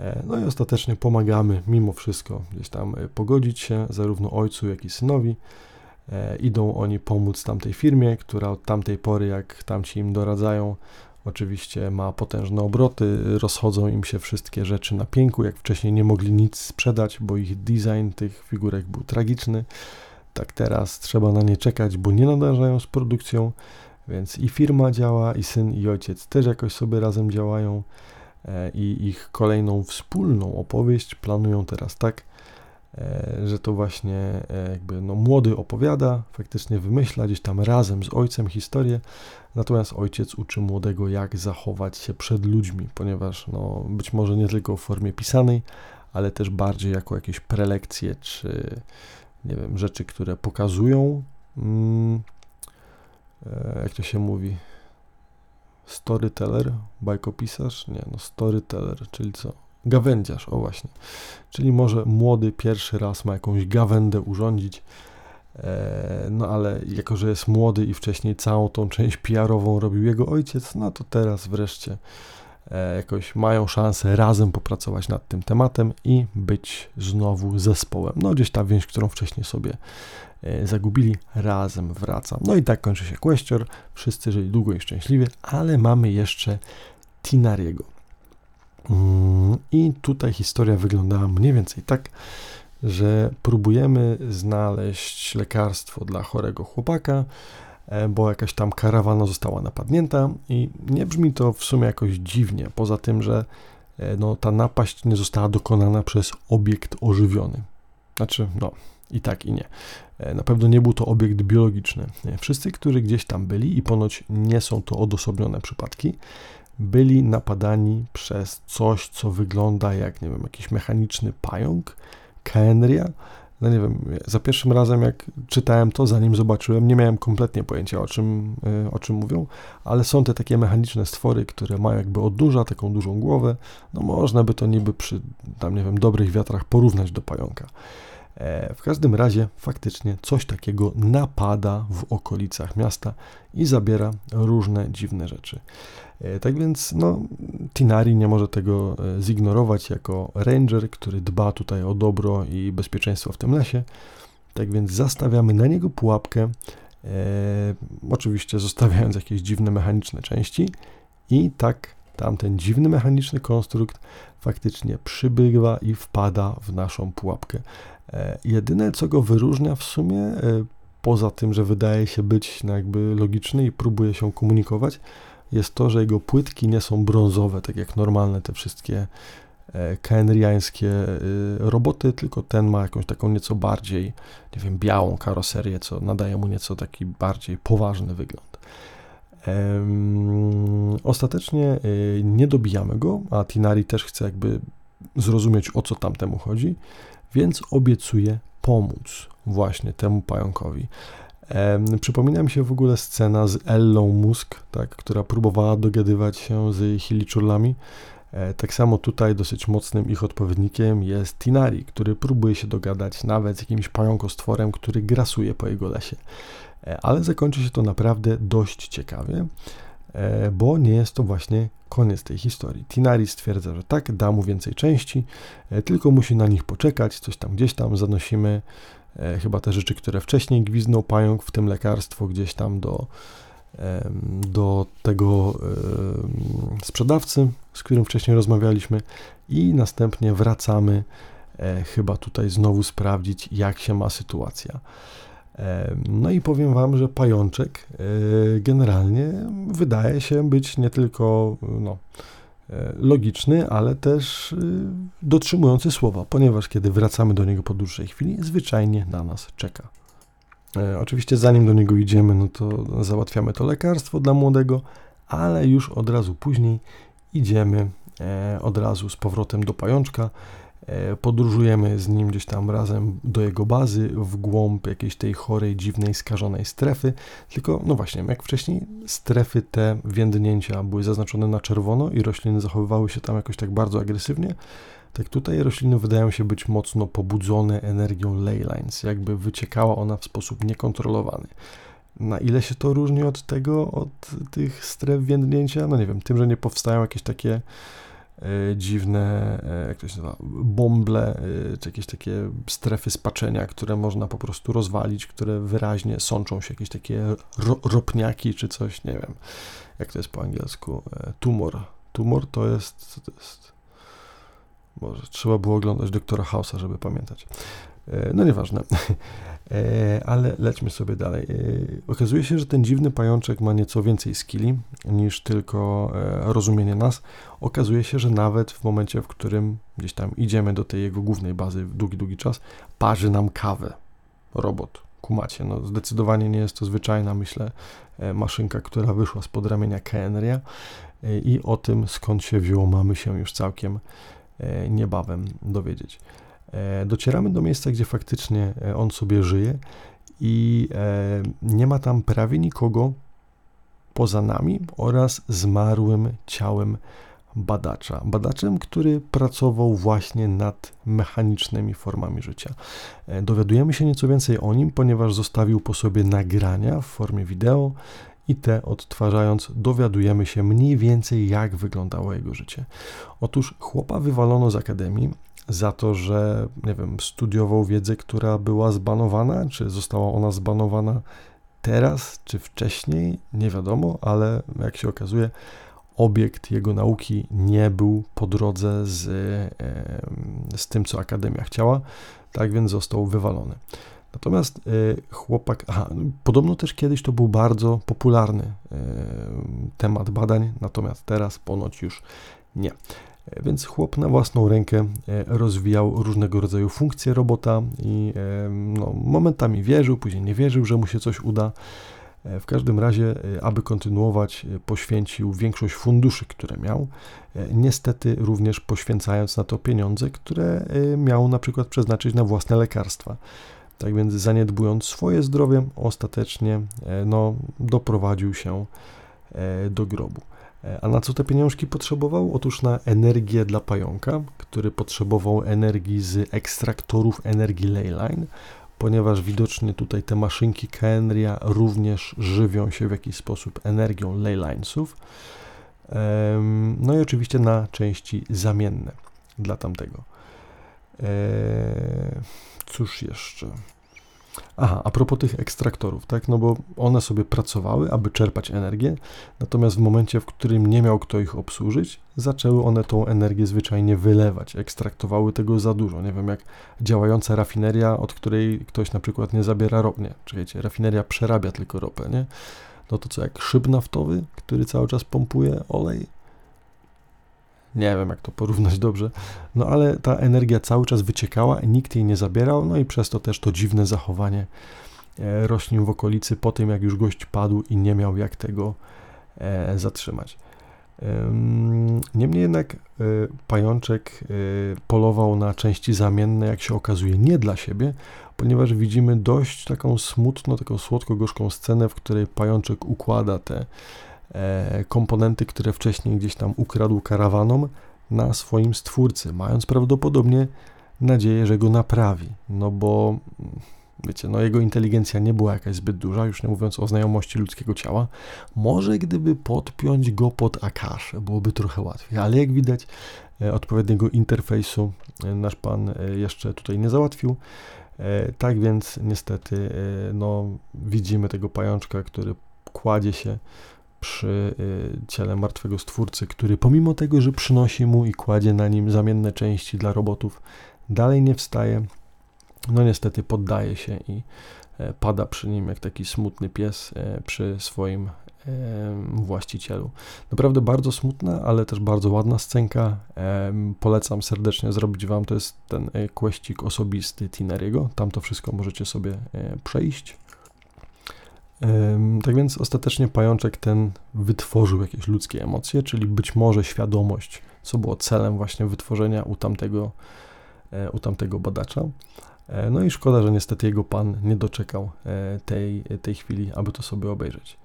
Speaker 1: E, no i ostatecznie pomagamy mimo wszystko gdzieś tam e, pogodzić się zarówno ojcu, jak i synowi. E, idą oni pomóc tamtej firmie, która od tamtej pory, jak tamci im doradzają, oczywiście ma potężne obroty, rozchodzą im się wszystkie rzeczy na pięku, jak wcześniej nie mogli nic sprzedać, bo ich design tych figurek był tragiczny. Tak teraz trzeba na nie czekać, bo nie nadążają z produkcją, więc i firma działa, i syn, i ojciec też jakoś sobie razem działają. E, i ich kolejną wspólną opowieść planują teraz tak, e, że to właśnie e, jakby no, młody opowiada, faktycznie wymyśla gdzieś tam razem z ojcem historię, natomiast ojciec uczy młodego jak zachować się przed ludźmi, ponieważ no, być może nie tylko w formie pisanej, ale też bardziej jako jakieś prelekcje czy nie wiem, rzeczy, które pokazują, mm, jak to się mówi, storyteller, bajkopisarz? Nie, no storyteller, czyli co? Gawędziarz, o właśnie. Czyli może młody pierwszy raz ma jakąś gawędę urządzić, e, no ale jako, że jest młody i wcześniej całą tą część PR-ową robił jego ojciec, no to teraz wreszcie e, jakoś mają szansę razem popracować nad tym tematem i być znowu zespołem. No gdzieś ta więź, którą wcześniej sobie E, zagubili, razem wraca. No i tak kończy się Questor, wszyscy żyli długo i szczęśliwie, ale mamy jeszcze Tinariego. Mm, I tutaj historia wyglądała mniej więcej tak, że próbujemy znaleźć lekarstwo dla chorego chłopaka, e, bo jakaś tam karawana została napadnięta i nie brzmi to w sumie jakoś dziwnie, poza tym, że e, no, ta napaść nie została dokonana przez obiekt ożywiony. Znaczy, no, i tak, i nie. E, na pewno nie był to obiekt biologiczny. Wszyscy, którzy gdzieś tam byli, i ponoć nie są to odosobnione przypadki, byli napadani przez coś, co wygląda jak, nie wiem, jakiś mechaniczny pająk, Kenria. No nie wiem, za pierwszym razem jak czytałem to, zanim zobaczyłem, nie miałem kompletnie pojęcia o czym, e, o czym mówią, ale są te takie mechaniczne stwory, które mają jakby odurza, taką dużą głowę, no można by to niby przy tam, nie wiem, dobrych wiatrach porównać do pająka. E, w każdym razie faktycznie coś takiego napada w okolicach miasta i zabiera różne dziwne rzeczy. E, tak więc no, Tinari nie może tego e, zignorować jako ranger, który dba tutaj o dobro i bezpieczeństwo w tym lesie. Tak więc zastawiamy na niego pułapkę, e, oczywiście zostawiając jakieś dziwne mechaniczne części i tak tamten dziwny mechaniczny konstrukt faktycznie przybywa i wpada w naszą pułapkę. E, jedyne, co go wyróżnia w sumie, e, poza tym, że wydaje się być jakby logiczny i próbuje się komunikować, jest to, że jego płytki nie są brązowe, tak jak normalne te wszystkie e, kenriańskie roboty, tylko ten ma jakąś taką nieco bardziej, nie wiem, białą karoserię, co nadaje mu nieco taki bardziej poważny wygląd. Ostatecznie nie dobijamy go, a Tinari też chce jakby zrozumieć o co tamtemu chodzi więc obiecuję pomóc właśnie temu pająkowi. Przypomina mi się w ogóle scena z Ellą Musk, tak, która próbowała dogadywać się z Hiliczurlami. E, tak samo tutaj dosyć mocnym ich odpowiednikiem jest Tinari, który próbuje się dogadać nawet z jakimś pająkostworem, który grasuje po jego lesie. E, ale zakończy się to naprawdę dość ciekawie, e, bo nie jest to właśnie koniec tej historii. Tinari stwierdza, że tak, da mu więcej części, tylko musi na nich poczekać, coś tam gdzieś tam zanosimy, chyba te rzeczy, które wcześniej gwiznął pająk, w tym lekarstwo gdzieś tam do, do tego sprzedawcy, z którym wcześniej rozmawialiśmy i następnie wracamy e, chyba tutaj znowu sprawdzić, jak się ma sytuacja. No i powiem Wam, że pajączek e, generalnie wydaje się być nie tylko no, e, logiczny, ale też e, dotrzymujący słowa, ponieważ kiedy wracamy do niego po dłuższej chwili, zwyczajnie na nas czeka. Oczywiście zanim do niego idziemy, no to załatwiamy to lekarstwo dla młodego, ale już od razu później idziemy od razu z powrotem do pajączka, E, podróżujemy z nim gdzieś tam razem do jego bazy, w głąb jakiejś tej chorej, dziwnej, skażonej strefy. Tylko, no właśnie, jak wcześniej, strefy te więdnięcia były zaznaczone na czerwono i rośliny zachowywały się tam jakoś tak bardzo agresywnie. Tak tutaj rośliny wydają się być mocno pobudzone energią leylines, jakby wyciekała ona w sposób niekontrolowany. Na ile się to różni od tego, od tych stref więdnięcia? No nie wiem, tym, że nie powstają jakieś takie E, dziwne, e, jak to się nazywa, bąble, e, czy jakieś takie strefy spaczenia, które można po prostu rozwalić, które wyraźnie sączą się, jakieś takie ro, ropniaki, czy coś, nie wiem, jak to jest po angielsku, tumor. Tumor to jest, to jest może trzeba było oglądać doktora Hausa, żeby pamiętać. No nieważne. <laughs> E, ale lećmy sobie dalej. E, okazuje się, że ten dziwny pajączek ma nieco więcej skilli niż tylko e, rozumienie nas. Okazuje się, że nawet w momencie, w którym gdzieś tam idziemy do tej jego głównej bazy w długi, długi czas, parzy nam kawę. Robot. Kumacie, no zdecydowanie nie jest to zwyczajna, myślę, maszynka, która wyszła spod ramienia Kenria i o tym, skąd się wzięło, mamy się już całkiem niebawem dowiedzieć. E, docieramy do miejsca, gdzie faktycznie e, on sobie żyje i e, nie ma tam prawie nikogo poza nami oraz zmarłym ciałem badacza. Badaczem, który pracował właśnie nad mechanicznymi formami życia. Dowiadujemy się nieco więcej o nim, ponieważ zostawił po sobie nagrania w formie wideo i te odtwarzając dowiadujemy się mniej więcej jak wyglądało jego życie. Otóż chłopa wywalono z akademii, za to, że nie wiem, studiował wiedzę, która była zbanowana, czy została ona zbanowana teraz, czy wcześniej, nie wiadomo, ale jak się okazuje, obiekt jego nauki nie był po drodze z, z tym, co Akademia chciała, tak więc został wywalony. Natomiast y, chłopak, aha, podobno też kiedyś to był bardzo popularny temat badań, natomiast teraz ponoć już nie. Więc chłop na własną rękę e, rozwijał różnego rodzaju funkcje robota i e, no, momentami wierzył, później nie wierzył, że mu się coś uda. E, w każdym razie, aby kontynuować, poświęcił większość funduszy, które miał, niestety również poświęcając na to pieniądze, które miał na przykład przeznaczyć na własne lekarstwa. Tak więc zaniedbując swoje zdrowie, ostatecznie no, doprowadził się do grobu. A na co te pieniążki potrzebował? Otóż na energię dla pająka, który potrzebował energii z ekstraktorów energii Leyline, ponieważ widocznie tutaj te maszynki Kenria również żywią się w jakiś sposób energią Leylinesów. No i oczywiście na części zamienne dla tamtego. Eee, cóż jeszcze? Aha, a propos tych ekstraktorów, tak, no bo one sobie pracowały, aby czerpać energię, natomiast w momencie, w którym nie miał kto ich obsłużyć, zaczęły one tą energię zwyczajnie wylewać, ekstraktowały tego za dużo. Nie wiem, jak działająca rafineria, od której ktoś na przykład nie zabiera ropy, nie, czekajcie, rafineria przerabia tylko ropę, nie? No to co, jak szyb naftowy, który cały czas pompuje olej, nie wiem, jak to porównać dobrze, no ale ta energia cały czas wyciekała, nikt jej nie zabierał, no i przez to też to dziwne zachowanie e, roślin w okolicy po tym, jak już gość padł i nie miał jak tego e, zatrzymać. Niemniej jednak e, pajączek polował na części zamienne, jak się okazuje, nie dla siebie, ponieważ widzimy dość taką smutną, taką słodko-gorzką scenę, w której pajączek układa te komponenty, które wcześniej gdzieś tam ukradł karawanom na swoim stwórcy, mając prawdopodobnie nadzieję, że go naprawi. No bo wiecie, no jego inteligencja nie była jakaś zbyt duża, już nie mówiąc o znajomości ludzkiego ciała. Może gdyby podpiąć go pod Akaszę, byłoby trochę łatwiej, ale jak widać, e, odpowiedniego interfejsu e, nasz pan jeszcze tutaj nie załatwił. Tak więc niestety no, widzimy tego pajączka, który kładzie się przy y, ciele martwego stwórcy, który pomimo tego, że przynosi mu i kładzie na nim zamienne części dla robotów, dalej nie wstaje. No niestety poddaje się i e, pada przy nim jak taki smutny pies e, przy swoim właścicielu. Naprawdę bardzo smutna, ale też bardzo ładna scenka. Polecam serdecznie zrobić Wam, to jest ten e, kweścik osobisty Tineriego. Tam to wszystko możecie sobie przejść. Tak więc ostatecznie pajączek ten wytworzył jakieś ludzkie emocje, czyli być może świadomość, co było celem właśnie wytworzenia u tamtego, e, u tamtego badacza. E, no i szkoda, że niestety jego pan nie doczekał e, tej, tej chwili, aby to sobie obejrzeć.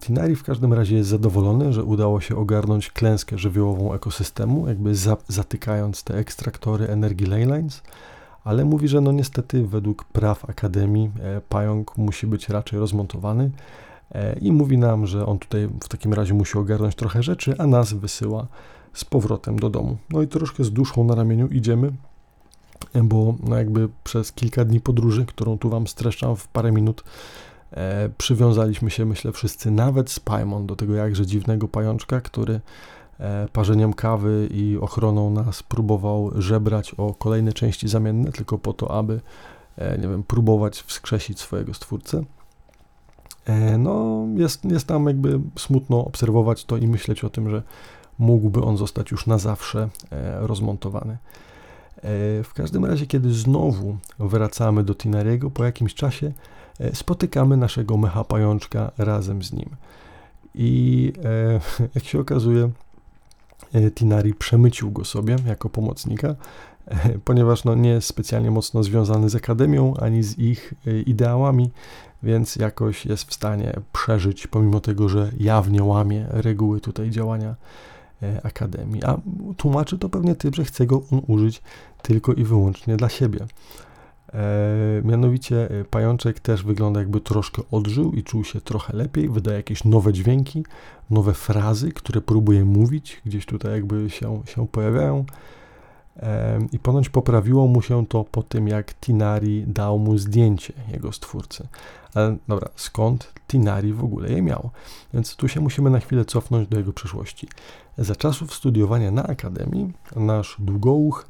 Speaker 1: Tinari w każdym razie jest zadowolony, że udało się ogarnąć klęskę żywiołową ekosystemu, jakby za, zatykając te ekstraktory energii Leylines, ale mówi, że no niestety według praw Akademii e, pająk musi być raczej rozmontowany e, i mówi nam, że on tutaj w takim razie musi ogarnąć trochę rzeczy, a nas wysyła z powrotem do domu. No i troszkę z duszą na ramieniu idziemy, bo no jakby przez kilka dni podróży, którą tu Wam streszczam w parę minut, e, przywiązaliśmy się, myślę, wszyscy, nawet z Paimon, do tego jakże dziwnego pajączka, który parzeniem kawy i ochroną nas próbował żebrać o kolejne części zamienne, tylko po to, aby, e, nie wiem, próbować wskrzesić swojego stwórcę. E, no, jest, jest nam jakby smutno obserwować to i myśleć o tym, że mógłby on zostać już na zawsze rozmontowany. W każdym razie, kiedy znowu wracamy do Tinariego, po jakimś czasie spotykamy naszego mecha pajączka razem z nim. I <laughs> jak się okazuje, E, Tinari przemycił go sobie jako pomocnika, e, ponieważ no, nie jest specjalnie mocno związany z Akademią ani z ich e, ideałami, więc jakoś jest w stanie przeżyć, pomimo tego, że jawnie łamie reguły tutaj działania Akademii. A tłumaczy to pewnie tym, że chce go on użyć tylko i wyłącznie dla siebie. E, mianowicie e, pajączek też wygląda jakby troszkę odżył i czuł się trochę lepiej, wydaje jakieś nowe dźwięki, nowe frazy, które próbuje mówić, gdzieś tutaj jakby się, się pojawiają. E, I ponoć poprawiło mu się to po tym, jak Tinari dał mu zdjęcie jego stwórcy. Ale dobra, skąd Tinari w ogóle je miał? Więc tu się musimy na chwilę cofnąć do jego przeszłości. Za czasów studiowania na Akademii nasz długouch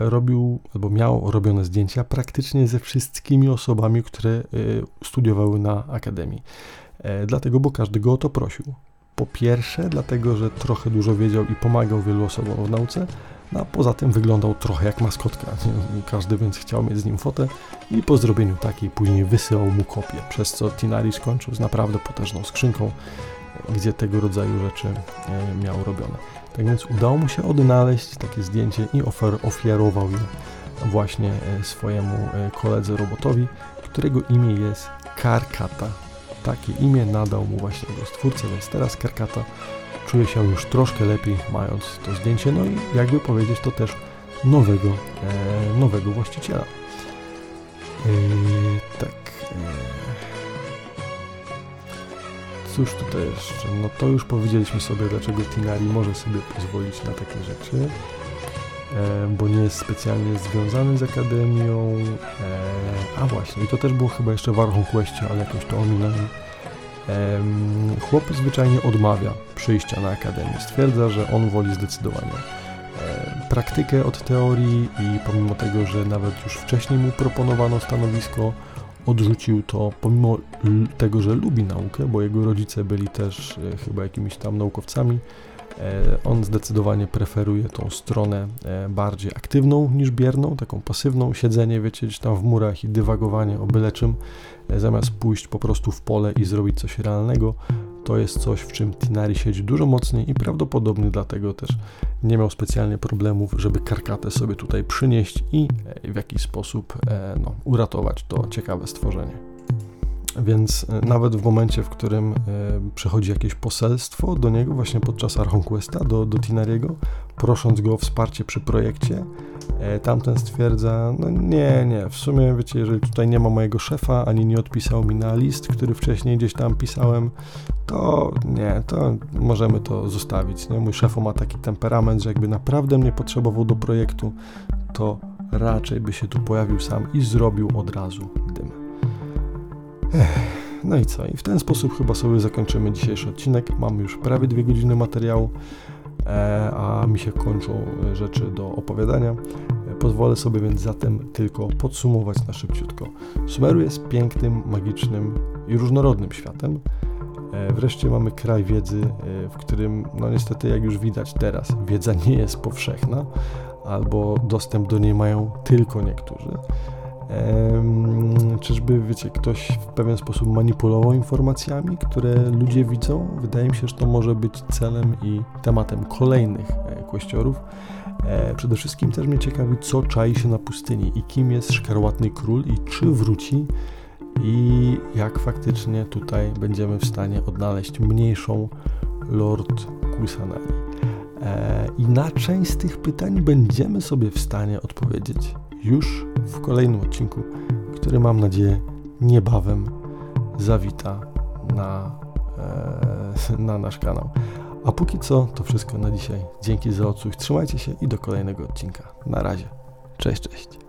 Speaker 1: robił albo miał robione zdjęcia praktycznie ze wszystkimi osobami, które e, studiowały na akademii. E, dlatego, bo każdy go o to prosił. Po pierwsze, dlatego, że trochę dużo wiedział i pomagał wielu osobom w nauce, no a poza tym wyglądał trochę jak maskotka. Każdy więc chciał mieć z nim fotę i po zrobieniu takiej później wysyłał mu kopię, przez co Tinari skończył z naprawdę potężną skrzynką, gdzie tego rodzaju rzeczy miał robione. Tak więc udało mu się odnaleźć takie zdjęcie i ofer, ofiarował je właśnie e, swojemu e, koledze robotowi, którego imię jest Karkata. Takie imię nadał mu właśnie jego stwórca, więc teraz Karkata czuje się już troszkę lepiej mając to zdjęcie, no i jakby powiedzieć to też nowego, e, nowego właściciela. Tak. Cóż tutaj jeszcze? No to już powiedzieliśmy sobie, dlaczego Tinari może sobie pozwolić na takie rzeczy, e, bo nie jest specjalnie związany z Akademią. E, a właśnie, i to też było chyba jeszcze w Archon ale jakoś to ominąłem. Chłop zwyczajnie odmawia przyjścia na Akademię. Stwierdza, że on woli zdecydowanie e, praktykę od teorii i pomimo tego, że nawet już wcześniej mu proponowano stanowisko, odrzucił to pomimo tego, że lubi naukę, bo jego rodzice byli też e, chyba jakimiś tam naukowcami. E, on zdecydowanie preferuje tą stronę e, bardziej aktywną niż bierną, taką pasywną, siedzenie, wiecie, gdzieś tam w murach i dywagowanie o byle czym, zamiast pójść po prostu w pole i zrobić coś realnego to jest coś, w czym Tinari siedzi dużo mocniej i prawdopodobnie dlatego też nie miał specjalnie problemów, żeby karkatę sobie tutaj przynieść i e, w jakiś sposób e, no, uratować to ciekawe stworzenie. Więc e, nawet w momencie, w którym e, przychodzi jakieś poselstwo do niego, właśnie podczas Archonquesta, do, do Tinariego, prosząc go o wsparcie przy projekcie, e, tamten stwierdza, no nie, nie, w sumie wiecie, jeżeli tutaj nie ma mojego szefa, ani nie odpisał mi na list, który wcześniej gdzieś tam pisałem, to nie, to możemy to zostawić. Nie? Mój szef ma taki temperament, że jakby naprawdę mnie potrzebował do projektu, to raczej by się tu pojawił sam i zrobił od razu dym. No i co? I w ten sposób chyba sobie zakończymy dzisiejszy odcinek. Mamy już prawie dwie godziny materiału, e, a mi się kończą rzeczy do opowiadania. E, pozwolę sobie więc zatem tylko podsumować na szybciutko. Sumeru jest pięknym, magicznym i różnorodnym światem. E, wreszcie mamy kraj wiedzy, w którym, no niestety, jak już widać teraz, wiedza nie jest powszechna, albo dostęp do niej mają tylko niektórzy. Czyżby, wiecie, ktoś w pewien sposób manipulował informacjami, które ludzie widzą? Wydaje mi się, że to może być celem i tematem kolejnych kościorów. E, przede wszystkim też mnie ciekawi, co czai się na pustyni i kim jest szkarłatny król i czy wróci i jak faktycznie tutaj będziemy w stanie odnaleźć mniejszą Lord Kusanali. E, I na część z tych pytań będziemy sobie w stanie odpowiedzieć już w kolejnym odcinku, który mam nadzieję niebawem zawita na, e, na nasz kanał. A póki co to wszystko na dzisiaj. Dzięki za odsłuch, trzymajcie się i do kolejnego odcinka. Na razie. Cześć, cześć.